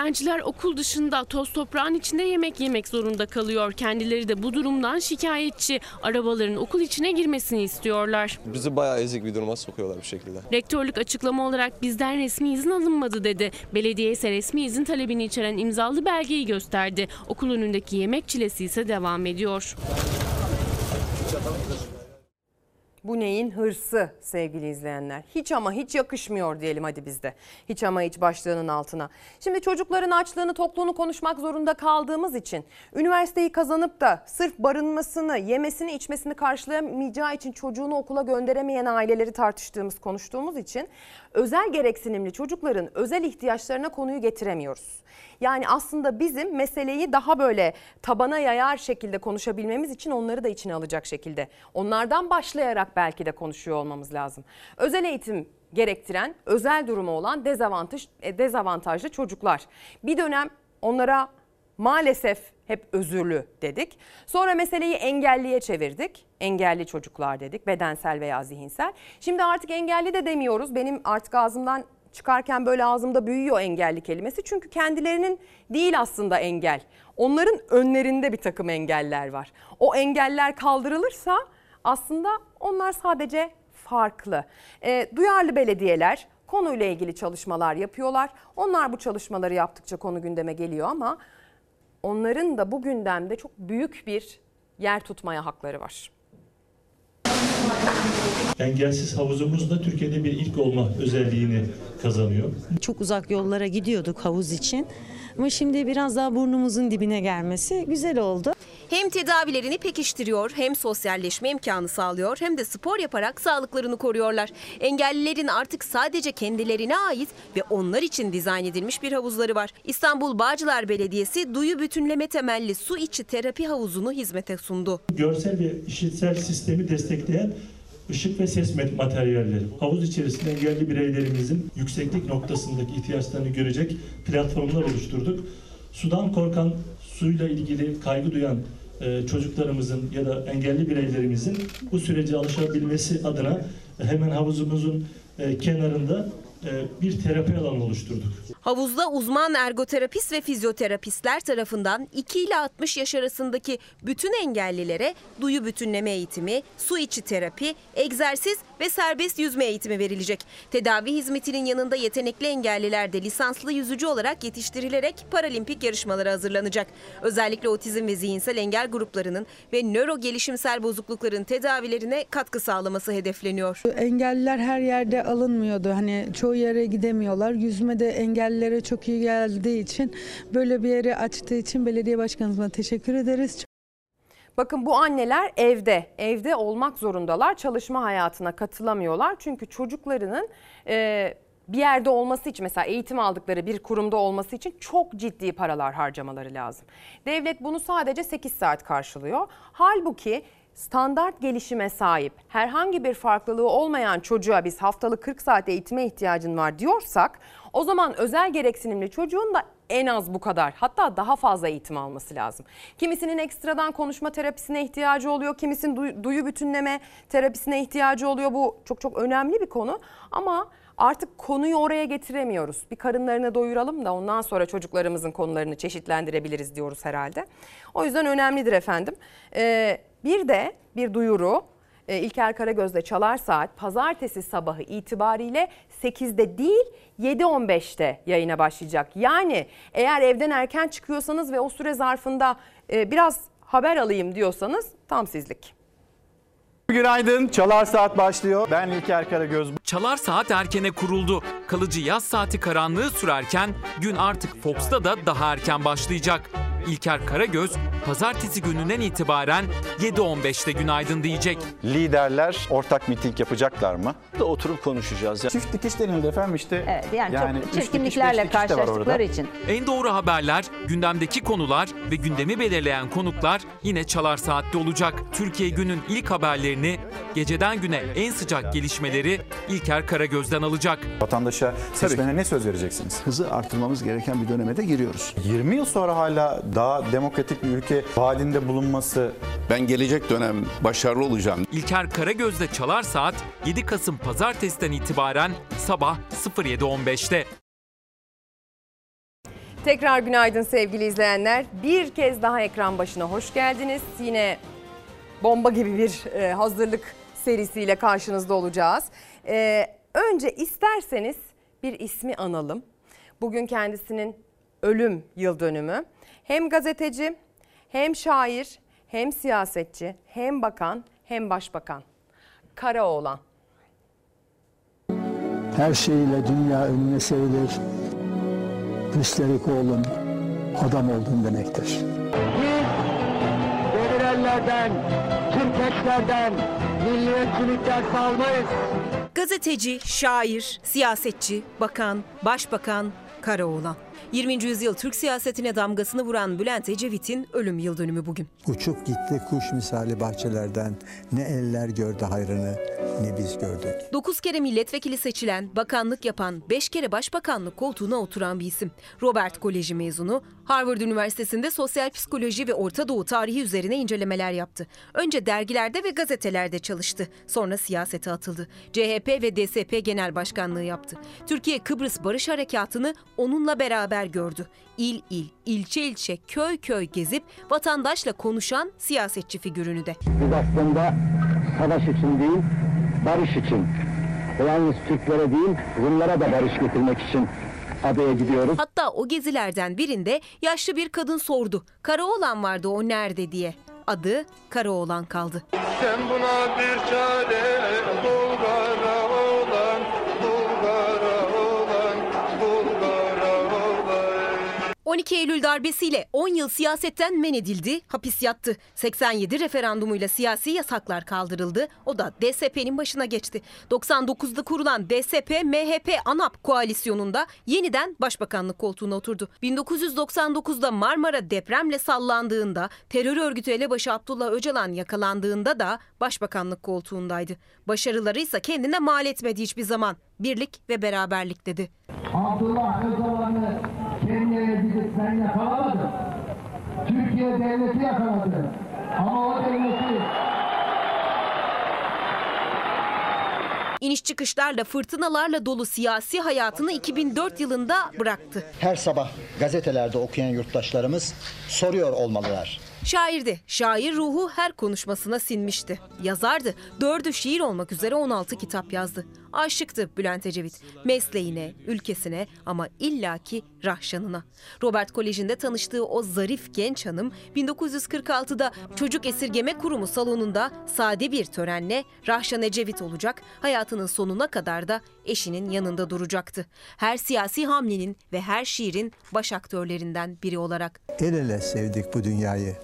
Öğrenciler okul dışında toz toprağın içinde yemek yemek zorunda kalıyor. Kendileri de bu durumdan şikayetçi. Arabaların okul içine girmesini istiyorlar. Bizi bayağı ezik bir duruma sokuyorlar bu şekilde. Rektörlük açıklama olarak bizden resmi izin alınmadı dedi. Belediye ise resmi izin talebini içeren imzalı belgeyi gösterdi. Okul önündeki yemek çilesi ise devam ediyor. Bu neyin hırsı sevgili izleyenler. Hiç ama hiç yakışmıyor diyelim hadi bizde. Hiç ama hiç başlığının altına. Şimdi çocukların açlığını tokluğunu konuşmak zorunda kaldığımız için üniversiteyi kazanıp da sırf barınmasını, yemesini, içmesini karşılayamayacağı için çocuğunu okula gönderemeyen aileleri tartıştığımız, konuştuğumuz için özel gereksinimli çocukların özel ihtiyaçlarına konuyu getiremiyoruz. Yani aslında bizim meseleyi daha böyle tabana yayar şekilde konuşabilmemiz için onları da içine alacak şekilde. Onlardan başlayarak belki de konuşuyor olmamız lazım. Özel eğitim gerektiren, özel durumu olan dezavantaj, e, dezavantajlı çocuklar. Bir dönem onlara maalesef hep özürlü dedik. Sonra meseleyi engelliye çevirdik. Engelli çocuklar dedik, bedensel veya zihinsel. Şimdi artık engelli de demiyoruz. Benim artık ağzımdan çıkarken böyle ağzımda büyüyor engelli kelimesi. Çünkü kendilerinin değil aslında engel. Onların önlerinde bir takım engeller var. O engeller kaldırılırsa aslında onlar sadece farklı. E, duyarlı belediyeler konuyla ilgili çalışmalar yapıyorlar. Onlar bu çalışmaları yaptıkça konu gündeme geliyor ama onların da bu gündemde çok büyük bir yer tutmaya hakları var. Engelsiz havuzumuz da Türkiye'de bir ilk olma özelliğini kazanıyor. Çok uzak yollara gidiyorduk havuz için. Ama şimdi biraz daha burnumuzun dibine gelmesi güzel oldu. Hem tedavilerini pekiştiriyor, hem sosyalleşme imkanı sağlıyor, hem de spor yaparak sağlıklarını koruyorlar. Engellilerin artık sadece kendilerine ait ve onlar için dizayn edilmiş bir havuzları var. İstanbul Bağcılar Belediyesi duyu bütünleme temelli su içi terapi havuzunu hizmete sundu. Görsel ve işitsel sistemi destekleyen ışık ve ses materyalleri. Havuz içerisinde engelli bireylerimizin yükseklik noktasındaki ihtiyaçlarını görecek platformlar oluşturduk. Sudan korkan, suyla ilgili kaygı duyan e, çocuklarımızın ya da engelli bireylerimizin bu sürece alışabilmesi adına hemen havuzumuzun e, kenarında bir terapi alanı oluşturduk. Havuzda uzman ergoterapist ve fizyoterapistler tarafından 2 ile 60 yaş arasındaki bütün engellilere duyu bütünleme eğitimi, su içi terapi, egzersiz ve serbest yüzme eğitimi verilecek. Tedavi hizmetinin yanında yetenekli engelliler de lisanslı yüzücü olarak yetiştirilerek paralimpik yarışmalara hazırlanacak. Özellikle otizm ve zihinsel engel gruplarının ve nöro gelişimsel bozuklukların tedavilerine katkı sağlaması hedefleniyor. Engelliler her yerde alınmıyordu. Hani çoğu yere gidemiyorlar. Yüzme de engellilere çok iyi geldiği için böyle bir yeri açtığı için belediye başkanımıza teşekkür ederiz. Bakın bu anneler evde, evde olmak zorundalar. Çalışma hayatına katılamıyorlar. Çünkü çocuklarının e, bir yerde olması için mesela eğitim aldıkları bir kurumda olması için çok ciddi paralar harcamaları lazım. Devlet bunu sadece 8 saat karşılıyor. Halbuki standart gelişime sahip herhangi bir farklılığı olmayan çocuğa biz haftalık 40 saat eğitime ihtiyacın var diyorsak o zaman özel gereksinimli çocuğun da en az bu kadar hatta daha fazla eğitim alması lazım. Kimisinin ekstradan konuşma terapisine ihtiyacı oluyor, kimisinin duy- duyu bütünleme terapisine ihtiyacı oluyor. Bu çok çok önemli bir konu ama artık konuyu oraya getiremiyoruz. Bir karınlarını doyuralım da ondan sonra çocuklarımızın konularını çeşitlendirebiliriz diyoruz herhalde. O yüzden önemlidir efendim. Ee, bir de bir duyuru. Ee, İlker Karagöz'de Çalar Saat pazartesi sabahı itibariyle 8'de değil 7.15'te yayına başlayacak. Yani eğer evden erken çıkıyorsanız ve o süre zarfında e, biraz haber alayım diyorsanız tam sizlik. Günaydın. Çalar Saat başlıyor. Ben İlker Karagöz. Çalar Saat erkene kuruldu. Kalıcı yaz saati karanlığı sürerken gün artık Fox'ta da daha erken başlayacak. İlker Karagöz pazartesi gününden itibaren 7.15'te günaydın diyecek. Liderler ortak miting yapacaklar mı? Da oturup konuşacağız. Ya. Çift dikiş denildi efendim işte. Evet, yani, üç çok çirkinliklerle dikiş karşılaştıkları için. En doğru haberler, gündemdeki konular ve gündemi belirleyen konuklar yine Çalar Saat'te olacak. Türkiye günün ilk haberlerini, geceden güne en sıcak gelişmeleri İlker Karagöz'den alacak. Vatandaşa, seçmene ne söz vereceksiniz? Hızı artırmamız gereken bir döneme de giriyoruz. 20 yıl sonra hala daha demokratik bir ülke halinde bulunması Ben gelecek dönem başarılı olacağım. İlker Karagöz'de Çalar Saat 7 Kasım Pazartesi'den itibaren sabah 07.15'te. Tekrar günaydın sevgili izleyenler. Bir kez daha ekran başına hoş geldiniz. Yine bomba gibi bir e, hazırlık serisiyle karşınızda olacağız. E, önce isterseniz bir ismi analım. Bugün kendisinin ölüm yıl dönümü. Hem gazeteci, hem şair, hem siyasetçi, hem bakan, hem başbakan. Karaoğlan. Her şeyiyle dünya önüne serilir. Üstelik oğlum adam oldun demektir. Demirellerden, Türkeçlerden, milliyetçilikten salmayız. Gazeteci, şair, siyasetçi, bakan, başbakan, Karaoğlan. 20. yüzyıl Türk siyasetine damgasını vuran Bülent Ecevit'in ölüm yıl dönümü bugün. Uçup gitti kuş misali bahçelerden. Ne eller gördü hayrını ne biz gördük. 9 kere milletvekili seçilen, bakanlık yapan, 5 kere başbakanlık koltuğuna oturan bir isim. Robert Koleji mezunu, Harvard Üniversitesi'nde sosyal psikoloji ve Orta Doğu tarihi üzerine incelemeler yaptı. Önce dergilerde ve gazetelerde çalıştı. Sonra siyasete atıldı. CHP ve DSP genel başkanlığı yaptı. Türkiye Kıbrıs Barış Harekatı'nı onunla beraber gördü. İl il, ilçe ilçe, köy köy gezip vatandaşla konuşan siyasetçi figürünü de. Biz aslında savaş için değil, barış için. Yalnız Türklere değil, Rumlara da barış getirmek için adaya gidiyoruz. Hatta o gezilerden birinde yaşlı bir kadın sordu. Karaoğlan vardı o nerede diye. Adı Karaoğlan kaldı. Sen buna bir çare Bulgara 12 Eylül darbesiyle 10 yıl siyasetten men edildi, hapis yattı. 87 referandumuyla siyasi yasaklar kaldırıldı. O da DSP'nin başına geçti. 99'da kurulan DSP-MHP ANAP koalisyonunda yeniden başbakanlık koltuğuna oturdu. 1999'da Marmara depremle sallandığında, terör örgütü elebaşı Abdullah Öcalan yakalandığında da başbakanlık koltuğundaydı. Başarıları ise kendine mal etmedi hiçbir zaman. Birlik ve beraberlik dedi. Abdullah Öcalan'ı Kenya'ya gidip ben yakalamadım. Türkiye devleti yakaladı. Ama o devleti İniş çıkışlarla fırtınalarla dolu siyasi hayatını 2004 yılında bıraktı. Her sabah gazetelerde okuyan yurttaşlarımız soruyor olmalılar. Şairdi. Şair ruhu her konuşmasına sinmişti. Yazardı. Dördü şiir olmak üzere 16 kitap yazdı. Aşıktı Bülent Ecevit. Mesleğine, ülkesine ama illaki Rahşan'ına. Robert Koleji'nde tanıştığı o zarif genç hanım 1946'da Çocuk Esirgeme Kurumu salonunda sade bir törenle Rahşan Ecevit olacak. Hayatının sonuna kadar da eşinin yanında duracaktı. Her siyasi hamlenin ve her şiirin baş aktörlerinden biri olarak. El ele sevdik bu dünyayı.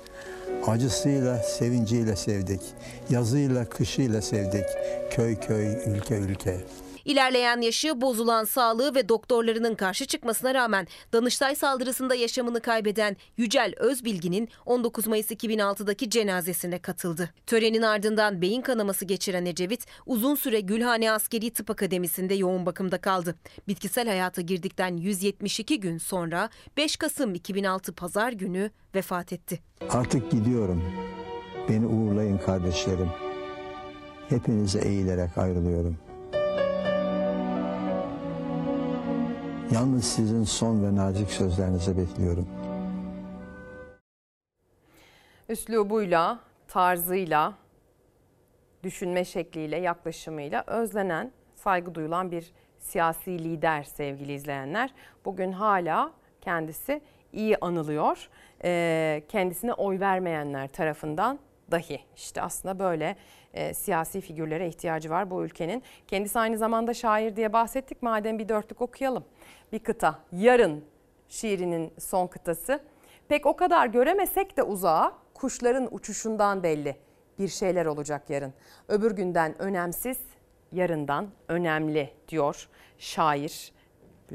Acısıyla, sevinciyle sevdik. Yazıyla, kışıyla sevdik. Köy köy, ülke ülke. İlerleyen yaşı, bozulan sağlığı ve doktorlarının karşı çıkmasına rağmen Danıştay saldırısında yaşamını kaybeden Yücel Özbilgin'in 19 Mayıs 2006'daki cenazesine katıldı. Törenin ardından beyin kanaması geçiren Ecevit uzun süre Gülhane Askeri Tıp Akademisi'nde yoğun bakımda kaldı. Bitkisel hayata girdikten 172 gün sonra 5 Kasım 2006 Pazar günü vefat etti. Artık gidiyorum. Beni uğurlayın kardeşlerim. Hepinize eğilerek ayrılıyorum. Yalnız sizin son ve nazik sözlerinizi bekliyorum. Üslubuyla, tarzıyla, düşünme şekliyle, yaklaşımıyla özlenen, saygı duyulan bir siyasi lider sevgili izleyenler. Bugün hala kendisi iyi anılıyor. Ee, kendisine oy vermeyenler tarafından dahi işte aslında böyle e, siyasi figürlere ihtiyacı var bu ülkenin. Kendisi aynı zamanda şair diye bahsettik. Madem bir dörtlük okuyalım. Bir kıta. Yarın şiirinin son kıtası. Pek o kadar göremesek de uzağa kuşların uçuşundan belli. Bir şeyler olacak yarın. Öbür günden önemsiz, yarından önemli diyor şair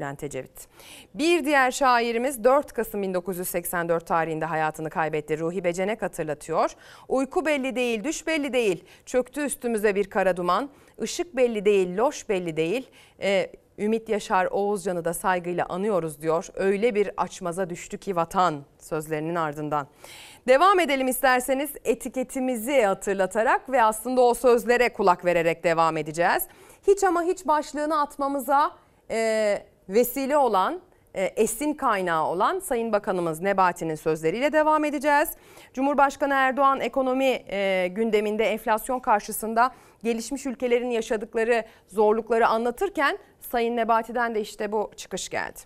Bülent Ecevit. Bir diğer şairimiz 4 Kasım 1984 tarihinde hayatını kaybetti. Ruhi Becenek hatırlatıyor. Uyku belli değil, düş belli değil. Çöktü üstümüze bir kara duman. Işık belli değil, loş belli değil. Ee, Ümit Yaşar Oğuzcan'ı da saygıyla anıyoruz diyor. Öyle bir açmaza düştü ki vatan sözlerinin ardından. Devam edelim isterseniz etiketimizi hatırlatarak ve aslında o sözlere kulak vererek devam edeceğiz. Hiç ama hiç başlığını atmamıza e, vesile olan e, esin kaynağı olan Sayın Bakanımız Nebati'nin sözleriyle devam edeceğiz. Cumhurbaşkanı Erdoğan ekonomi e, gündeminde enflasyon karşısında gelişmiş ülkelerin yaşadıkları zorlukları anlatırken Sayın Nebati'den de işte bu çıkış geldi.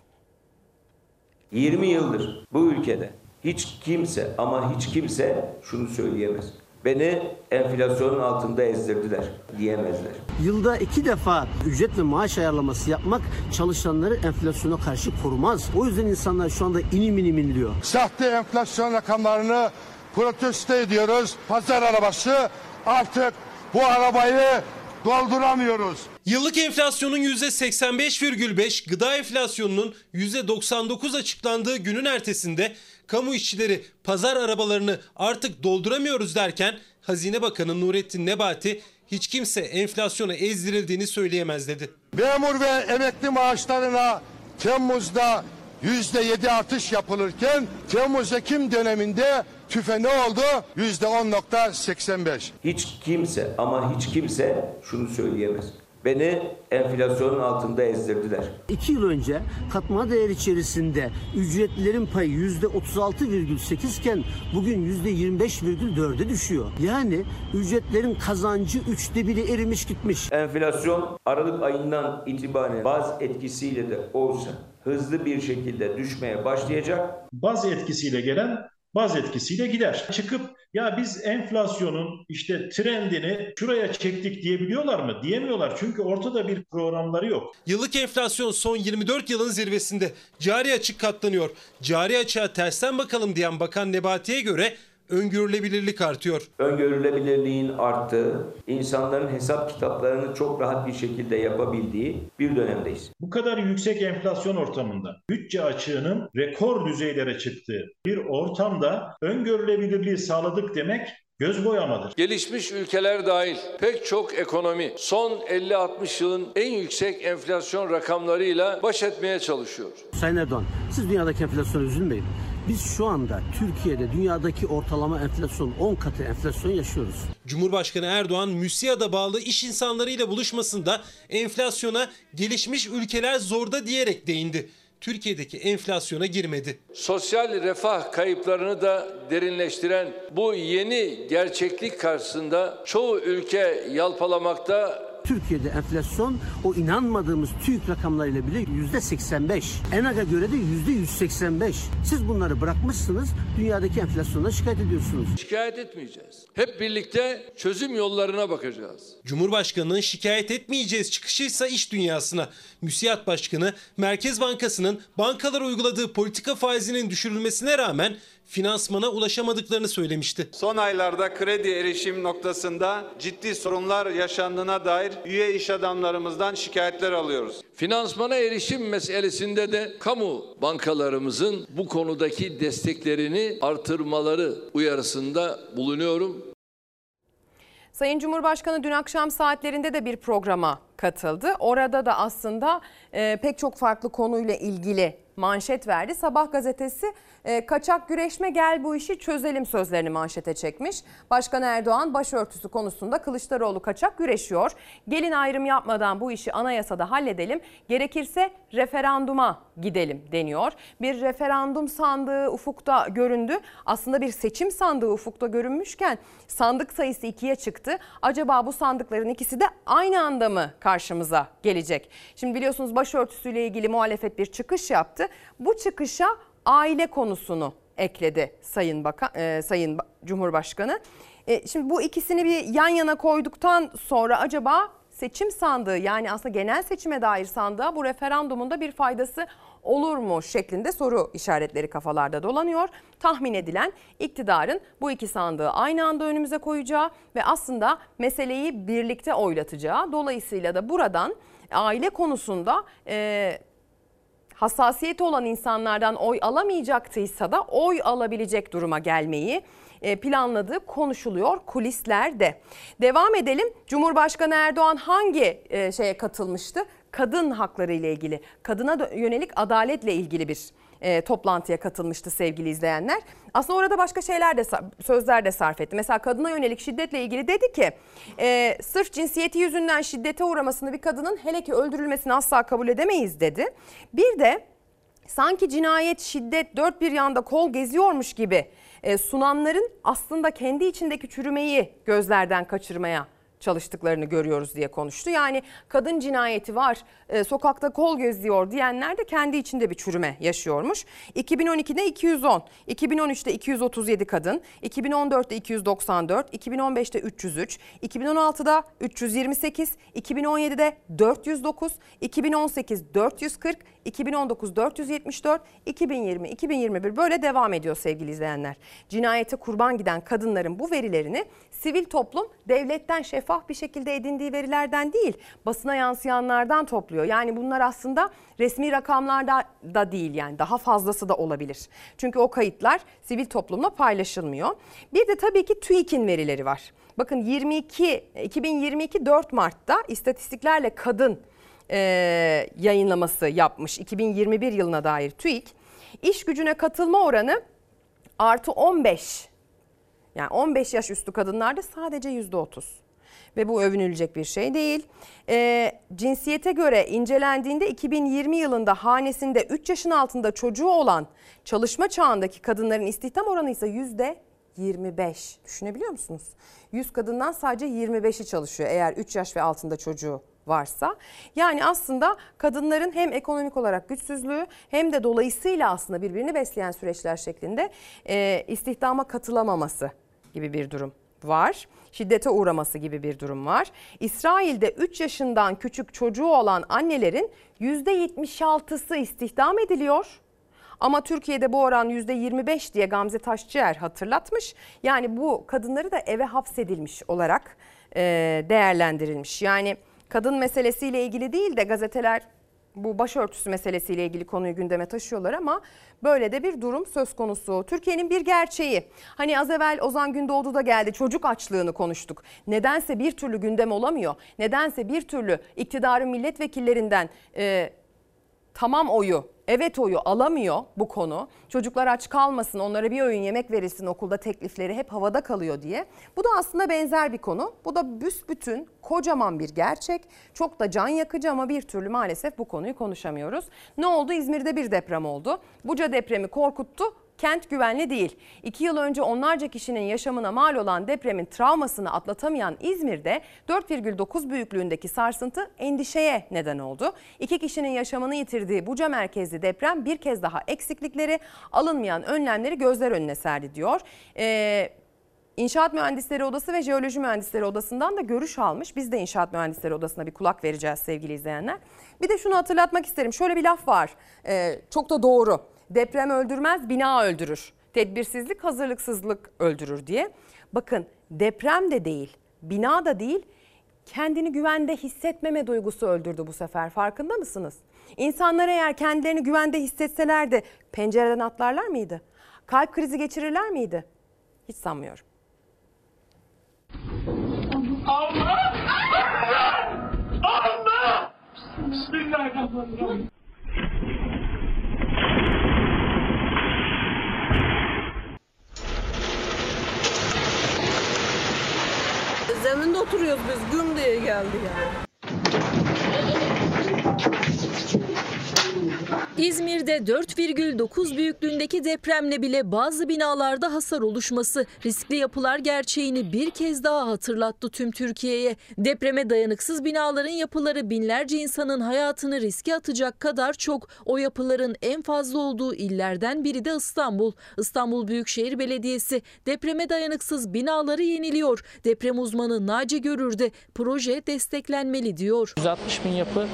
20 yıldır bu ülkede hiç kimse ama hiç kimse şunu söyleyemez. Beni enflasyonun altında ezdirdiler diyemezler. Yılda iki defa ücret ve maaş ayarlaması yapmak çalışanları enflasyona karşı korumaz. O yüzden insanlar şu anda inim inim inliyor. Sahte enflasyon rakamlarını protesto ediyoruz. Pazar arabası artık bu arabayı dolduramıyoruz. Yıllık enflasyonun %85,5, gıda enflasyonunun %99 açıklandığı günün ertesinde kamu işçileri pazar arabalarını artık dolduramıyoruz derken Hazine Bakanı Nurettin Nebati hiç kimse enflasyona ezdirildiğini söyleyemez dedi. Memur ve emekli maaşlarına Temmuz'da yüzde yedi artış yapılırken Temmuz-Ekim döneminde tüfe ne oldu? Yüzde on nokta seksen beş. Hiç kimse ama hiç kimse şunu söyleyemez. Beni enflasyonun altında ezdirdiler. İki yıl önce katma değer içerisinde ücretlilerin payı yüzde 36,8 iken bugün yüzde 25,4'e düşüyor. Yani ücretlerin kazancı üçte biri erimiş gitmiş. Enflasyon Aralık ayından itibaren baz etkisiyle de olsa hızlı bir şekilde düşmeye başlayacak. Baz etkisiyle gelen baz etkisiyle gider. Çıkıp ya biz enflasyonun işte trendini şuraya çektik diyebiliyorlar mı? Diyemiyorlar çünkü ortada bir programları yok. Yıllık enflasyon son 24 yılın zirvesinde. Cari açık katlanıyor. Cari açığa tersten bakalım diyen Bakan Nebati'ye göre öngörülebilirlik artıyor. Öngörülebilirliğin arttığı, insanların hesap kitaplarını çok rahat bir şekilde yapabildiği bir dönemdeyiz. Bu kadar yüksek enflasyon ortamında bütçe açığının rekor düzeylere çıktığı bir ortamda öngörülebilirliği sağladık demek göz boyamadır. Gelişmiş ülkeler dahil pek çok ekonomi son 50-60 yılın en yüksek enflasyon rakamlarıyla baş etmeye çalışıyor. Sayın Erdoğan siz dünyadaki enflasyona üzülmeyin. Biz şu anda Türkiye'de dünyadaki ortalama enflasyon 10 katı enflasyon yaşıyoruz. Cumhurbaşkanı Erdoğan MÜSİAD'a bağlı iş insanlarıyla buluşmasında enflasyona gelişmiş ülkeler zorda diyerek değindi. Türkiye'deki enflasyona girmedi. Sosyal refah kayıplarını da derinleştiren bu yeni gerçeklik karşısında çoğu ülke yalpalamakta Türkiye'de enflasyon o inanmadığımız TÜİK rakamlarıyla bile yüzde 85. ENAG'a göre de yüzde 185. Siz bunları bırakmışsınız, dünyadaki enflasyonda şikayet ediyorsunuz. şikayet etmeyeceğiz. Hep birlikte çözüm yollarına bakacağız. Cumhurbaşkanının şikayet etmeyeceğiz çıkışıysa iş dünyasına. MÜSİAD Başkanı Merkez Bankası'nın bankalara uyguladığı politika faizinin düşürülmesine rağmen finansmana ulaşamadıklarını söylemişti. Son aylarda kredi erişim noktasında ciddi sorunlar yaşandığına dair üye iş adamlarımızdan şikayetler alıyoruz. Finansmana erişim meselesinde de kamu bankalarımızın bu konudaki desteklerini artırmaları uyarısında bulunuyorum. Sayın Cumhurbaşkanı dün akşam saatlerinde de bir programa katıldı. Orada da aslında e, pek çok farklı konuyla ilgili manşet verdi. Sabah gazetesi e, kaçak güreşme gel bu işi çözelim sözlerini manşete çekmiş. Başkan Erdoğan başörtüsü konusunda Kılıçdaroğlu kaçak güreşiyor. Gelin ayrım yapmadan bu işi anayasada halledelim. Gerekirse referanduma gidelim deniyor. Bir referandum sandığı ufukta göründü. Aslında bir seçim sandığı ufukta görünmüşken sandık sayısı ikiye çıktı. Acaba bu sandıkların ikisi de aynı anda mı karşımıza gelecek? Şimdi biliyorsunuz başörtüsüyle ilgili muhalefet bir çıkış yaptı. Bu çıkışa aile konusunu ekledi Sayın Bakan, e, Sayın Cumhurbaşkanı. E, şimdi bu ikisini bir yan yana koyduktan sonra acaba seçim sandığı yani aslında genel seçime dair sandığa bu referandumunda bir faydası olur mu şeklinde soru işaretleri kafalarda dolanıyor. Tahmin edilen iktidarın bu iki sandığı aynı anda önümüze koyacağı ve aslında meseleyi birlikte oylatacağı. Dolayısıyla da buradan aile konusunda e, hassasiyeti olan insanlardan oy alamayacaktıysa da oy alabilecek duruma gelmeyi e, planladığı konuşuluyor kulislerde. Devam edelim. Cumhurbaşkanı Erdoğan hangi e, şeye katılmıştı? Kadın hakları ile ilgili, kadına yönelik adaletle ilgili bir e, toplantıya katılmıştı sevgili izleyenler. Aslında orada başka şeyler de sözler de sarf etti. Mesela kadına yönelik şiddetle ilgili dedi ki e, sırf cinsiyeti yüzünden şiddete uğramasını bir kadının hele ki öldürülmesini asla kabul edemeyiz dedi. Bir de sanki cinayet, şiddet dört bir yanda kol geziyormuş gibi e, sunanların aslında kendi içindeki çürümeyi gözlerden kaçırmaya çalıştıklarını görüyoruz diye konuştu. Yani kadın cinayeti var, e, sokakta kol geziyor diyenler de kendi içinde bir çürüme yaşıyormuş. 2012'de 210, 2013'te 237 kadın, 2014'te 294, 2015'te 303, 2016'da 328, 2017'de 409, 2018 440, 2019 474, 2020 2021 böyle devam ediyor sevgili izleyenler. Cinayete kurban giden kadınların bu verilerini sivil toplum devletten şeffaf bir şekilde edindiği verilerden değil, basına yansıyanlardan topluyor. Yani bunlar aslında resmi rakamlarda da değil yani daha fazlası da olabilir. Çünkü o kayıtlar sivil toplumla paylaşılmıyor. Bir de tabii ki TÜİK'in verileri var. Bakın 22 2022 4 Mart'ta istatistiklerle kadın e, yayınlaması yapmış 2021 yılına dair TÜİK. İş gücüne katılma oranı artı 15 yani 15 yaş üstü kadınlarda sadece yüzde 30 ve bu övünülecek bir şey değil. E, cinsiyete göre incelendiğinde 2020 yılında hanesinde 3 yaşın altında çocuğu olan çalışma çağındaki kadınların istihdam oranı ise yüzde 25. Düşünebiliyor musunuz? 100 kadından sadece 25'i çalışıyor eğer 3 yaş ve altında çocuğu varsa. Yani aslında kadınların hem ekonomik olarak güçsüzlüğü hem de dolayısıyla aslında birbirini besleyen süreçler şeklinde e, istihdama katılamaması gibi bir durum var. Şiddete uğraması gibi bir durum var. İsrail'de 3 yaşından küçük çocuğu olan annelerin %76'sı istihdam ediliyor. Ama Türkiye'de bu oran %25 diye Gamze Taşçıer hatırlatmış. Yani bu kadınları da eve hapsedilmiş olarak değerlendirilmiş. Yani kadın meselesiyle ilgili değil de gazeteler bu başörtüsü meselesiyle ilgili konuyu gündeme taşıyorlar ama böyle de bir durum söz konusu. Türkiye'nin bir gerçeği. Hani az evvel Ozan Gündoğdu da geldi çocuk açlığını konuştuk. Nedense bir türlü gündem olamıyor. Nedense bir türlü iktidarın milletvekillerinden e, tamam oyu evet oyu alamıyor bu konu. Çocuklar aç kalmasın, onlara bir öğün yemek verilsin okulda teklifleri hep havada kalıyor diye. Bu da aslında benzer bir konu. Bu da büsbütün kocaman bir gerçek. Çok da can yakıcı ama bir türlü maalesef bu konuyu konuşamıyoruz. Ne oldu? İzmir'de bir deprem oldu. Buca depremi korkuttu kent güvenli değil. İki yıl önce onlarca kişinin yaşamına mal olan depremin travmasını atlatamayan İzmir'de 4,9 büyüklüğündeki sarsıntı endişeye neden oldu. İki kişinin yaşamını yitirdiği Buca merkezli deprem bir kez daha eksiklikleri alınmayan önlemleri gözler önüne serdi diyor. Ee, İnşaat Mühendisleri Odası ve Jeoloji Mühendisleri Odası'ndan da görüş almış. Biz de İnşaat Mühendisleri Odası'na bir kulak vereceğiz sevgili izleyenler. Bir de şunu hatırlatmak isterim. Şöyle bir laf var. Ee, çok da doğru. Deprem öldürmez, bina öldürür. Tedbirsizlik, hazırlıksızlık öldürür diye. Bakın deprem de değil, bina da değil, kendini güvende hissetmeme duygusu öldürdü bu sefer. Farkında mısınız? İnsanlar eğer kendilerini güvende hissetselerdi pencereden atlarlar mıydı? Kalp krizi geçirirler miydi? Hiç sanmıyorum. Allah! Allah! Allah! Bismillahirrahmanirrahim. Zeminde oturuyoruz biz. Güm diye geldi yani. İzmir'de 4,9 büyüklüğündeki depremle bile bazı binalarda hasar oluşması riskli yapılar gerçeğini bir kez daha hatırlattı tüm Türkiye'ye. Depreme dayanıksız binaların yapıları binlerce insanın hayatını riske atacak kadar çok. O yapıların en fazla olduğu illerden biri de İstanbul. İstanbul Büyükşehir Belediyesi depreme dayanıksız binaları yeniliyor. Deprem uzmanı Naci Görür'de proje desteklenmeli diyor. 160 bin yapı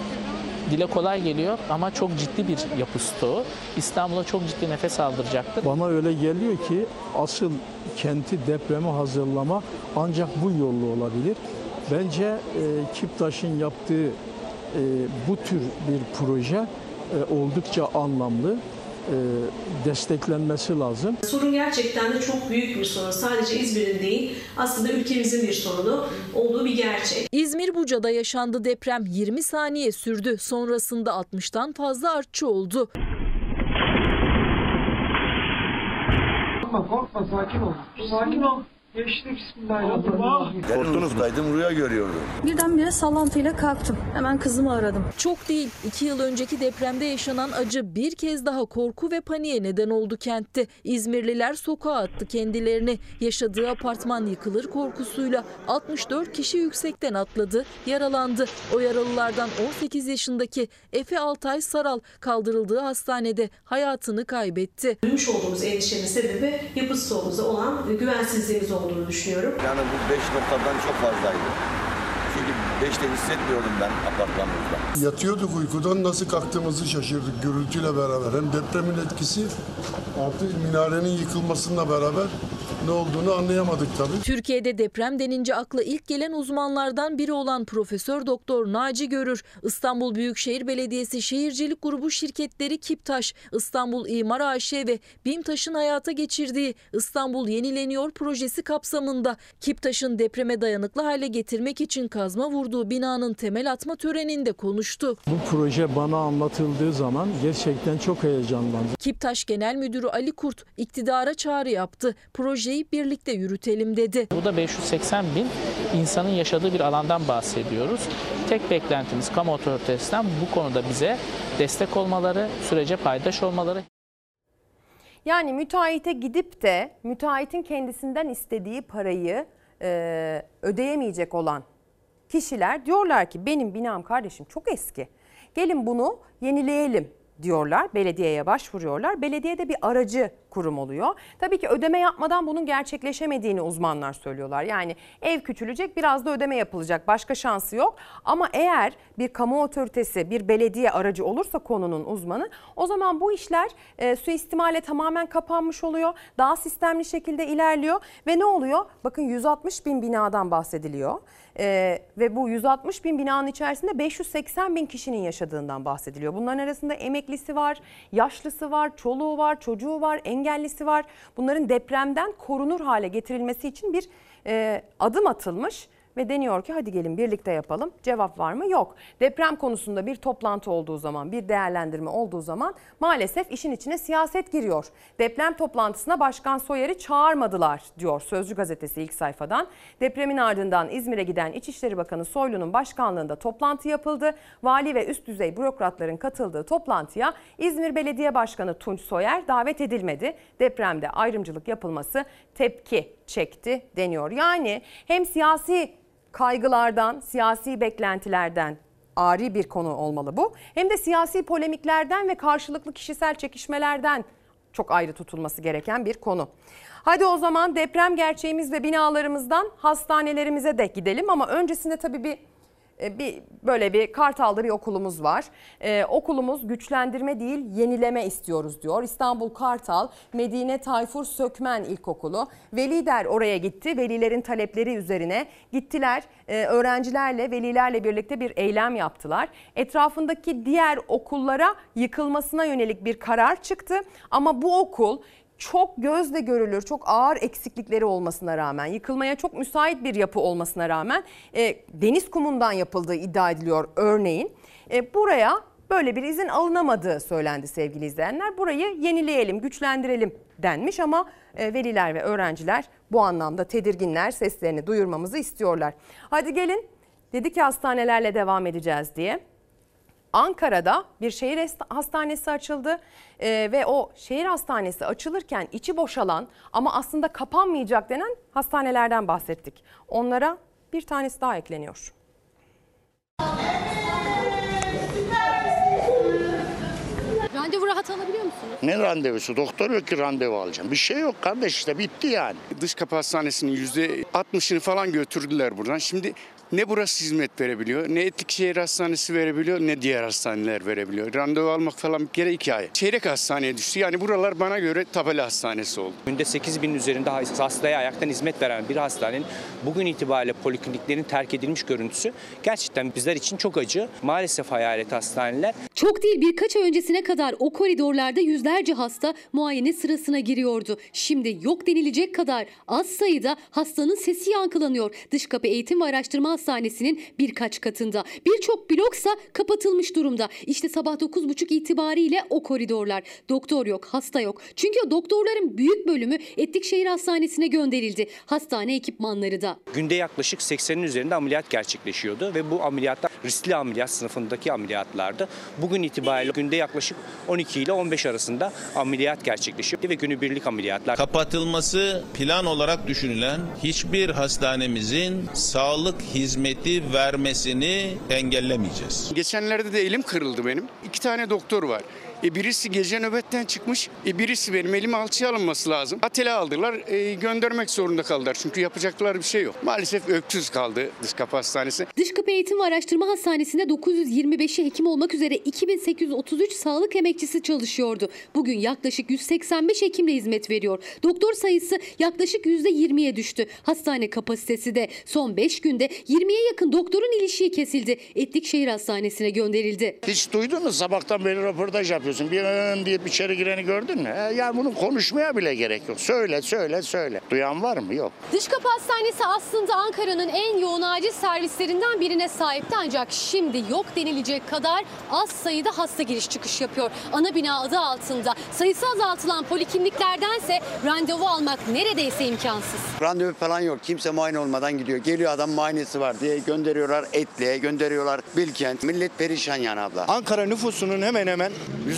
dile kolay geliyor ama çok ciddi bir yapı stoğu. İstanbul'a çok ciddi nefes aldıracaktır. Bana öyle geliyor ki asıl kenti depreme hazırlama ancak bu yolla olabilir. Bence e, Kiptaş'ın yaptığı e, bu tür bir proje e, oldukça anlamlı. E, desteklenmesi lazım. Sorun gerçekten de çok büyük bir sorun. Sadece İzmir'in değil aslında ülkemizin bir sorunu olduğu bir gerçek. İzmir Buca'da yaşandı deprem 20 saniye sürdü. Sonrasında 60'tan fazla artçı oldu. Korkma korkma sakin ol. Sakin ol. Geçti bismillahirrahmanirrahim. Korktunuz kaydım rüya görüyordum. Birdenbire sallantıyla kalktım. Hemen kızımı aradım. Çok değil. 2 yıl önceki depremde yaşanan acı bir kez daha korku ve paniğe neden oldu kentte. İzmirliler sokağa attı kendilerini. Yaşadığı apartman yıkılır korkusuyla 64 kişi yüksekten atladı, yaralandı. O yaralılardan 18 yaşındaki Efe Altay Saral kaldırıldığı hastanede hayatını kaybetti. Duymuş olduğumuz endişenin sebebi yapı stoğumuza olan güvensizliğimiz olduğunu düşünüyorum. Yani bu 5 noktadan çok fazlaydı. 5'te hissetmiyordum ben apartmanımızda. Yatıyorduk uykudan nasıl kalktığımızı şaşırdık gürültüyle beraber. Hem depremin etkisi artı minarenin yıkılmasıyla beraber ne olduğunu anlayamadık tabii. Türkiye'de deprem denince akla ilk gelen uzmanlardan biri olan Profesör Doktor Naci Görür, İstanbul Büyükşehir Belediyesi Şehircilik Grubu şirketleri Kiptaş, İstanbul İmar AŞ ve BİMTAŞ'ın hayata geçirdiği İstanbul Yenileniyor projesi kapsamında Kiptaş'ın depreme dayanıklı hale getirmek için kazma vurduğu binanın temel atma töreninde konuştu. Bu proje bana anlatıldığı zaman gerçekten çok heyecanlandım. Kiptaş Genel Müdürü Ali Kurt iktidara çağrı yaptı. Projeyi birlikte yürütelim dedi. Burada 580 bin insanın yaşadığı bir alandan bahsediyoruz. Tek beklentimiz kamu otoritesinden bu konuda bize destek olmaları, sürece paydaş olmaları. Yani müteahhite gidip de müteahhitin kendisinden istediği parayı e, ödeyemeyecek olan kişiler diyorlar ki benim binam kardeşim çok eski. Gelin bunu yenileyelim diyorlar. Belediyeye başvuruyorlar. Belediye de bir aracı kurum oluyor. Tabii ki ödeme yapmadan bunun gerçekleşemediğini uzmanlar söylüyorlar. Yani ev küçülecek biraz da ödeme yapılacak. Başka şansı yok. Ama eğer bir kamu otoritesi, bir belediye aracı olursa konunun uzmanı o zaman bu işler e, suistimale tamamen kapanmış oluyor. Daha sistemli şekilde ilerliyor ve ne oluyor? Bakın 160 bin binadan bahsediliyor. Ee, ve bu 160 bin binanın içerisinde 580 bin kişinin yaşadığından bahsediliyor. Bunların arasında emeklisi var, yaşlısı var, çoluğu var, çocuğu var, engellisi var. Bunların depremden korunur hale getirilmesi için bir e, adım atılmış ve deniyor ki hadi gelin birlikte yapalım. Cevap var mı? Yok. Deprem konusunda bir toplantı olduğu zaman, bir değerlendirme olduğu zaman maalesef işin içine siyaset giriyor. Deprem toplantısına Başkan Soyer'i çağırmadılar diyor Sözcü gazetesi ilk sayfadan. Depremin ardından İzmir'e giden İçişleri Bakanı Soylu'nun başkanlığında toplantı yapıldı. Vali ve üst düzey bürokratların katıldığı toplantıya İzmir Belediye Başkanı Tunç Soyer davet edilmedi. Depremde ayrımcılık yapılması tepki çekti deniyor. Yani hem siyasi kaygılardan, siyasi beklentilerden ari bir konu olmalı bu. Hem de siyasi polemiklerden ve karşılıklı kişisel çekişmelerden çok ayrı tutulması gereken bir konu. Hadi o zaman deprem gerçeğimiz ve binalarımızdan hastanelerimize de gidelim ama öncesinde tabii bir bir böyle bir Kartal'da okulumuz var. Ee, okulumuz güçlendirme değil yenileme istiyoruz diyor. İstanbul Kartal Medine Tayfur Sökmen İlkokulu. Veliler oraya gitti. Velilerin talepleri üzerine gittiler. Ee, öğrencilerle, velilerle birlikte bir eylem yaptılar. Etrafındaki diğer okullara yıkılmasına yönelik bir karar çıktı. Ama bu okul çok gözle görülür, çok ağır eksiklikleri olmasına rağmen, yıkılmaya çok müsait bir yapı olmasına rağmen e, deniz kumundan yapıldığı iddia ediliyor örneğin. E, buraya böyle bir izin alınamadığı söylendi sevgili izleyenler. Burayı yenileyelim, güçlendirelim denmiş ama e, veliler ve öğrenciler bu anlamda tedirginler, seslerini duyurmamızı istiyorlar. Hadi gelin dedi ki hastanelerle devam edeceğiz diye. Ankara'da bir şehir hastanesi açıldı ee, ve o şehir hastanesi açılırken içi boşalan ama aslında kapanmayacak denen hastanelerden bahsettik. Onlara bir tanesi daha ekleniyor. Randevu rahat alabiliyor musunuz? Ne randevusu? Doktor yok ki randevu alacağım. Bir şey yok kardeş işte bitti yani. Dış kapı hastanesinin %60'ını falan götürdüler buradan. Şimdi ne burası hizmet verebiliyor, ne Etlikşehir Hastanesi verebiliyor, ne diğer hastaneler verebiliyor. Randevu almak falan bir kere iki ay. Çeyrek hastaneye düştü. Yani buralar bana göre tabela hastanesi oldu. Günde 8 bin üzerinde hastaya ayaktan hizmet veren bir hastanenin bugün itibariyle polikliniklerin terk edilmiş görüntüsü gerçekten bizler için çok acı. Maalesef hayalet hastaneler. Çok değil birkaç ay öncesine kadar o koridorlarda yüzlerce hasta muayene sırasına giriyordu. Şimdi yok denilecek kadar az sayıda hastanın sesi yankılanıyor. Dış kapı eğitim ve araştırma Hastanesi'nin birkaç katında. Birçok bloksa kapatılmış durumda. İşte sabah 9.30 itibariyle o koridorlar. Doktor yok, hasta yok. Çünkü doktorların büyük bölümü Etlikşehir Hastanesi'ne gönderildi. Hastane ekipmanları da. Günde yaklaşık 80'in üzerinde ameliyat gerçekleşiyordu ve bu ameliyatlar riskli ameliyat sınıfındaki ameliyatlardı. Bugün itibariyle günde yaklaşık 12 ile 15 arasında ameliyat gerçekleşiyor ve günübirlik ameliyatlar. Kapatılması plan olarak düşünülen hiçbir hastanemizin sağlık hizmeti hizmeti vermesini engellemeyeceğiz. Geçenlerde de elim kırıldı benim. İki tane doktor var. E birisi gece nöbetten çıkmış. E birisi benim elim alçıya alınması lazım. Atele aldılar. E, göndermek zorunda kaldılar. Çünkü yapacakları bir şey yok. Maalesef öksüz kaldı Dış Kapı Hastanesi. Dış Kapı Eğitim ve Araştırma Hastanesi'nde 925'i hekim olmak üzere 2833 sağlık emekçisi çalışıyordu. Bugün yaklaşık 185 hekimle hizmet veriyor. Doktor sayısı yaklaşık %20'ye düştü. Hastane kapasitesi de son 5 günde 20'ye yakın doktorun ilişiği kesildi. Etlikşehir Hastanesi'ne gönderildi. Hiç duydun mu sabahtan beri röportaj yapıyor yapıyorsun. Bir ön diye içeri gireni gördün mü? E, yani bunu konuşmaya bile gerek yok. Söyle söyle söyle. Duyan var mı? Yok. Dış Kapı Hastanesi aslında Ankara'nın en yoğun acil servislerinden birine sahipti ancak şimdi yok denilecek kadar az sayıda hasta giriş çıkış yapıyor. Ana bina adı altında sayısı azaltılan polikliniklerdense randevu almak neredeyse imkansız. Randevu falan yok. Kimse muayene olmadan gidiyor. Geliyor adam muayenesi var diye gönderiyorlar Etli'ye, gönderiyorlar Bilkent. Millet perişan yani abla. Ankara nüfusunun hemen hemen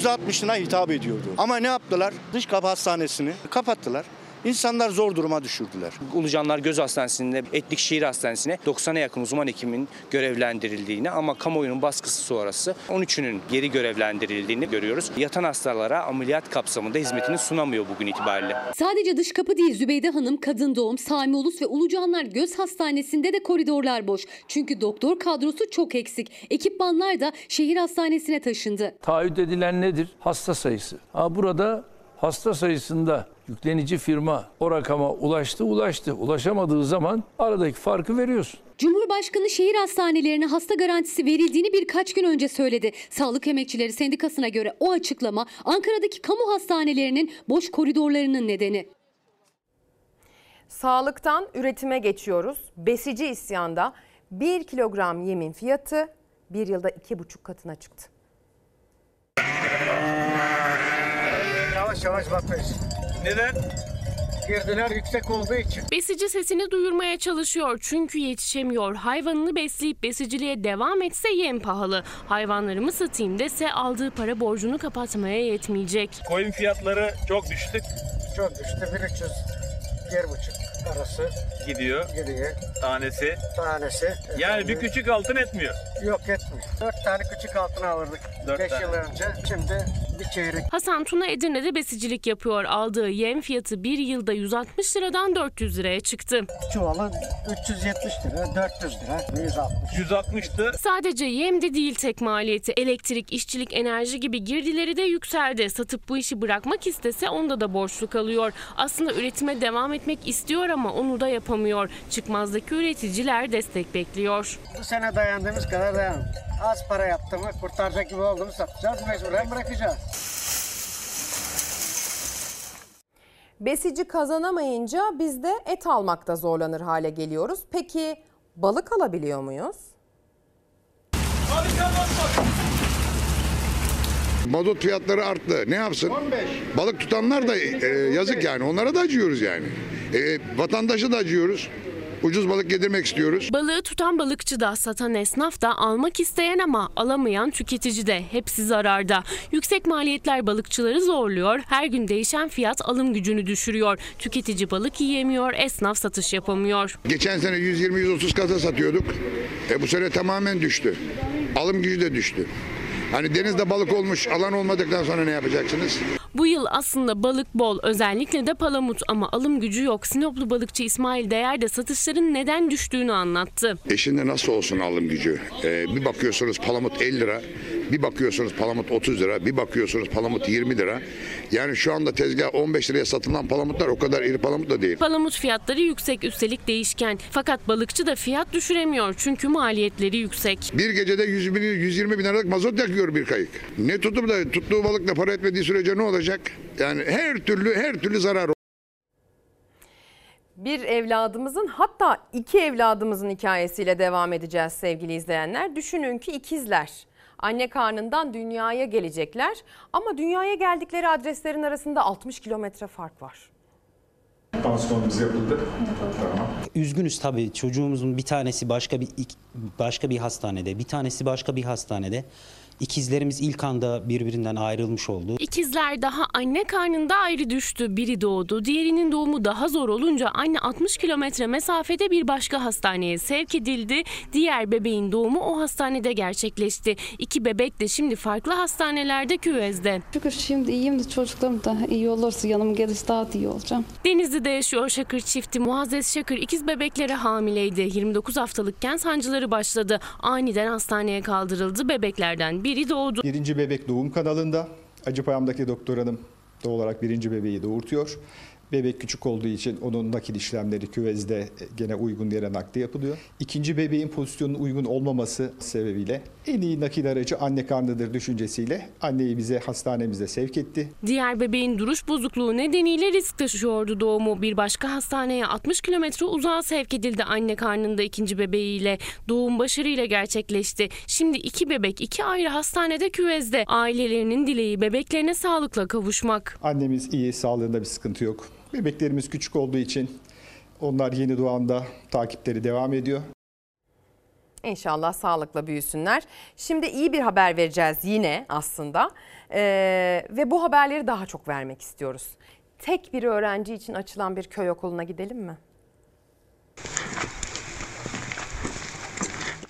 %60'ına hitap ediyordu. Ama ne yaptılar? Dış kapı hastanesini kapattılar. İnsanlar zor duruma düşürdüler. Ulucanlar Göz Hastanesi'nde Etlikşehir Hastanesi'ne 90'a yakın uzman hekimin görevlendirildiğini ama kamuoyunun baskısı sonrası 13'ünün geri görevlendirildiğini görüyoruz. Yatan hastalara ameliyat kapsamında hizmetini sunamıyor bugün itibariyle. Sadece dış kapı değil Zübeyde Hanım, Kadın Doğum, Sami Ulus ve Ulucanlar Göz Hastanesi'nde de koridorlar boş. Çünkü doktor kadrosu çok eksik. Ekipmanlar da şehir hastanesine taşındı. Taahhüt edilen nedir? Hasta sayısı. Ha burada hasta sayısında yüklenici firma o rakama ulaştı ulaştı. Ulaşamadığı zaman aradaki farkı veriyorsun. Cumhurbaşkanı şehir hastanelerine hasta garantisi verildiğini birkaç gün önce söyledi. Sağlık Emekçileri Sendikası'na göre o açıklama Ankara'daki kamu hastanelerinin boş koridorlarının nedeni. Sağlıktan üretime geçiyoruz. Besici isyanda 1 kilogram yemin fiyatı bir yılda 2,5 katına çıktı. Yavaş yavaş bakmayız. Neden? Girdiler yüksek olduğu için. Besici sesini duyurmaya çalışıyor çünkü yetişemiyor. Hayvanını besleyip besiciliğe devam etse yem pahalı. Hayvanlarımı satayım dese aldığı para borcunu kapatmaya yetmeyecek. Koyun fiyatları çok düştü. Çok düştü. 1300 bir buçuk arası gidiyor. gidiyor. Tanesi. Tanesi. Yani bir küçük altın etmiyor. Yok etmiyor. Dört tane küçük altın alırdık. Dört Beş tane. yıl önce. Şimdi bir çeyrek. Hasan Tuna Edirne'de besicilik yapıyor. Aldığı yem fiyatı bir yılda 160 liradan 400 liraya çıktı. Çuvalı 370 lira, 400 lira, 160. 160'tı. Sadece yem de değil tek maliyeti. Elektrik, işçilik, enerji gibi girdileri de yükseldi. Satıp bu işi bırakmak istese onda da borçlu kalıyor. Aslında üretime devam etmek istiyor ama onu da yapamıyor. Çıkmazdaki üreticiler destek bekliyor. Bu sene dayandığımız kadar dayan. Az para yaptı mı kurtaracak gibi olduğunu satacağız. Mecburen bırakacağız. Besici kazanamayınca biz de et almakta zorlanır hale geliyoruz. Peki balık alabiliyor muyuz? Mazot fiyatları arttı. Ne yapsın? Balık tutanlar da e, yazık yani. Onlara da acıyoruz yani. E, vatandaşa da acıyoruz. Ucuz balık yedirmek istiyoruz. Balığı tutan balıkçı da satan esnaf da almak isteyen ama alamayan tüketici de hepsi zararda. Yüksek maliyetler balıkçıları zorluyor. Her gün değişen fiyat alım gücünü düşürüyor. Tüketici balık yiyemiyor, esnaf satış yapamıyor. Geçen sene 120-130 kasa satıyorduk. E, bu sene tamamen düştü. Alım gücü de düştü. Hani denizde balık olmuş, alan olmadıktan sonra ne yapacaksınız? Bu yıl aslında balık bol, özellikle de palamut ama alım gücü yok. Sinoplu balıkçı İsmail Değer de satışların neden düştüğünü anlattı. Eşinde nasıl olsun alım gücü? Ee, bir bakıyorsunuz palamut 50 lira, bir bakıyorsunuz palamut 30 lira, bir bakıyorsunuz palamut 20 lira. Yani şu anda tezgah 15 liraya satılan palamutlar o kadar iri palamut da değil. Palamut fiyatları yüksek üstelik değişken. Fakat balıkçı da fiyat düşüremiyor çünkü maliyetleri yüksek. Bir gecede 100 bin, 120 bin liralık mazot yakıyor bir kayık. Ne tutup da tuttuğu balıkla para etmediği sürece ne olacak? Yani her türlü her türlü zarar Bir evladımızın hatta iki evladımızın hikayesiyle devam edeceğiz sevgili izleyenler. Düşünün ki ikizler anne karnından dünyaya gelecekler ama dünyaya geldikleri adreslerin arasında 60 kilometre fark var. Pansiyonumuz yapıldı. Tamam. Üzgünüz tabii çocuğumuzun bir tanesi başka bir başka bir hastanede, bir tanesi başka bir hastanede. İkizlerimiz ilk anda birbirinden ayrılmış oldu. İkizler daha anne karnında ayrı düştü. Biri doğdu. Diğerinin doğumu daha zor olunca anne 60 kilometre mesafede bir başka hastaneye sevk edildi. Diğer bebeğin doğumu o hastanede gerçekleşti. İki bebek de şimdi farklı hastanelerde küvezde. Şükür şimdi iyiyim de çocuklarım da iyi olursa yanıma gelirse daha da iyi olacağım. Denizli'de yaşıyor Şakır çifti. Muazzez Şakır ikiz bebeklere hamileydi. 29 haftalıkken sancıları başladı. Aniden hastaneye kaldırıldı. Bebeklerden biri doğdu. Birinci bebek doğum kanalında. Acıpayam'daki doktor hanım doğal olarak birinci bebeği doğurtuyor. Bebek küçük olduğu için onun nakil işlemleri küvezde gene uygun yere nakli yapılıyor. İkinci bebeğin pozisyonun uygun olmaması sebebiyle en iyi nakil aracı anne karnıdır düşüncesiyle anneyi bize hastanemize sevk etti. Diğer bebeğin duruş bozukluğu nedeniyle risk taşıyordu doğumu. Bir başka hastaneye 60 kilometre uzağa sevk edildi anne karnında ikinci bebeğiyle. Doğum başarıyla gerçekleşti. Şimdi iki bebek iki ayrı hastanede küvezde. Ailelerinin dileği bebeklerine sağlıkla kavuşmak. Annemiz iyi, sağlığında bir sıkıntı yok. Bebeklerimiz küçük olduğu için onlar yeni doğanda takipleri devam ediyor. İnşallah sağlıkla büyüsünler. Şimdi iyi bir haber vereceğiz yine aslında Ee, ve bu haberleri daha çok vermek istiyoruz. Tek bir öğrenci için açılan bir köy okuluna gidelim mi?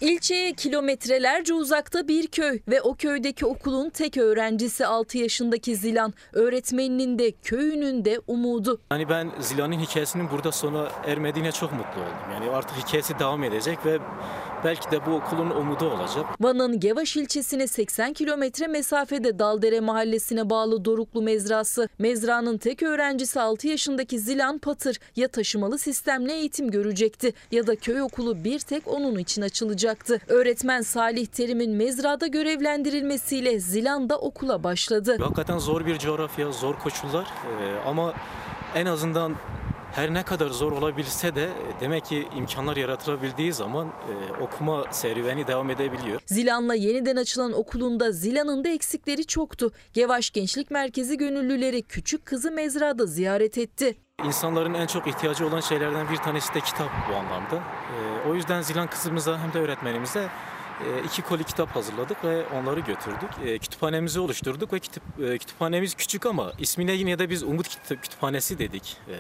İlçeye kilometrelerce uzakta bir köy ve o köydeki okulun tek öğrencisi 6 yaşındaki Zilan. Öğretmeninin de köyünün de umudu. Hani ben Zilan'ın hikayesinin burada sona ermediğine çok mutlu oldum. Yani artık hikayesi devam edecek ve belki de bu okulun umudu olacak. Van'ın Gevaş ilçesine 80 kilometre mesafede Daldere mahallesine bağlı Doruklu Mezrası. Mezranın tek öğrencisi 6 yaşındaki Zilan Patır ya taşımalı sistemle eğitim görecekti ya da köy okulu bir tek onun için açılacaktı. Öğretmen Salih Terim'in mezrada görevlendirilmesiyle Zilan da okula başladı. Hakikaten zor bir coğrafya, zor koşullar Ee, ama en azından her ne kadar zor olabilse de demek ki imkanlar yaratılabildiği zaman e, okuma serüveni devam edebiliyor. Zilan'la yeniden açılan okulunda Zilan'ın da eksikleri çoktu. Gevaş Gençlik Merkezi gönüllüleri küçük kızı mezrada ziyaret etti. İnsanların en çok ihtiyacı olan şeylerden bir tanesi de kitap bu anlamda. E, o yüzden Zilan kızımıza hem de öğretmenimize iki koli kitap hazırladık ve onları götürdük. E, kütüphanemizi oluşturduk ve kitap, e, kütüphanemiz küçük ama ismine yine de biz Umut Kütü- Kütüphanesi dedik. E,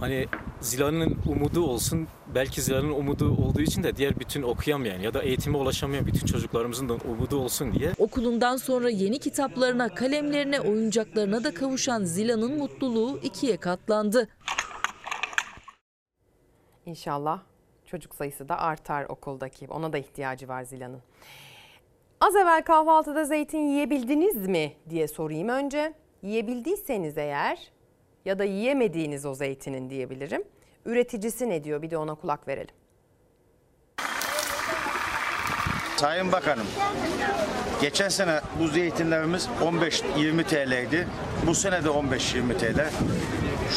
hani Zila'nın umudu olsun, belki Zila'nın umudu olduğu için de diğer bütün okuyamayan ya da eğitime ulaşamayan bütün çocuklarımızın da umudu olsun diye Okulundan sonra yeni kitaplarına, kalemlerine, oyuncaklarına da kavuşan Zila'nın mutluluğu ikiye katlandı. İnşallah çocuk sayısı da artar okuldaki. Ona da ihtiyacı var Zila'nın. Az evvel kahvaltıda zeytin yiyebildiniz mi diye sorayım önce. Yiyebildiyseniz eğer ya da yiyemediğiniz o zeytinin diyebilirim. Üreticisi ne diyor bir de ona kulak verelim. Sayın Bakanım, geçen sene bu zeytinlerimiz 15-20 TL'ydi. Bu sene de 15-20 TL.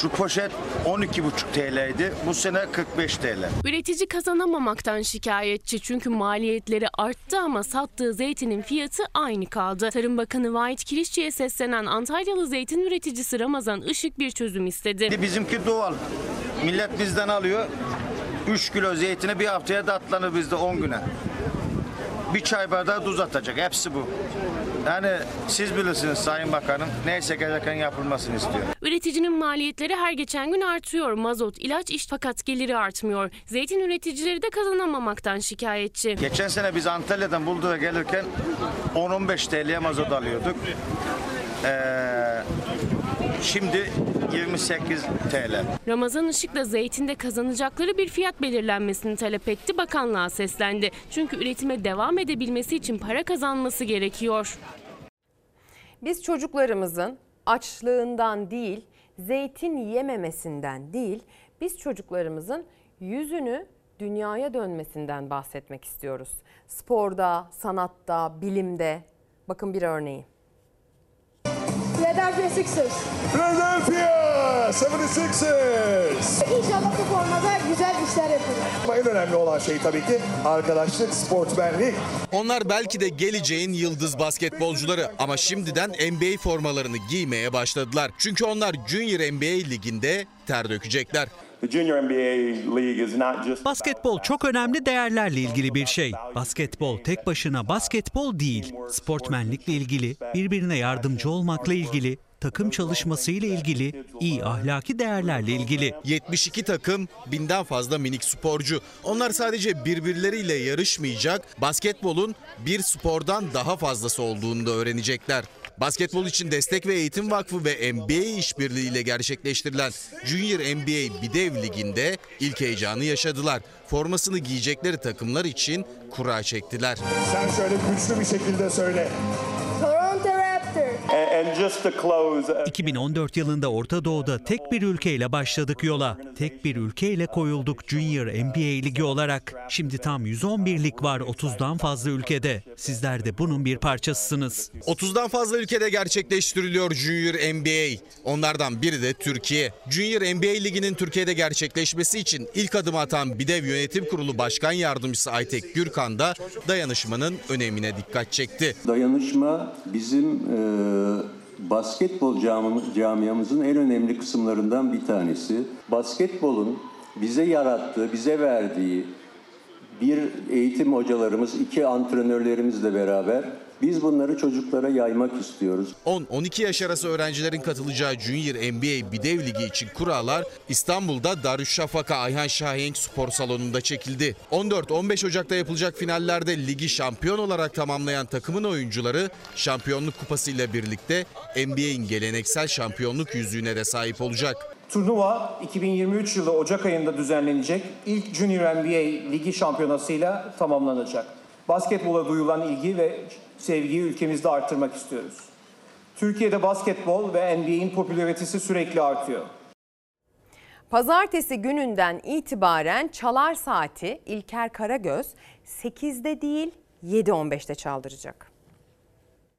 Şu poşet 12,5 TL'ydi. Bu sene 45 TL. Üretici kazanamamaktan şikayetçi çünkü maliyetleri arttı ama sattığı zeytinin fiyatı aynı kaldı. Tarım Bakanı Vahit Kirişçi'ye seslenen Antalyalı zeytin üreticisi Ramazan Işık bir çözüm istedi. Bizimki doğal. Millet bizden alıyor. 3 kilo zeytini bir haftaya tatlanır bizde 10 güne. Bir çay bardağı tuz atacak. Hepsi bu. Yani siz bilirsiniz Sayın Bakanım. Neyse gereken yapılmasını istiyor. Üreticinin maliyetleri her geçen gün artıyor. Mazot, ilaç iş fakat geliri artmıyor. Zeytin üreticileri de kazanamamaktan şikayetçi. Geçen sene biz Antalya'dan Burdur'a gelirken 10-15 TL'ye mazot alıyorduk. Ee, şimdi 28 TL. Ramazan Işık da zeytinde kazanacakları bir fiyat belirlenmesini talep etti. Bakanlığa seslendi. Çünkü üretime devam edebilmesi için para kazanması gerekiyor. Biz çocuklarımızın açlığından değil, zeytin yememesinden değil, biz çocuklarımızın yüzünü dünyaya dönmesinden bahsetmek istiyoruz. Sporda, sanatta, bilimde. Bakın bir örneği. Philadelphia Sixers. Philadelphia 76ers. İnşallah bu formada güzel işler yapılır. Ama en önemli olan şey tabii ki arkadaşlık, sportmenlik. Onlar belki de geleceğin yıldız basketbolcuları ama şimdiden NBA formalarını giymeye başladılar. Çünkü onlar Junior NBA liginde ter dökecekler. Basketbol çok önemli değerlerle ilgili bir şey. Basketbol tek başına basketbol değil. Sportmenlikle ilgili, birbirine yardımcı olmakla ilgili, takım çalışmasıyla ilgili, iyi ahlaki değerlerle ilgili. 72 takım, binden fazla minik sporcu. Onlar sadece birbirleriyle yarışmayacak, basketbolun bir spordan daha fazlası olduğunu da öğrenecekler. Basketbol için Destek ve Eğitim Vakfı ve NBA işbirliğiyle gerçekleştirilen Junior NBA Bidev Ligi'nde ilk heyecanı yaşadılar. Formasını giyecekleri takımlar için kura çektiler. Sen şöyle güçlü bir şekilde söyle. Toronto Raptors. 2014 yılında Orta Doğu'da tek bir ülkeyle başladık yola. Tek bir ülkeyle koyulduk Junior NBA Ligi olarak. Şimdi tam 111 lig var 30'dan fazla ülkede. Sizler de bunun bir parçasısınız. 30'dan fazla ülkede gerçekleştiriliyor Junior NBA. Onlardan biri de Türkiye. Junior NBA Ligi'nin Türkiye'de gerçekleşmesi için ilk adımı atan BİDEV Yönetim Kurulu Başkan Yardımcısı Aytek Gürkan da dayanışmanın önemine dikkat çekti. Dayanışma bizim e, basketbol cami- camiamızın en önemli kısımlarından bir tanesi. Basketbolun bize yarattığı, bize verdiği bir eğitim hocalarımız, iki antrenörlerimizle beraber biz bunları çocuklara yaymak istiyoruz. 10-12 yaş arası öğrencilerin katılacağı Junior NBA Bidev Ligi için kurallar İstanbul'da Darüşşafaka Ayhan Şahenk Spor Salonu'nda çekildi. 14-15 Ocak'ta yapılacak finallerde ligi şampiyon olarak tamamlayan takımın oyuncuları şampiyonluk kupası ile birlikte NBA'in geleneksel şampiyonluk yüzüğüne de sahip olacak. Turnuva 2023 yılı Ocak ayında düzenlenecek ilk Junior NBA Ligi şampiyonasıyla tamamlanacak. Basketbola duyulan ilgi ve sevgiyi ülkemizde arttırmak istiyoruz. Türkiye'de basketbol ve NBA'in popülaritesi sürekli artıyor. Pazartesi gününden itibaren çalar saati İlker Karagöz 8'de değil 7.15'te çaldıracak.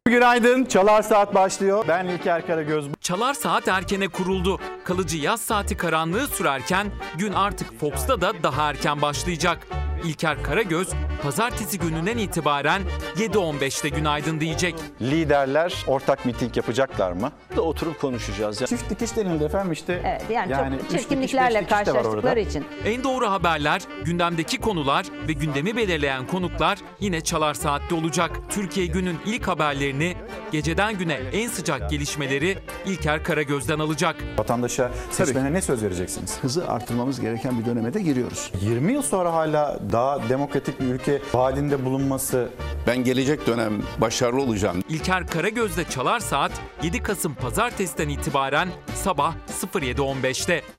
Günaydın. Çalar Saat başlıyor. Ben İlker Karagöz. Çalar Saat erkene kuruldu. Kalıcı yaz saati karanlığı sürerken gün artık Fox'ta da daha erken başlayacak. İlker Karagöz pazartesi gününden itibaren 7.15'te günaydın diyecek. Liderler ortak miting yapacaklar mı? Da oturup konuşacağız. Çift dikiş denildi efendim işte. Evet, yani, üç çok çirkinliklerle dikiş karşılaştıkları için. En doğru haberler, gündemdeki konular ve gündemi belirleyen konuklar yine Çalar Saat'te olacak. Türkiye günün ilk haberlerini, geceden güne en sıcak gelişmeleri İlker Karagöz'den alacak. Vatandaşa seçmene ne söz vereceksiniz? Hızı artırmamız gereken bir döneme de giriyoruz. 20 yıl sonra hala daha demokratik bir ülke halinde bulunması Ben gelecek dönem başarılı olacağım. İlker Karagöz'de Çalar Saat 7 Kasım Pazartesi'den itibaren sabah 07.15'te.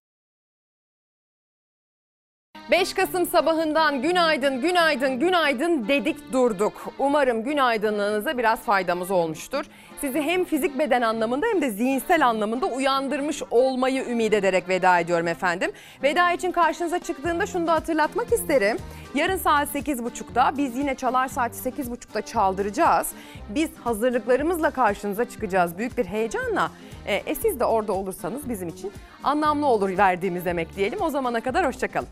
5 Kasım sabahından günaydın, günaydın, günaydın dedik durduk. Umarım günaydınlığınıza biraz faydamız olmuştur. Sizi hem fizik beden anlamında hem de zihinsel anlamında uyandırmış olmayı ümit ederek veda ediyorum efendim. Veda için karşınıza çıktığında şunu da hatırlatmak isterim. Yarın saat 8.30'da biz yine Çalar Saati 8.30'da çaldıracağız. Biz hazırlıklarımızla karşınıza çıkacağız büyük bir heyecanla. E, e siz de orada olursanız bizim için anlamlı olur verdiğimiz emek diyelim. O zamana kadar hoşçakalın.